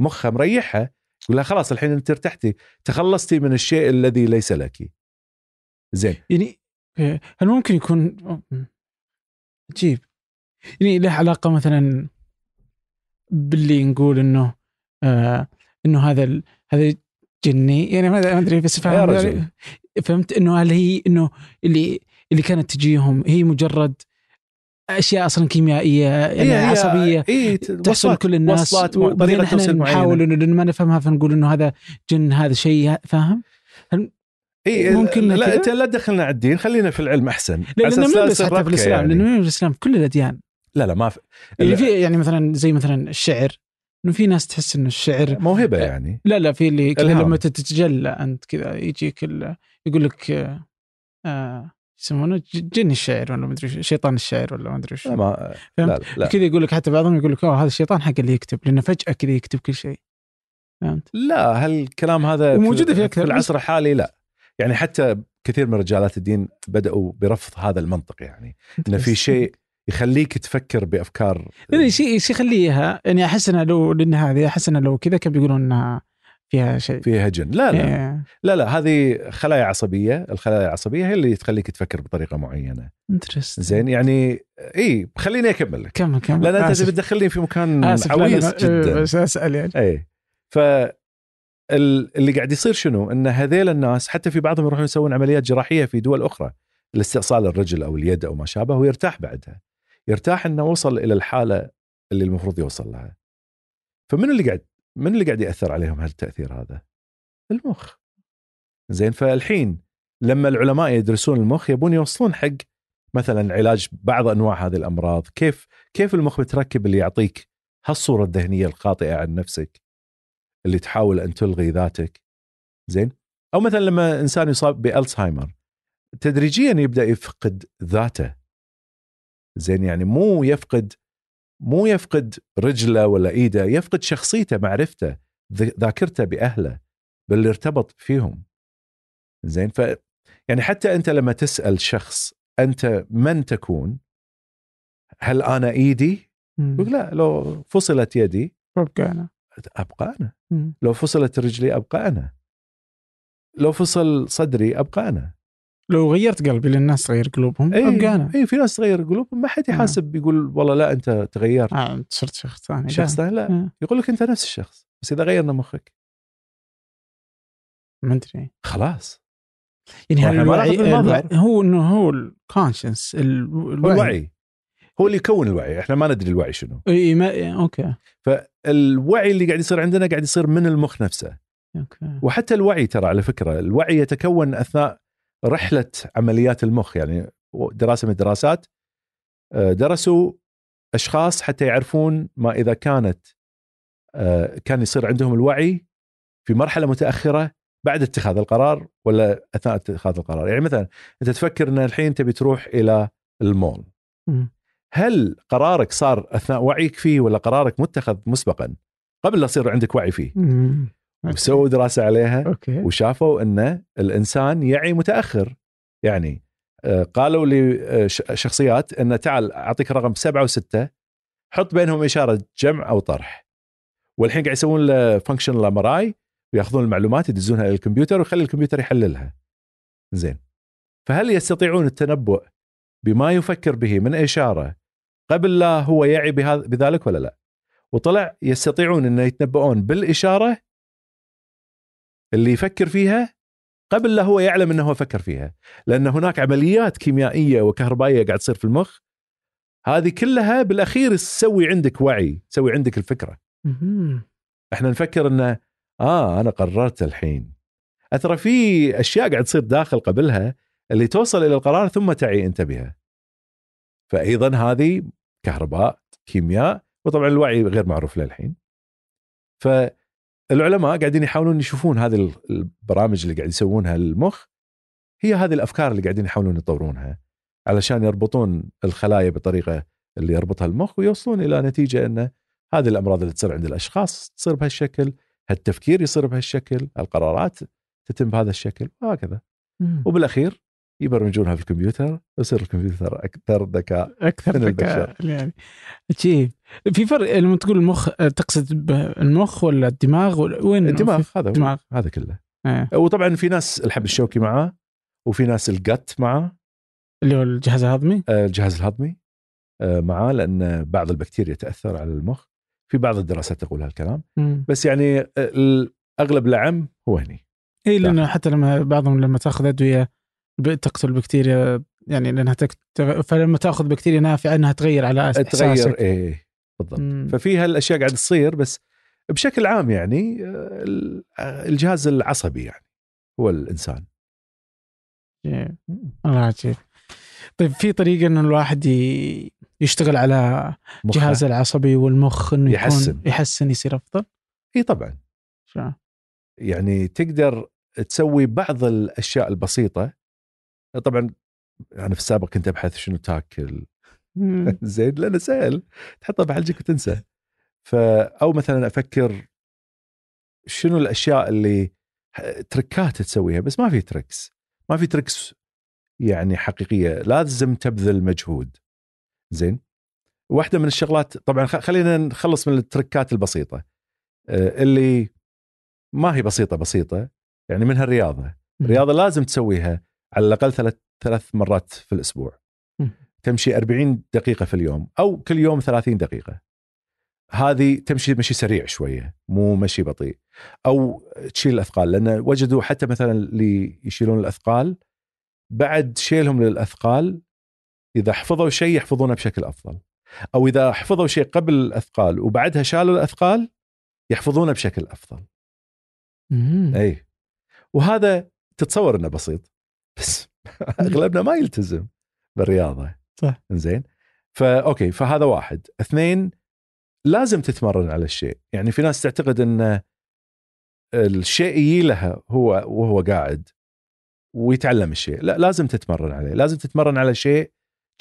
مخها مريحها يقول لها خلاص الحين أنت ارتحتي تخلصتي من الشيء الذي ليس لك. زين. يعني آه، هل ممكن يكون. عجيب يعني له علاقة مثلا باللي نقول إنه آه إنه هذا. هذا جني يعني ما ادري بس. فهمت إنه هل هي إنه اللي اللي كانت تجيهم هي مجرد أشياء أصلا كيميائية يعني عصبية إيه تحصل كل الناس طريقة توصيل نحاول معينه إنه لأن ما نفهمها فنقول إنه هذا جن هذا شيء فاهم؟ إيه ممكن لا؟ انت لا تدخلنا على الدين خلينا في العلم أحسن لأنه لا مو بس يصير حتى في الاسلام يعني. لأنه في الاسلام كل الأديان لا لا ما في. يعني لا، في يعني مثلا زي مثلا الشعر إنه في ناس تحس إنه الشعر موهبة يعني. لا لا في اللي كذا. لما تتجلى أنت كذا يجيك يقول لك آه، آه يسمونه؟ جن الشعر ولا مدري شو- شيطان الشعر ولا ما أدري ما فهمت؟ لا لا, كذا يقول لك حتى بعضهم يقول لك أوه هذا الشيطان حق اللي يكتب لأنه فجأة كذا يكتب كل شيء. فهمت؟ لا هالكلام هذا وموجودة في أكثر. في العصر الحالي لا. يعني حتى كثير من رجالات الدين بدأوا برفض هذا المنطق يعني إنه في شيء يخليك تفكر بأفكار شيء شيء يخليها. يعني أحس إنها لو لأن هذه أحس إنها لو كذا كانوا بيقولون إنها فيها شيء. فيها جن لا لا. إيه، لا لا هذه خلايا عصبية. الخلايا العصبية هي اللي تخليك تفكر بطريقة معينة. Interesting. زين يعني إي خليني أكمل. لك كمل كمل. لأن أنت. تبي تدخلني في مكان آسف، لا، لا، عويص جدا. بس أسأل يعني. إي. ف ال- اللي قاعد يصير شنو؟ إن هذيل الناس حتى في بعضهم يروحون يسوون عمليات جراحية في دول أخرى. لاستئصال الرجل أو اليد أو ما شابه ويرتاح بعدها. يرتاح إنه وصل إلى الحالة اللي المفروض يوصل لها. فمن اللي قاعد من اللي قاعد يأثر عليهم هالتأثير هذا؟ المخ. زين فالحين لما العلماء يدرسون المخ يبون يوصلون حق مثلا علاج بعض أنواع هذه الأمراض، كيف كيف المخ متركب اللي يعطيك هالصورة الذهنية الخاطئه عن نفسك اللي تحاول أن تلغي ذاتك زين أو مثلا لما إنسان يصاب بألزهايمر تدريجيا يبدأ يفقد ذاته زين يعني مو يفقد مو يفقد رجله ولا إيده يفقد شخصيته معرفته ذاكرته بأهله باللي ارتبط فيهم. زين ف يعني حتى أنت لما تسأل شخص أنت من تكون هل أنا إيدي؟ يقول لا لو فصلت يدي ابقى أنا ابقى أنا مم. لو فصلت رجلي ابقى أنا لو فصل صدري ابقى أنا لو غيرت قلبي للناس تغير قلوبهم اي ابقى اي في ناس تغير قلوبهم ما حد نعم. يحاسب يقول والله لا أنت تغيرت. آه صرت شخص ثاني شخص ثاني؟ لا. آه. يقول لك أنت نفس الشخص بس إذا غيرنا مخك. ما أدري. خلاص. يعني هل الوعي. الوعي- هو إنه هو ال consciousness هو الوعي. هو اللي يكون الوعي إحنا ما ندري الوعي شنو. إي ما okay. فالوعي اللي قاعد يصير عندنا قاعد يصير من المخ نفسه. okay. وحتى الوعي ترى على فكرة الوعي يتكون أثناء رحلة عمليات المخ يعني دراسة من الدراسات آه، درسوا أشخاص حتى يعرفون ما إذا كانت آه، كان يصير عندهم الوعي في مرحلة متأخرة بعد اتخاذ القرار ولا أثناء اتخاذ القرار يعني مثلا أنت تفكر إن الحين تبي تروح إلى المول. هل قرارك صار أثناء وعيك فيه ولا قرارك متخذ مسبقا قبل لا يصير عندك وعي فيه. وسووا دراسة عليها أوكي. وشافوا ان الإنسان يعي متأخر. يعني آه، قالوا لشخصيات ان تعال أعطيك رقم سبعة وستة حط بينهم إشارة جمع أو طرح. والحين قاعد يسوون له functional MRI ويأخذون المعلومات يدزونها إلى الكمبيوتر ويخلي الكمبيوتر يحللها. زين. فهل يستطيعون التنبؤ بما يفكر به من إشارة قبل لا هو يعي بهذا بذلك ولا لا؟ وطلع يستطيعون ان يتنبؤون بالإشارة اللي يفكر فيها قبل لا هو يعلم إنه هو فكر فيها. لأن هناك عمليات كيميائية وكهربائية قاعد تصير في المخ. هذه كلها بالأخير تسوي عندك وعي تسوي عندك الفكرة. إحنا نفكر إنه آه أنا قررت الحين. ترى في أشياء قاعد تصير داخل قبلها اللي توصل إلى القرار ثم تعي أنت بها. فايضا هذه كهرباء كيمياء وطبعا الوعي غير معروف للحين. فالعلماء قاعدين يحاولون يشوفون هذه البرامج اللي قاعد يسوونها للمخ هي هذه الأفكار اللي قاعدين يحاولون يطورونها علشان يربطون الخلايا بطريقة اللي يربطها المخ ويوصلون إلى نتيجة انه هذه الأمراض اللي تصير عند الأشخاص تصير بهالشكل التفكير يصير بهالشكل القرارات تتم بهذا الشكل وهكذا. وبالأخير يبرمجونها في الكمبيوتر يصير الكمبيوتر أكثر ذكاء أكثر من ذكاء يعني. عجيب في فرق لما تقول المخ تقصد بالمخ ولا الدماغ ولا وين الدماغ هذا الدماغ. هذا كله. آه. وطبعا في ناس الحب الشوكي معاه وفي ناس الجت معاه. اللي هو الجهاز الهضمي؟ آه، الجهاز الهضمي آه، معاه لأن بعض البكتيريا تأثر على المخ. في بعض الدراسات تقول هالكلام. مم. بس يعني ال- أغلب العم هو هني. اي لأنه حتى لما بعضهم لما تأخذ أدوية تقتل البكتيريا يعني لأنها فلما تأخذ بكتيريا نافعة إنها تغير على أس- تغير احساسك إيه بالضبط مم. ففي هالأشياء قاعد تصير بس بشكل عام يعني آه، آه، الجهاز العصبي يعني هو الإنسان عجيب. الله عجيب طيب في طريقة انه الواحد ي... يشتغل على مخه. جهازه العصبي والمخ إنه يكون يحسن. يحسن يصير أفضل إي طبعا شو؟ يعني تقدر تسوي بعض الأشياء البسيطة طبعا أنا في السابق كنت أبحث شنو تاكل. [LAUGHS] زين لأنه سهل تحطه بحلجك وتنسى. ف أو مثلا أفكر شنو الأشياء اللي تركات تسويها بس ما في تركس. ما في تركس يعني حقيقية. لازم تبذل مجهود. زين. واحدة من الشغلات طبعا خلينا نخلص من التركات البسيطة. آه، اللي ما هي بسيطة بسيطة يعني منها الرياضة. الرياضة لازم تسويها. على الأقل ثلاث ثلاث مرات في الأسبوع. تمشي 40 دقيقة في اليوم أو كل يوم 30 دقيقة. هذه تمشي مشي سريع شوية مو مشي بطيء. أو تشيل الأثقال لأن وجدوا حتى مثلا اللي يشيلون الأثقال بعد شيلهم للأثقال إذا حفظوا شيء يحفظونه بشكل أفضل. أو إذا حفظوا شيء قبل الأثقال وبعدها شالوا الأثقال يحفظونه بشكل أفضل. مم. اي وهذا تتصور إنه بسيط. بس أغلبنا ما يلتزم بالرياضة. صح. زين ف okay فهذا واحد. اثنين لازم تتمرن على الشيء. يعني في ناس تعتقد إن الشيء يجي لها هو وهو قاعد ويتعلم الشيء. لا لازم تتمرن عليه. لازم تتمرن على شيء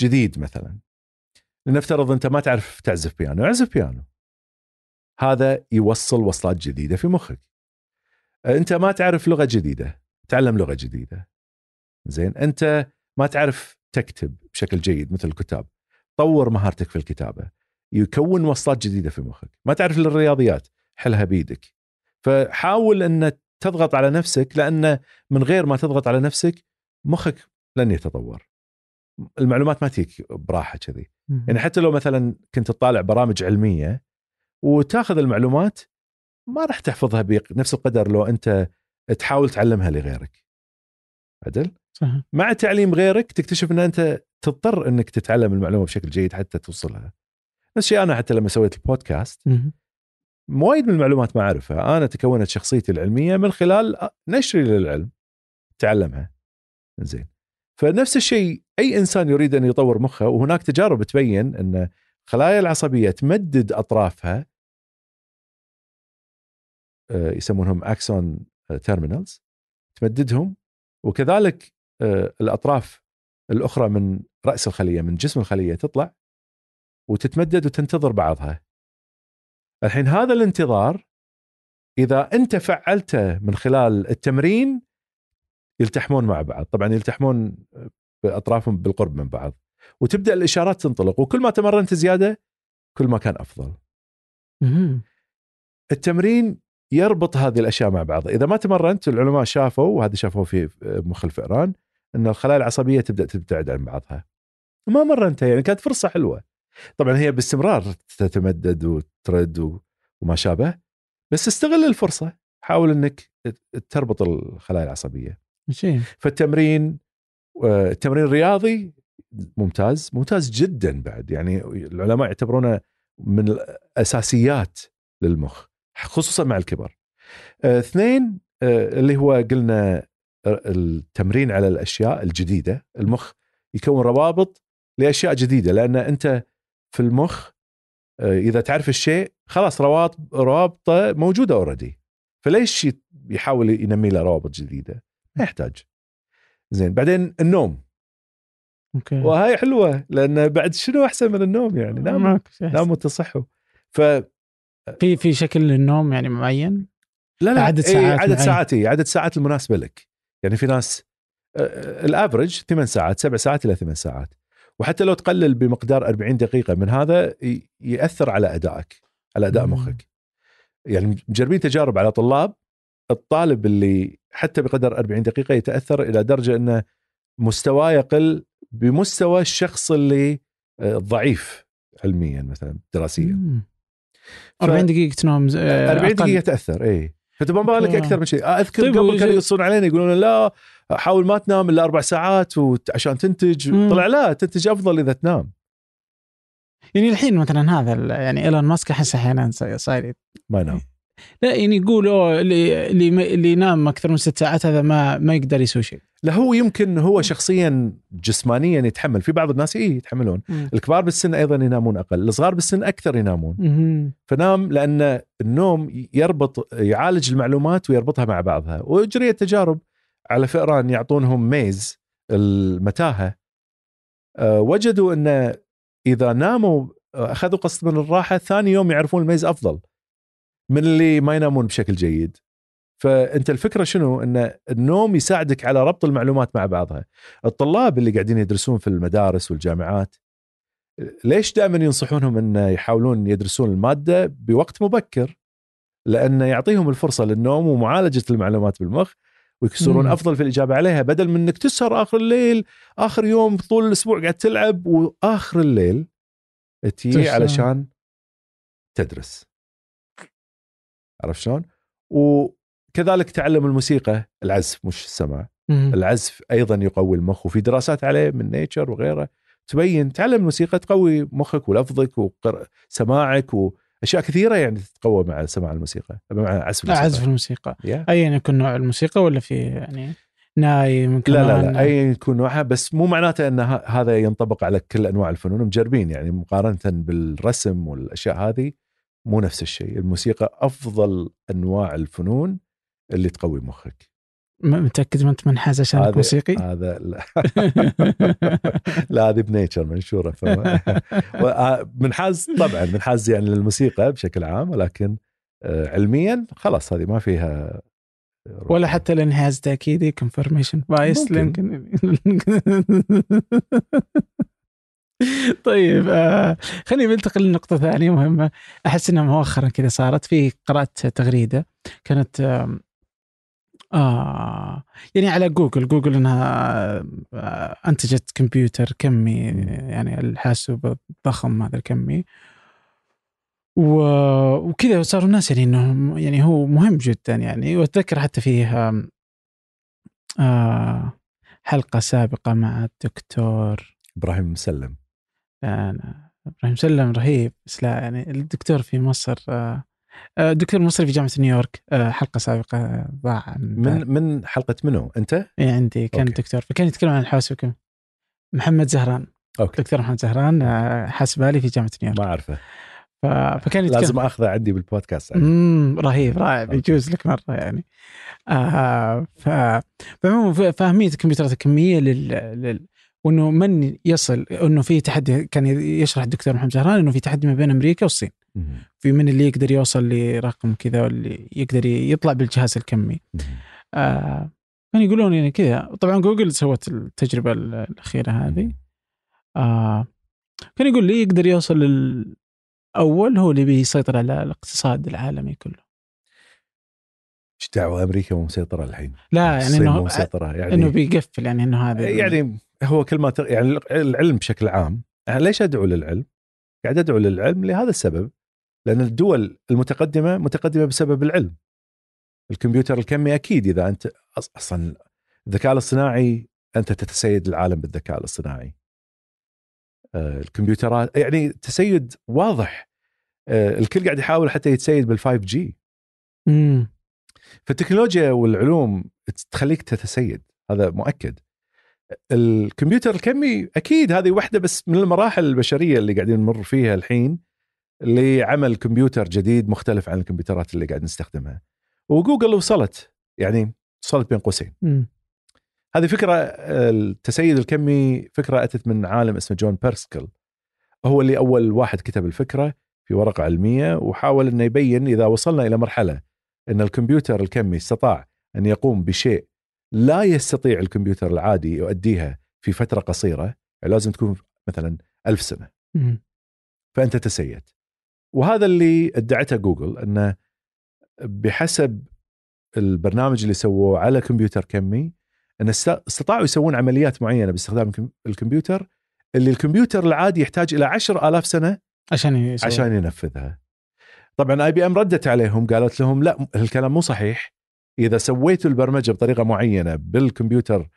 جديد مثلا. لنفترض أنت ما تعرف تعزف بيانو اعزف بيانو. هذا يوصل وصلات جديدة في مخك. أنت ما تعرف لغة جديدة تعلم لغة جديدة. زين. أنت ما تعرف تكتب بشكل جيد مثل الكتاب. طور مهارتك في الكتابة. يكون وصلات جديدة في مخك. ما تعرف الرياضيات. حلها بيدك. فحاول أن تضغط على نفسك لأن من غير ما تضغط على نفسك مخك لن يتطور. المعلومات ما تجيك براحة كذي. يعني حتى لو مثلا كنت تطالع برامج علمية وتاخذ المعلومات ما راح تحفظها بنفس القدر لو أنت تحاول تعلمها لغيرك. عدل؟ صح. مع تعليم غيرك تكتشف إن أنت تضطر إنك تتعلم المعلومة بشكل جيد حتى توصلها. نفس الشيء أنا حتى لما سويت البودكاست. وايد من المعلومات ما أعرفها. أنا تكونت شخصيتي العلمية من خلال نشري للعلم تعلمها. زين فنفس الشيء أي إنسان يريد أن يطور مخه وهناك تجارب تبين إن الخلايا العصبية تمدد أطرافها آه، يسمونهم axon terminals تمددهم وكذلك آه، الأطراف الأخرى من رأس الخلية من جسم الخلية تطلع وتتمدد وتنتظر بعضها. الحين هذا الانتظار إذا أنت فعلته من خلال التمرين يلتحمون مع بعض. طبعا يلتحمون بأطرافهم بالقرب من بعض. وتبدأ الإشارات تنطلق وكل ما تمرنت زيادة كل ما كان أفضل. التمرين يربط هذه الأشياء مع بعضها إذا ما تمرنت العلماء شافوا وهذا شافوه في مخ الفئران إن الخلايا العصبية تبدأ تبتعد عن بعضها. ما مرنتها يعني كانت فرصة حلوة. طبعا هي باستمرار تتمدد وترد وما شابه بس استغل الفرصة. حاول إنك تربط الخلايا العصبية. شيء فالتمرين آه، التمرين الرياضي ممتاز ممتاز جدا بعد. يعني العلماء يعتبرونه من الأساسيات للمخ خصوصا مع الكبر آه، اثنين آه، اللي هو قلنا التمرين على الأشياء الجديدة المخ يكون روابط لأشياء جديدة لأن أنت في المخ آه، إذا تعرف الشيء خلاص روابط روابطة موجودة already فليش يحاول ينمي له روابط جديدة؟ ما يحتاج. زين بعدين النوم okay وهاي حلوة لأن بعد شنو أحسن من النوم يعني نام ماكو شيء أحسن. ناموا تصحوا ف في في شكل للنوم يعني معين لا لا عدد إيه، ساعات عدد معين. ساعات عدد ساعات المناسبة لك يعني في ناس آه، ال average ثمان ساعات سبع ساعات إلى ثمان ساعات وحتى لو تقلل بمقدار 40 دقيقة من هذا يأثر على أدائك على أداء. مخك يعني مجربين تجارب على طلاب الطالب اللي حتى بقدر 40 دقيقة يتأثر إلى درجة إنه مستواه يقل بمستوى الشخص اللي آه، ضعيف علميا مثلا دراسيا مم. ف- 40 دقيقة نوم آه، 40 أقل. دقيقه تاثر اي ما بالك آه. أكثر من شيء آه، أذكر طيب قبل كانوا يقصون علينا يقولون لا حاول ما تنام إلا أربع ساعات وت- عشان تنتج مم. طلع لا تنتج أفضل إذا تنام يعني الحين مثلا هذا يعني إيلون ماسك أحس أحيانا صاير صاير- ما ينام لا يعني يقول أوه اللي اللي ينام أكثر من ست ساعات هذا ما ما يقدر يسوي شيء. لا هو يمكن هو شخصيا جسمانيا يتحمل. في بعض الناس اي يتحملون. مم. الكبار بالسن أيضا ينامون أقل. الصغار بالسن أكثر ينامون. مهم. فنام لأن النوم يربط يعالج المعلومات ويربطها مع بعضها. واجريت تجارب على فئران يعطونهم ميز المتاهة. أه، وجدوا أن إذا ناموا أه، أخذوا قسط من الراحة ثاني يوم يعرفون الميز أفضل. من اللي ما ينامون بشكل جيد. فأنت الفكرة شنو؟ إن النوم يساعدك على ربط المعلومات مع بعضها. الطلاب اللي قاعدين يدرسون في المدارس والجامعات ليش دائما ينصحونهم إن يحاولون يدرسون المادة بوقت مبكر؟ لأنه يعطيهم الفرصة للنوم ومعالجة المعلومات بالمخ ويصيرون مم. أفضل في الإجابة عليها بدل من إنك تسهر آخر الليل آخر يوم طول الأسبوع قاعد تلعب وآخر الليل تجي. علشان تدرس. عرفت شلون؟ وكذلك تعلم الموسيقى العزف مش السمع مهم. العزف أيضا يقوي المخ وفي دراسات عليه من نيتشر وغيره تبين تعلم الموسيقى تقوي مخك ولفظك وسماعك وأشياء كثيرة يعني تتقوى مع سماع الموسيقى مع عزف الموسيقى عزف الموسيقى يا. ايا يكن نوع الموسيقى ولا في يعني ناي لا لا لا أي يكون نوعها بس مو معناته إن هذا ينطبق على كل أنواع الفنون مجربين يعني مقارنة بالرسم والأشياء هذه مو نفس الشيء الموسيقى أفضل أنواع الفنون اللي تقوي مخك. متأكد ما أنت منحاز عشانك هذا- موسيقي؟ هذا لا, [LAUGHS] لا هذه بنيتشر منشورة [LAUGHS] و- منحاز طبعا منحاز يعني للموسيقى بشكل عام ولكن آه، علميا خلاص هذه ما فيها ولا حتى الانحياز تأكيدي confirmation bias ممكن. [LAUGHS] [LAUGHS] طيب آه خليني بنتقل لنقطة ثانية مهمة. أحس أنها مؤخرا كذا صارت في قرأت تغريدة. كانت آم، آه يعني على جوجل. جوجل أنها آه أنتجت كمبيوتر كمي يعني الحاسوب الضخم هذا الكمي. وكذا صاروا الناس يعني انه يعني هو مهم جدا يعني. وأتذكر حتى فيه آه حلقة سابقة مع الدكتور إبراهيم مسلم. أنا إبراهيم سلم رهيب بس لا يعني الدكتور في مصر آه آه، دكتور مصري في جامعة نيويورك آه حلقة سابقة ضاع من من حلقة منو؟ أنت؟ إيه عندي كان أوكي. دكتور فكان يتكلم عن الحاسوب كم محمد زهران. okay. دكتور محمد زهران آه، حاسبالي في جامعة نيويورك. ما أعرفه. فكان يتكلم لازم أخذه عندي بالبودكاست يعني. امم رهيب رائع أوكي. بيجوز لك مرة يعني. آه ف فعموما ف- فاهمية الكمبيوترات الكمية لل, لل... وإنه من يصل إنه في تحدي كان يشرح الدكتور محمد زهران إنه في تحدي ما بين أمريكا والصين. في من اللي يقدر يوصل لرقم كذا واللي يقدر يطلع بالجهاز الكمي. آه كانوا يقولون يعني كذا. طبعا جوجل سوت التجربة الأخيرة هذه. آه كان يقول لي يقدر يوصل للاول هو اللي بيسيطر على الاقتصاد العالمي كله. إيش دعوة أمريكا مسيطره الحين؟ لا يعني إنه مسيطره يعني إنه بيقفل يعني إنه هذا يعني هو كل ما تغ... يعني العلم بشكل عام أنا ليش أدعو للعلم؟ قاعد أدعو للعلم لهذا السبب لأن الدول المتقدمة متقدمة بسبب العلم. الكمبيوتر الكمي أكيد إذا أنت أصلا الذكاء الاصطناعي أنت تتسيد العالم بالذكاء الاصطناعي. آه، الكمبيوترات يعني تسيد واضح آه، الكل قاعد يحاول حتى يتسيد بال5 جي فالتكنولوجيا والعلوم تخليك تتسيد هذا مؤكد الكمبيوتر الكمي أكيد هذه واحدة بس من المراحل البشرية اللي قاعدين نمر فيها الحين لعمل كمبيوتر جديد مختلف عن الكمبيوترات اللي قاعد نستخدمها. وجوجل وصلت يعني وصلت بين قوسين. هذه فكرة التسيد الكمي فكرة أتت من عالم اسمه جون بيرسكل. هو اللي أول واحد كتب الفكرة في ورقة علمية وحاول إنه يبين إذا وصلنا إلى مرحلة إن الكمبيوتر الكمي استطاع أن يقوم بشيء لا يستطيع الكمبيوتر العادي يؤديها في فترة قصيرة يعني لازم تكون مثلا ألف سنة. فأنت تسيد وهذا اللي ادعته جوجل إنه بحسب البرنامج اللي سووه على كمبيوتر كمي إن است- استطاعوا يسوون عمليات معينة باستخدام الكم- الكمبيوتر اللي الكمبيوتر العادي يحتاج إلى عشر آلاف سنة عشان يسوي. عشان ينفذها طبعا IBM ردت عليهم قالت لهم لا الكلام مو صحيح إذا سويتوا البرمجة بطريقة معينة بالكمبيوتر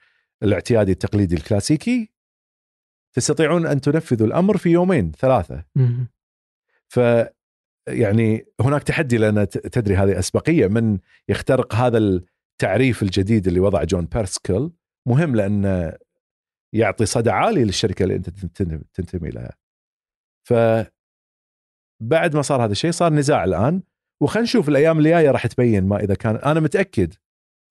الاعتيادي التقليدي الكلاسيكي تستطيعون أن تنفذوا الأمر في يومين ثلاثة. ف يعني هناك تحدي لأن تدري هذه أسبقية من يخترق هذا التعريف الجديد اللي وضع جون بيرسكل مهم لأنه يعطي صدى عالي للشركة اللي أنت تنتمي لها. ف بعد ما صار هذا الشيء صار نزاع الآن وخلينا نشوف الأيام اللي جاية راح تبين ما إذا كان أنا متأكد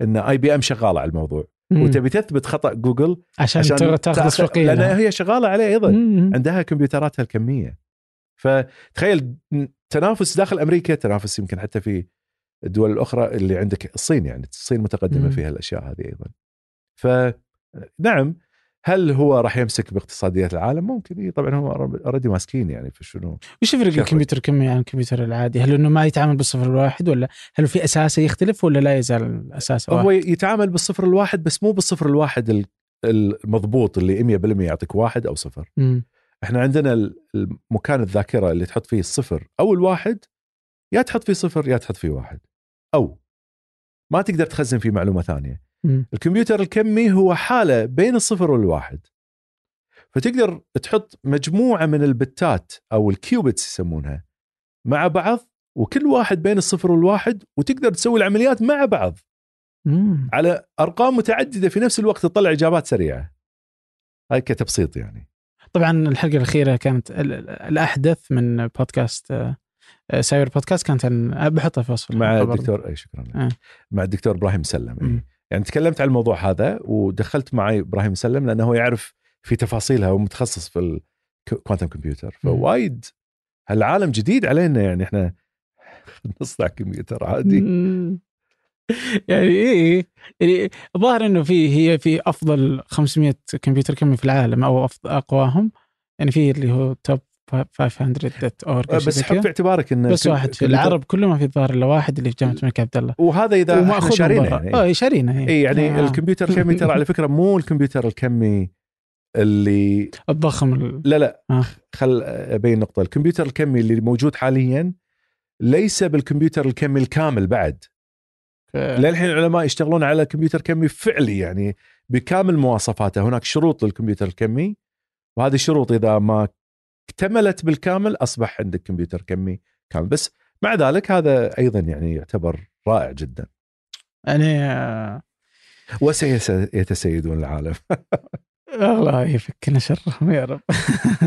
إن IBM شغاله على الموضوع مم. وتبي تثبت خطأ جوجل عشان, عشان تاخذ اسبقيه لأن لها. هي شغالة عليه أيضا مم. عندها كمبيوتراتها الكمية فتخيل تنافس داخل أمريكا تنافس يمكن حتى في الدول الأخرى اللي عندك الصين يعني الصين متقدمة مم. فيها الاشياء هذه أيضا فنعم هل هو راح يمسك باقتصاديات العالم ممكن إيه طبعا هم already ماسكين يعني في شنو وش يفرق. الكمبيوتر الكمي عن الكمبيوتر العادي؟ هل إنه ما يتعامل بالصفر الواحد ولا هل في اساسه يختلف ولا لا يزال اساسه هو واحد؟ يتعامل بالصفر الواحد بس مو بالصفر الواحد ال- المضبوط اللي 100% يعطيك واحد أو صفر مم. إحنا عندنا المكان الذاكرة اللي تحط فيه الصفر أو الواحد يا تحط فيه صفر يا تحط فيه واحد أو ما تقدر تخزن فيه معلومة ثانية الكمبيوتر الكمي هو حالة بين الصفر والواحد فتقدر تحط مجموعة من البتات أو الكيوبتس يسمونها مع بعض وكل واحد بين الصفر والواحد وتقدر تسوي العمليات مع بعض مم. على أرقام متعددة في نفس الوقت تطلع إجابات سريعة هاي كتبسيط يعني طبعا الحلقة الأخيرة كانت ال- ال- الأحدث من بودكاست آه، آه، سايبر بودكاست كانت بحطها في وصف مع. الدكتور اي شكرا لك. آه. مع الدكتور إبراهيم سلم. أي. يعني تكلمت عن الموضوع هذا ودخلت معي إبراهيم سلم لأنه هو يعرف في تفاصيلها ومتخصص في ال quantum computer فوايد هالعالم جديد علينا يعني إحنا [LAUGHS] نصنع كمبيوتر عادي. يعني إيه يعني الظاهر إنه في هي في أفضل 500 كمبيوتر كمي في العالم أو أفضل أقواهم. يعني في اللي هو top 500 dot org بس حط في اعتبارك إن بس واحد في العرب كله ما في الظاهر إلا واحد اللي في جامعة الملك عبد الله. وهذا إذا شارينه. يعني. آه شارينه اي يعني آه. الكمبيوتر الكمي ترى على فكرة مو الكمبيوتر الكمي اللي الضخم ال- لا لا. آه. خل أبين نقطة. الكمبيوتر الكمي اللي موجود حاليا ليس بالكمبيوتر الكمي الكامل بعد. للحين العلماء يشتغلون على كمبيوتر كمي فعلي يعني بكامل مواصفاته. هناك شروط للكمبيوتر الكمي وهذه الشروط إذا ما اكتملت بالكامل أصبح عندك كمبيوتر كمي كامل. بس مع ذلك هذا أيضا يعني يعتبر رائع جدا. يعني آه، وسيتسيدون العالم. [LAUGHS] الله يفكنا شرهم يا رب.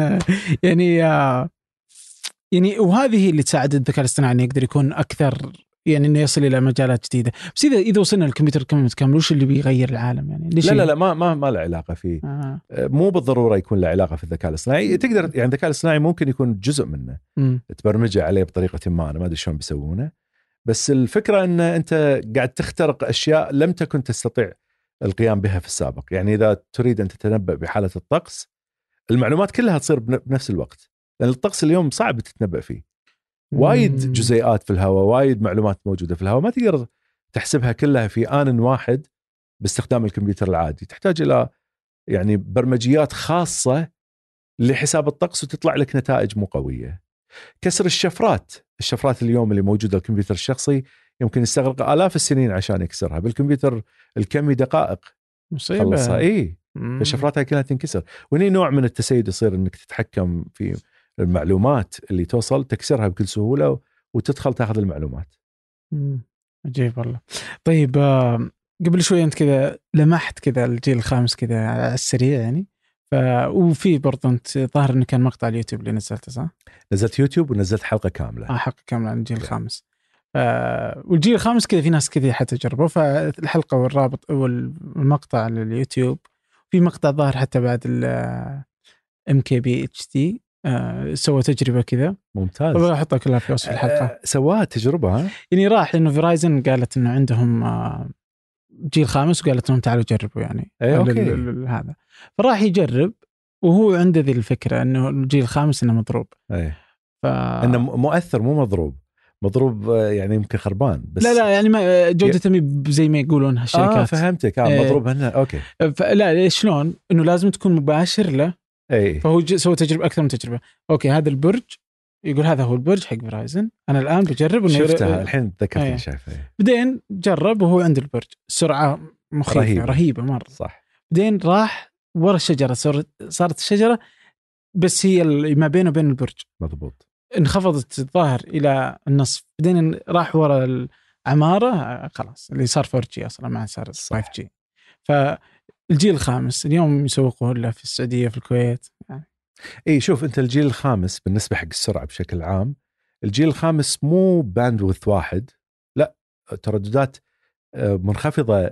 [LAUGHS] يعني آه، يعني وهذه اللي تساعد الذكاء الاصطناعي إنه يقدر يكون أكثر يعني إنه يصل إلى مجالات جديدة. بس اذا إذا وصلنا للكمبيوتر متكامل وش اللي بيغير العالم يعني؟ ليش لا لا لا ما ما ما له علاقة فيه. آه. مو بالضرورة يكون له علاقة في الذكاء الاصطناعي. تقدر يعني الذكاء الاصطناعي ممكن يكون جزء منه. تبرمجه عليه بطريقة ما. أنا ما أدري شلون بيسوونه. بس الفكرة إن أنت قاعد تخترق أشياء لم تكن تستطيع القيام بها في السابق. يعني إذا تريد أن تتنبأ بحالة الطقس المعلومات كلها تصير بن- بنفس الوقت. لأن الطقس اليوم صعب تتنبأ فيه. وايد. جزيئات في الهواء وايد معلومات موجودة في الهواء. ما تقدر تحسبها كلها في آن واحد باستخدام الكمبيوتر العادي. تحتاج إلى يعني برمجيات خاصة لحساب الطقس وتطلع لك نتائج مو قوية. كسر الشفرات الشفرات اليوم اللي موجودة الكمبيوتر الشخصي يمكن يستغرق آلاف السنين عشان يكسرها. بالكمبيوتر الكمي دقائق. مصيبة. إي. هاي كلها تنكسر. وهني نوع من التسيد يصير إنك تتحكم في المعلومات اللي توصل تكسرها بكل سهولة وتدخل تاخذ المعلومات. مم. عجيب والله. طيب آه، قبل شوي أنت كذا لمحت كذا الجيل الخامس كذا على السريع يعني. ف وفي برضه أنت ظاهر إنه كان مقطع اليوتيوب اللي نزلته صح؟ نزلت يوتيوب ونزلت حلقة كاملة. آه حلقة كاملة عن الجيل الخامس. آه والجيل الخامس كذا في ناس كذا حتى جربوا فالحلقة والرابط والمقطع على اليوتيوب في مقطع ظاهر حتى بعد ام كي بي اتش دي سوى تجربة كذا. ممتاز. أبغى احطها كلها في وصف الحلقة. آه، سواها تجربة ها؟ يعني راح لأنه Verizon قالت إنه عندهم آه، جيل خامس وقالت لهم تعالوا جربوا يعني. إيه، okay. هذا. فراح يجرب وهو عنده ذي الفكرة إنه الجيل الخامس إنه مضروب. إيه. ف... إنه مؤثر مو مضروب. مضروب آه، يعني يمكن خربان بس لا لا يعني ما جودته مي زي ما يقولون آه هالشركات فهمتك. آه إيه. مضروب هنا. okay. فلا شلون؟ إنه لازم تكون مباشر له. إي. فهو سوى تجربة أكثر من تجربة. okay هذا البرج يقول هذا هو البرج حق Verizon أنا الآن بجرب إنه شفتها الحين إيه. تذكرتني شايفها. بعدين جرب وهو عند البرج. سرعة مخيفة رهيبة. رهيبة, رهيبة مرة. صح. بعدين راح ورا الشجرة صارت صارت الشجرة بس هي اللي ما بينه وبين البرج. مضبوط. انخفضت الظاهر إلى النصف. بعدين راح ورا العمارة خلاص اللي صار 4 G أصلا ما صار صح. 5 G فالجيل الخامس اليوم يسوقوه له في السعودية في الكويت يعني إي شوف أنت الجيل الخامس بالنسبة حق السرعة بشكل عام الجيل الخامس مو bandwidth واحد لا ترددات آه، منخفضة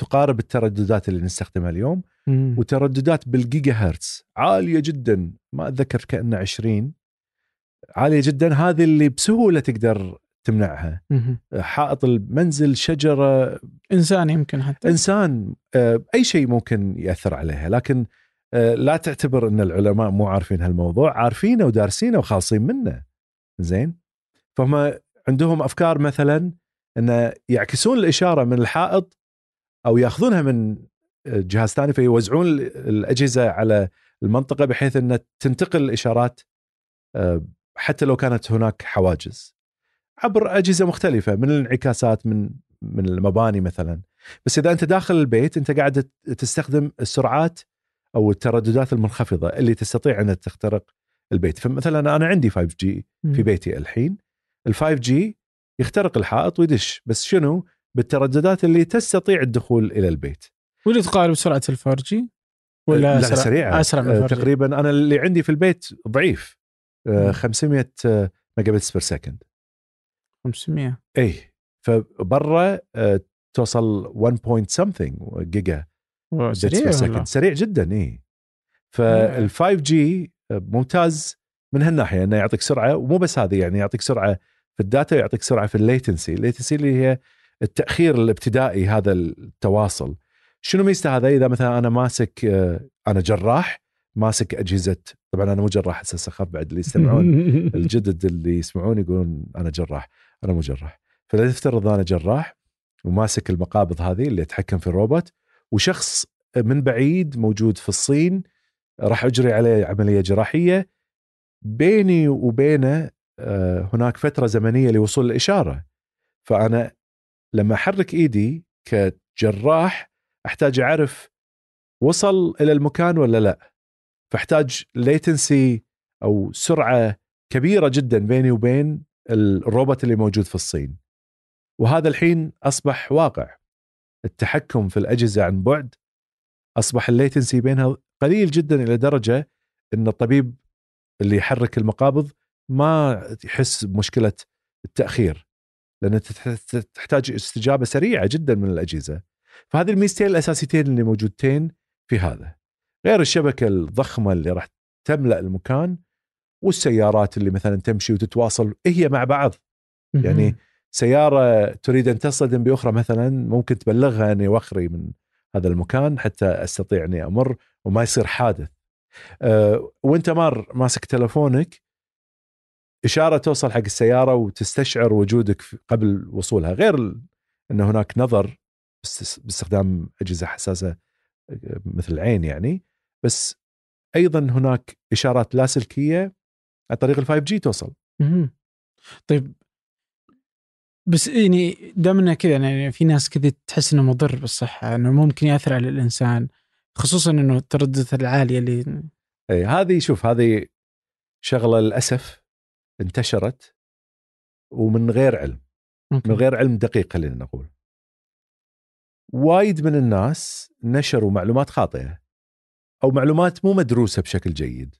تقارب الترددات اللي نستخدمها اليوم مم. وترددات بالجيجا هرتز عالية جدا ما أتذكر كانه 20 عالية جدا هذه اللي بسهولة تقدر تمنعها. مم. حائط المنزل شجرة إنسان يمكن حتى. إنسان آه، أي شيء ممكن يأثر عليها. لكن آه، لا تعتبر إن العلماء مو عارفين هالموضوع. عارفينه ودارسينه وخالصين منه. زين؟ فهم عندهم أفكار مثلا إن يعكسون الإشارة من الحائط أو يأخذونها من جهاز ثاني فيوزعون ال- الأجهزة على المنطقة بحيث إن تنتقل الإشارات حتى لو كانت هناك حواجز. عبر أجهزة مختلفة من الانعكاسات من من المباني مثلا. بس إذا أنت داخل البيت أنت قاعد تستخدم السرعات أو الترددات المنخفضة اللي تستطيع انها تخترق البيت. فمثلا أنا عندي 5 G في بيتي الحين. ال 5 G يخترق الحائط ويدش. بس شنو؟ بالترددات اللي تستطيع الدخول إلى البيت. واللي تقارب سرعة ال 4G ولا لا أسرع؟ سريعة. أسرع من آه، تقريبا أنا اللي عندي في البيت ضعيف. آه، مم. 500 آه، mega bits per second 500 اي فبرا آه، توصل 1 point something giga سريع. second سريع جدا اي فال 5 G ممتاز من هالناحية إنه يعطيك سرعة ومو بس هذه يعني يعطيك سرعة في ال data ويعطيك سرعة في ال latency، ال latency اللي هي التأخير الابتدائي هذا التواصل. شنو ميزته هذا؟ إذا مثلا أنا ماسك آه، أنا جراح ماسك أجهزة طبعا أنا مو جراح أساس أخاف بعد اللي يستمعون [LAUGHS] الجدد اللي يسمعون يقولون أنا جراح. أنا مو جراح. فلا تفترض أنا جراح وماسك المقابض هذه اللي يتحكم في الروبوت وشخص من بعيد موجود في الصين راح أجري عليه عملية جراحية بيني وبينه آه، هناك فترة زمنية لوصول الإشارة. فأنا لما أحرك إيدي كجراح أحتاج أعرف وصل إلى المكان ولا لا. فأحتاج ليتنسي أو سرعة كبيرة جدا بيني وبين الروبوت اللي موجود في الصين. وهذا الحين أصبح واقع. التحكم في الأجهزة عن بعد أصبح الليتنسي بينها قليل جدا إلى درجة إن الطبيب اللي يحرك المقابض ما يحس بمشكلة التأخير لأن تحتاج استجابة سريعة جدا من الأجهزة. فهذه الميزتين الأساسيتين اللي موجودتين في هذا. غير الشبكة الضخمة اللي راح تملأ المكان والسيارات اللي مثلا تمشي وتتواصل هي مع بعض. يعني سيارة تريد أن تصطدم بأخرى مثلا ممكن تبلغها أني وخري من هذا المكان حتى أستطيع أني أمر وما يصير حادث. أه وأنت مار ماسك تلفونك إشارة توصل حق السيارة وتستشعر وجودك قبل وصولها. غير أن هناك نظر باست- باستخدام أجهزة حساسة أه، مثل العين يعني. بس أيضا هناك إشارات لاسلكيه عن طريق ال 5 جي توصل مهم. طيب بس يعني دام انه كذا يعني في ناس كذا تحس إنه مضر بالصحة إنه ممكن يأثر على الإنسان خصوصا إنه الترددات العالية اللي اي هذه شوف هذه شغلة للأسف انتشرت ومن غير علم. من غير علم دقيق خلينا نقول وايد من الناس نشروا معلومات خاطئة أو معلومات مو مدروسة بشكل جيد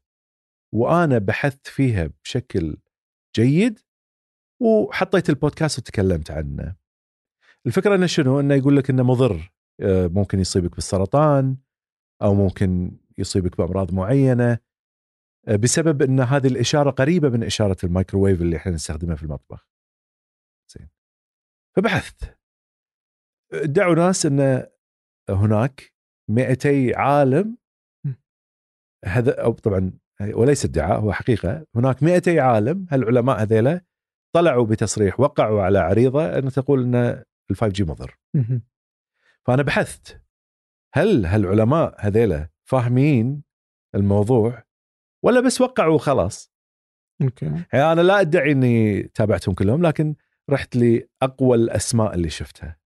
وأنا بحثت فيها بشكل جيد وحطيت البودكاست وتكلمت عنه. الفكرة إنه شنو؟ إنه يقول لك إنه مضر. آه، ممكن يصيبك بالسرطان أو ممكن يصيبك بأمراض معينة آه، بسبب إن هذه الإشارة قريبة من إشارة الميكروويف اللي إحنا نستخدمها في المطبخ. زين. فبحثت. ادعوا ناس إن هناك 200 عالم. هذا أو طبعا وليس ادعاء هو حقيقة. هناك 200 عالم هالعلماء هذيلا طلعوا بتصريح وقعوا على عريضة أن تقول إن ال 5 جي مضر. فأنا بحثت. هل هالعلماء هذيلا فاهمين الموضوع ولا بس وقعوا وخلاص؟ أوكي. يعني أنا لا أدعي إني تابعتهم كلهم لكن رحت لأقوى الأسماء اللي شفتها.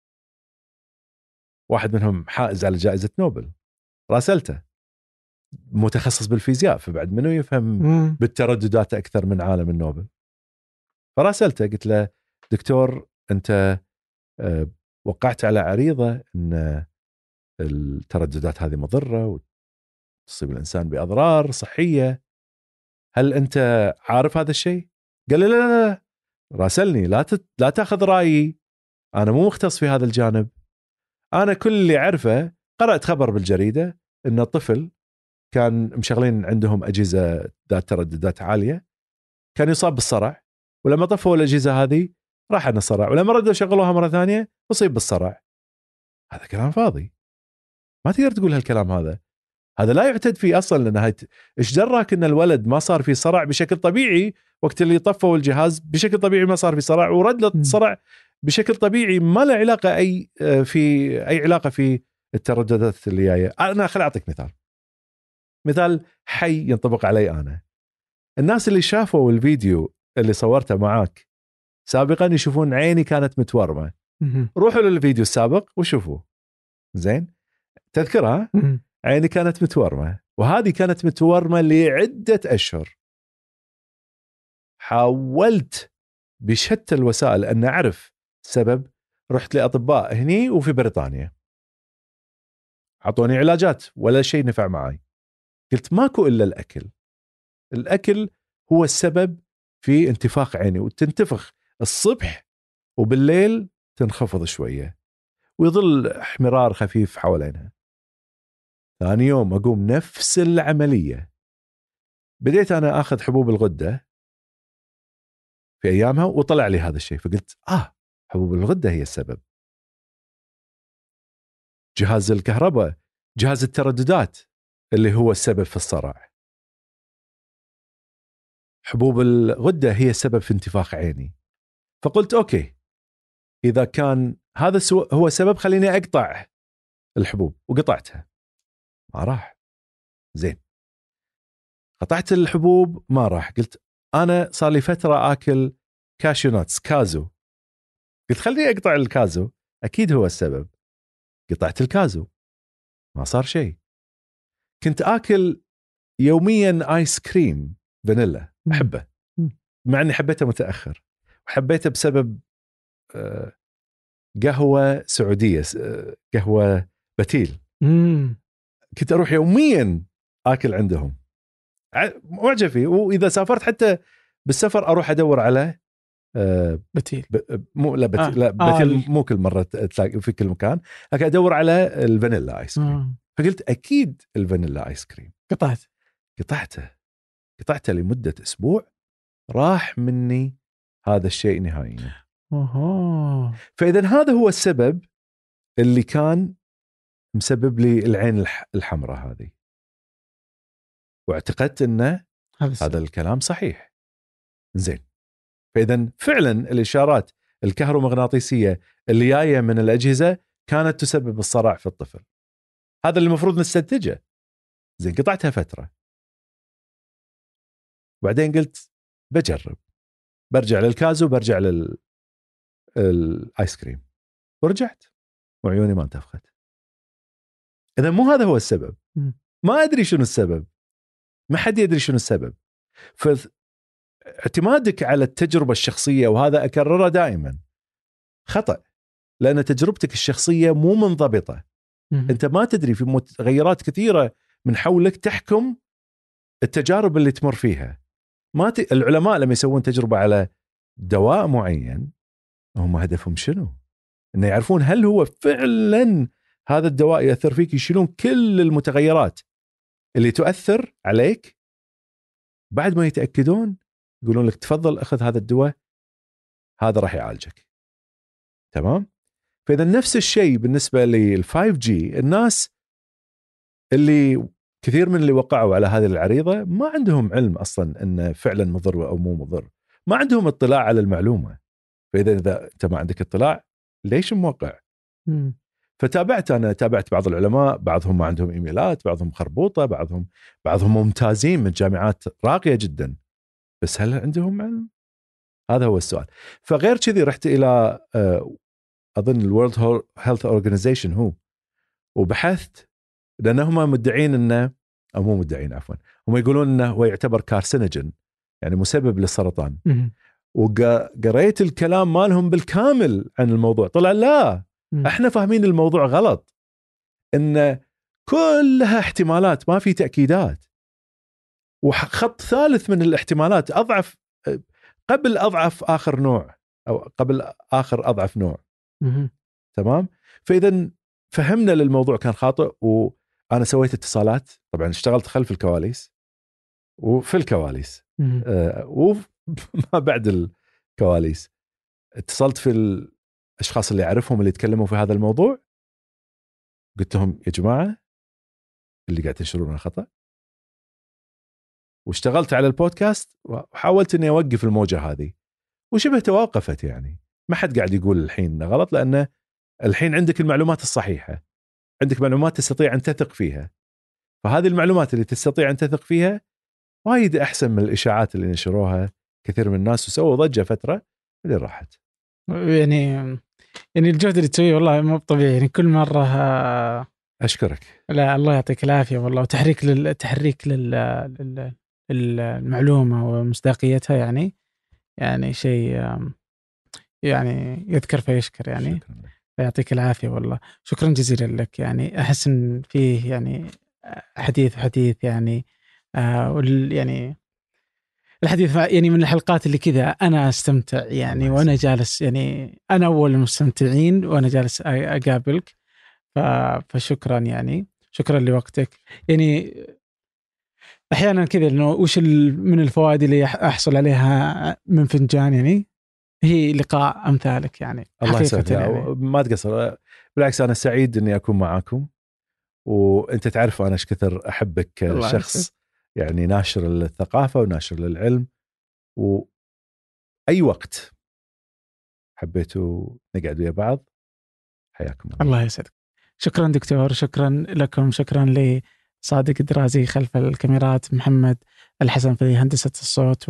واحد منهم حائز على جائزة نوبل. راسلته. متخصص بالفيزياء فبعد منو يفهم مم. بالترددات أكثر من عالم النوبل فراسلته قلت له دكتور أنت آه، وقعت على عريضة إن الترددات هذه مضرة وتصيب الإنسان بأضرار صحية هل أنت عارف هذا الشيء؟ قال لي لا لا لا راسلني لا تت... لا تأخذ رأيي أنا مو مختص في هذا الجانب أنا كل اللي أعرفه قرأت خبر بالجريدة إن الطفل كان مشغلين عندهم أجهزة ذات ترددات عالية كان يصاب بالصرع ولما طفوا الأجهزة هذه راح عن الصرع ولما ردوا شغلوها مرة ثانية أصيب بالصرع. هذا كلام فاضي. ما تقدر تقول هالكلام هذا. هذا لا يعتد فيه أصلا لأن هاي إيش دراك إن الولد ما صار في صرع بشكل طبيعي وقت اللي طفوا الجهاز بشكل طبيعي ما صار في صرع ورد. الصرع بشكل طبيعي ما له علاقة أي آه، في أي علاقة في الترددات اللي جاية. أنا خل أعطيك مثال. مثال حي ينطبق علي أنا. الناس اللي شافوا الفيديو اللي صورته معاك سابقا يشوفون عيني كانت متورمة. روحوا للفيديو السابق وشوفوا. زين؟ تذكرها. عيني كانت متورمة. وهذه كانت متورمة لعدة أشهر. حاولت بشتى الوسائل أن أعرف سبب رحت لأطباء هني وفي بريطانيا. أعطوني علاجات ولا شيء نفع معي. قلت ماكو إلا الأكل. الأكل هو السبب في انتفاخ عيني وتنتفخ الصبح وبالليل تنخفض شوية ويظل احمرار خفيف حوالينها ثاني يوم أقوم نفس العملية. بديت أنا آخذ حبوب الغدة في أيامها وطلع لي هذا الشيء فقلت آه حبوب الغدة هي السبب. جهاز الكهرباء جهاز الترددات. اللي هو السبب في الصرع. حبوب الغدة هي السبب في انتفاخ عيني. فقلت okay إذا كان هذا هو السبب خليني أقطع الحبوب وقطعتها. ما راح. زين. قطعت الحبوب ما راح. قلت أنا صار لي فترة آكل cashew nuts كازو. قلت خليني أقطع الكازو أكيد هو السبب. قطعت الكازو. ما صار شيء. كنت آكل يوميا آيس كريم فانيلا. أحبه. مع إني حبيته متأخر وحبيته بسبب آه، قهوة سعودية آه، قهوة بتيل مم. كنت أروح يوميا آكل عندهم معجب فيه وإذا سافرت حتى بالسفر أروح أدور على آه، بتيل ب- مو لا بتيل آه. لا آه، بتيل ال- مو كل مرة تلاقي في كل مكان لكن أدور على الفانيلا آيس كريم آه. فقلت أكيد الفانيلا آيس كريم. قطعت. قطعته. قطعته لمدة أسبوع راح مني هذا الشيء نهائيا. اوه فإذا هذا هو السبب اللي كان مسبب لي العين الح- الحمراء هذه. واعتقدت انه هذا. هذا الكلام صحيح. زين. فإذا فعلا الإشارات الكهرومغناطيسية اللي جاية من الأجهزة كانت تسبب الصرع في الطفل. هذا اللي المفروض نستنتجه. زين قطعتها فترة. بعدين قلت بجرب. برجع للكازو برجع لل الايس كريم ورجعت. وعيوني ما انتفخت. إذا مو هذا هو السبب. ما أدري شنو السبب. ما حد يدري شنو السبب. ف اعتمادك على التجربة الشخصية وهذا أكرره دائما خطأ. لأن تجربتك الشخصية مو منضبطة. أنت ما تدري في متغيرات كثيرة من حولك تحكم التجارب اللي تمر فيها. ما ت... العلماء لما يسوون تجربة على دواء معين هم هدفهم شنو؟ إنه يعرفون هل هو فعلا هذا الدواء يأثر فيك يشيلون كل المتغيرات اللي تؤثر عليك؟ بعد ما يتأكدون يقولون لك تفضل أخذ هذا الدواء هذا راح يعالجك. تمام؟ فإذا نفس الشيء بالنسبة لل 5 جي الناس اللي كثير من اللي وقعوا على هذه العريضة ما عندهم علم أصلا انه فعلا مضر أو مو مضر. ما عندهم اطلاع على المعلومة. فإذا إذا أنت ما عندك اطلاع ليش موقّع؟ مم. فتابعت أنا تابعت بعض العلماء بعضهم ما عندهم إيميلات بعضهم خربوطة بعضهم بعضهم ممتازين من جامعات راقية جدا. بس هل عندهم علم؟ هذا هو السؤال. فغير كذي رحت إلى آه، أظن ال World Health Organization هو. وبحثت لانهم مدعين إنه أو مو مدعين عفوا هم يقولون إنه هو يعتبر كارسينوجين يعني مسبب للسرطان. وقريت الكلام مالهم بالكامل عن الموضوع. طلع لا. إحنا فاهمين الموضوع غلط. إن كلها احتمالات ما في تأكيدات. وخط ثالث من الاحتمالات أضعف قبل أضعف آخر نوع أو قبل آخر أضعف نوع. تمام؟ فإذا فهمنا للموضوع كان خاطئ وأنا سويت اتصالات طبعا اشتغلت خلف الكواليس وفي الكواليس. آه، وما [LAUGHS] بعد الكواليس. اتصلت في الأشخاص اللي أعرفهم اللي يتكلموا في هذا الموضوع. قلت لهم يا جماعة اللي قاعد تنشرونه خطأ. واشتغلت على البودكاست وحاولت إني أوقف الموجة هذه. وشبه توقفت يعني. ما حد قاعد يقول الحين إنه غلط لأنه الحين عندك المعلومات الصحيحة عندك معلومات تستطيع أن تثق فيها. فهذه المعلومات اللي تستطيع أن تثق فيها وايد أحسن من الإشاعات اللي نشروها كثير من الناس وسووا ضجة فترة اللي راحت. يعني يعني الجهد اللي تسويه والله مو طبيعي يعني كل مرة آه، أشكرك. لا الله يعطيك العافية والله وتحريك لل تحريك لل لل- المعلومة ومصداقيتها يعني يعني شيء يعني يذكر فيشكر يعني. شكرا لك. يعطيك العافية والله. شكرا جزيلا لك يعني. أحس إن فيه يعني حديث وحديث يعني آه وال يعني الحديث يعني من الحلقات اللي كذا أنا أستمتع يعني وأنا. جالس يعني أنا أول المستمتعين وأنا جالس أقابلك. فشكرا يعني. شكرا لوقتك. يعني أحيانا كذا إنه وش من الفوائد اللي أحصل عليها من فنجان يعني؟ هي لقاء أمثالك يعني الله يسعدك يعني. ما تقصر بالعكس أنا سعيد إني أكون معاكم وأنت تعرف أنا إيش كثر أحبك شخص. يعني ناشر للثقافة وناشر للعلم وأي وقت حبيتوا نقعد ويا بعض حياكم الله الله يسعدك شكرا دكتور شكرا لكم شكرا لصادق الدرازي خلف الكاميرات محمد الحسن في هندسة الصوت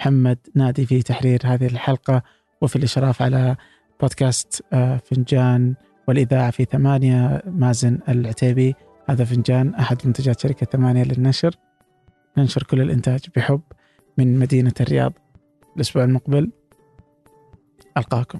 ومحمد نادي في تحرير هذه الحلقة وفي الإشراف على بودكاست آه، فنجان والإذاعة في ثمانية مازن العتيبي. هذا فنجان أحد منتجات شركة ثمانية للنشر. ننشر كل الإنتاج بحب من مدينة الرياض. الأسبوع المقبل ألقاكم.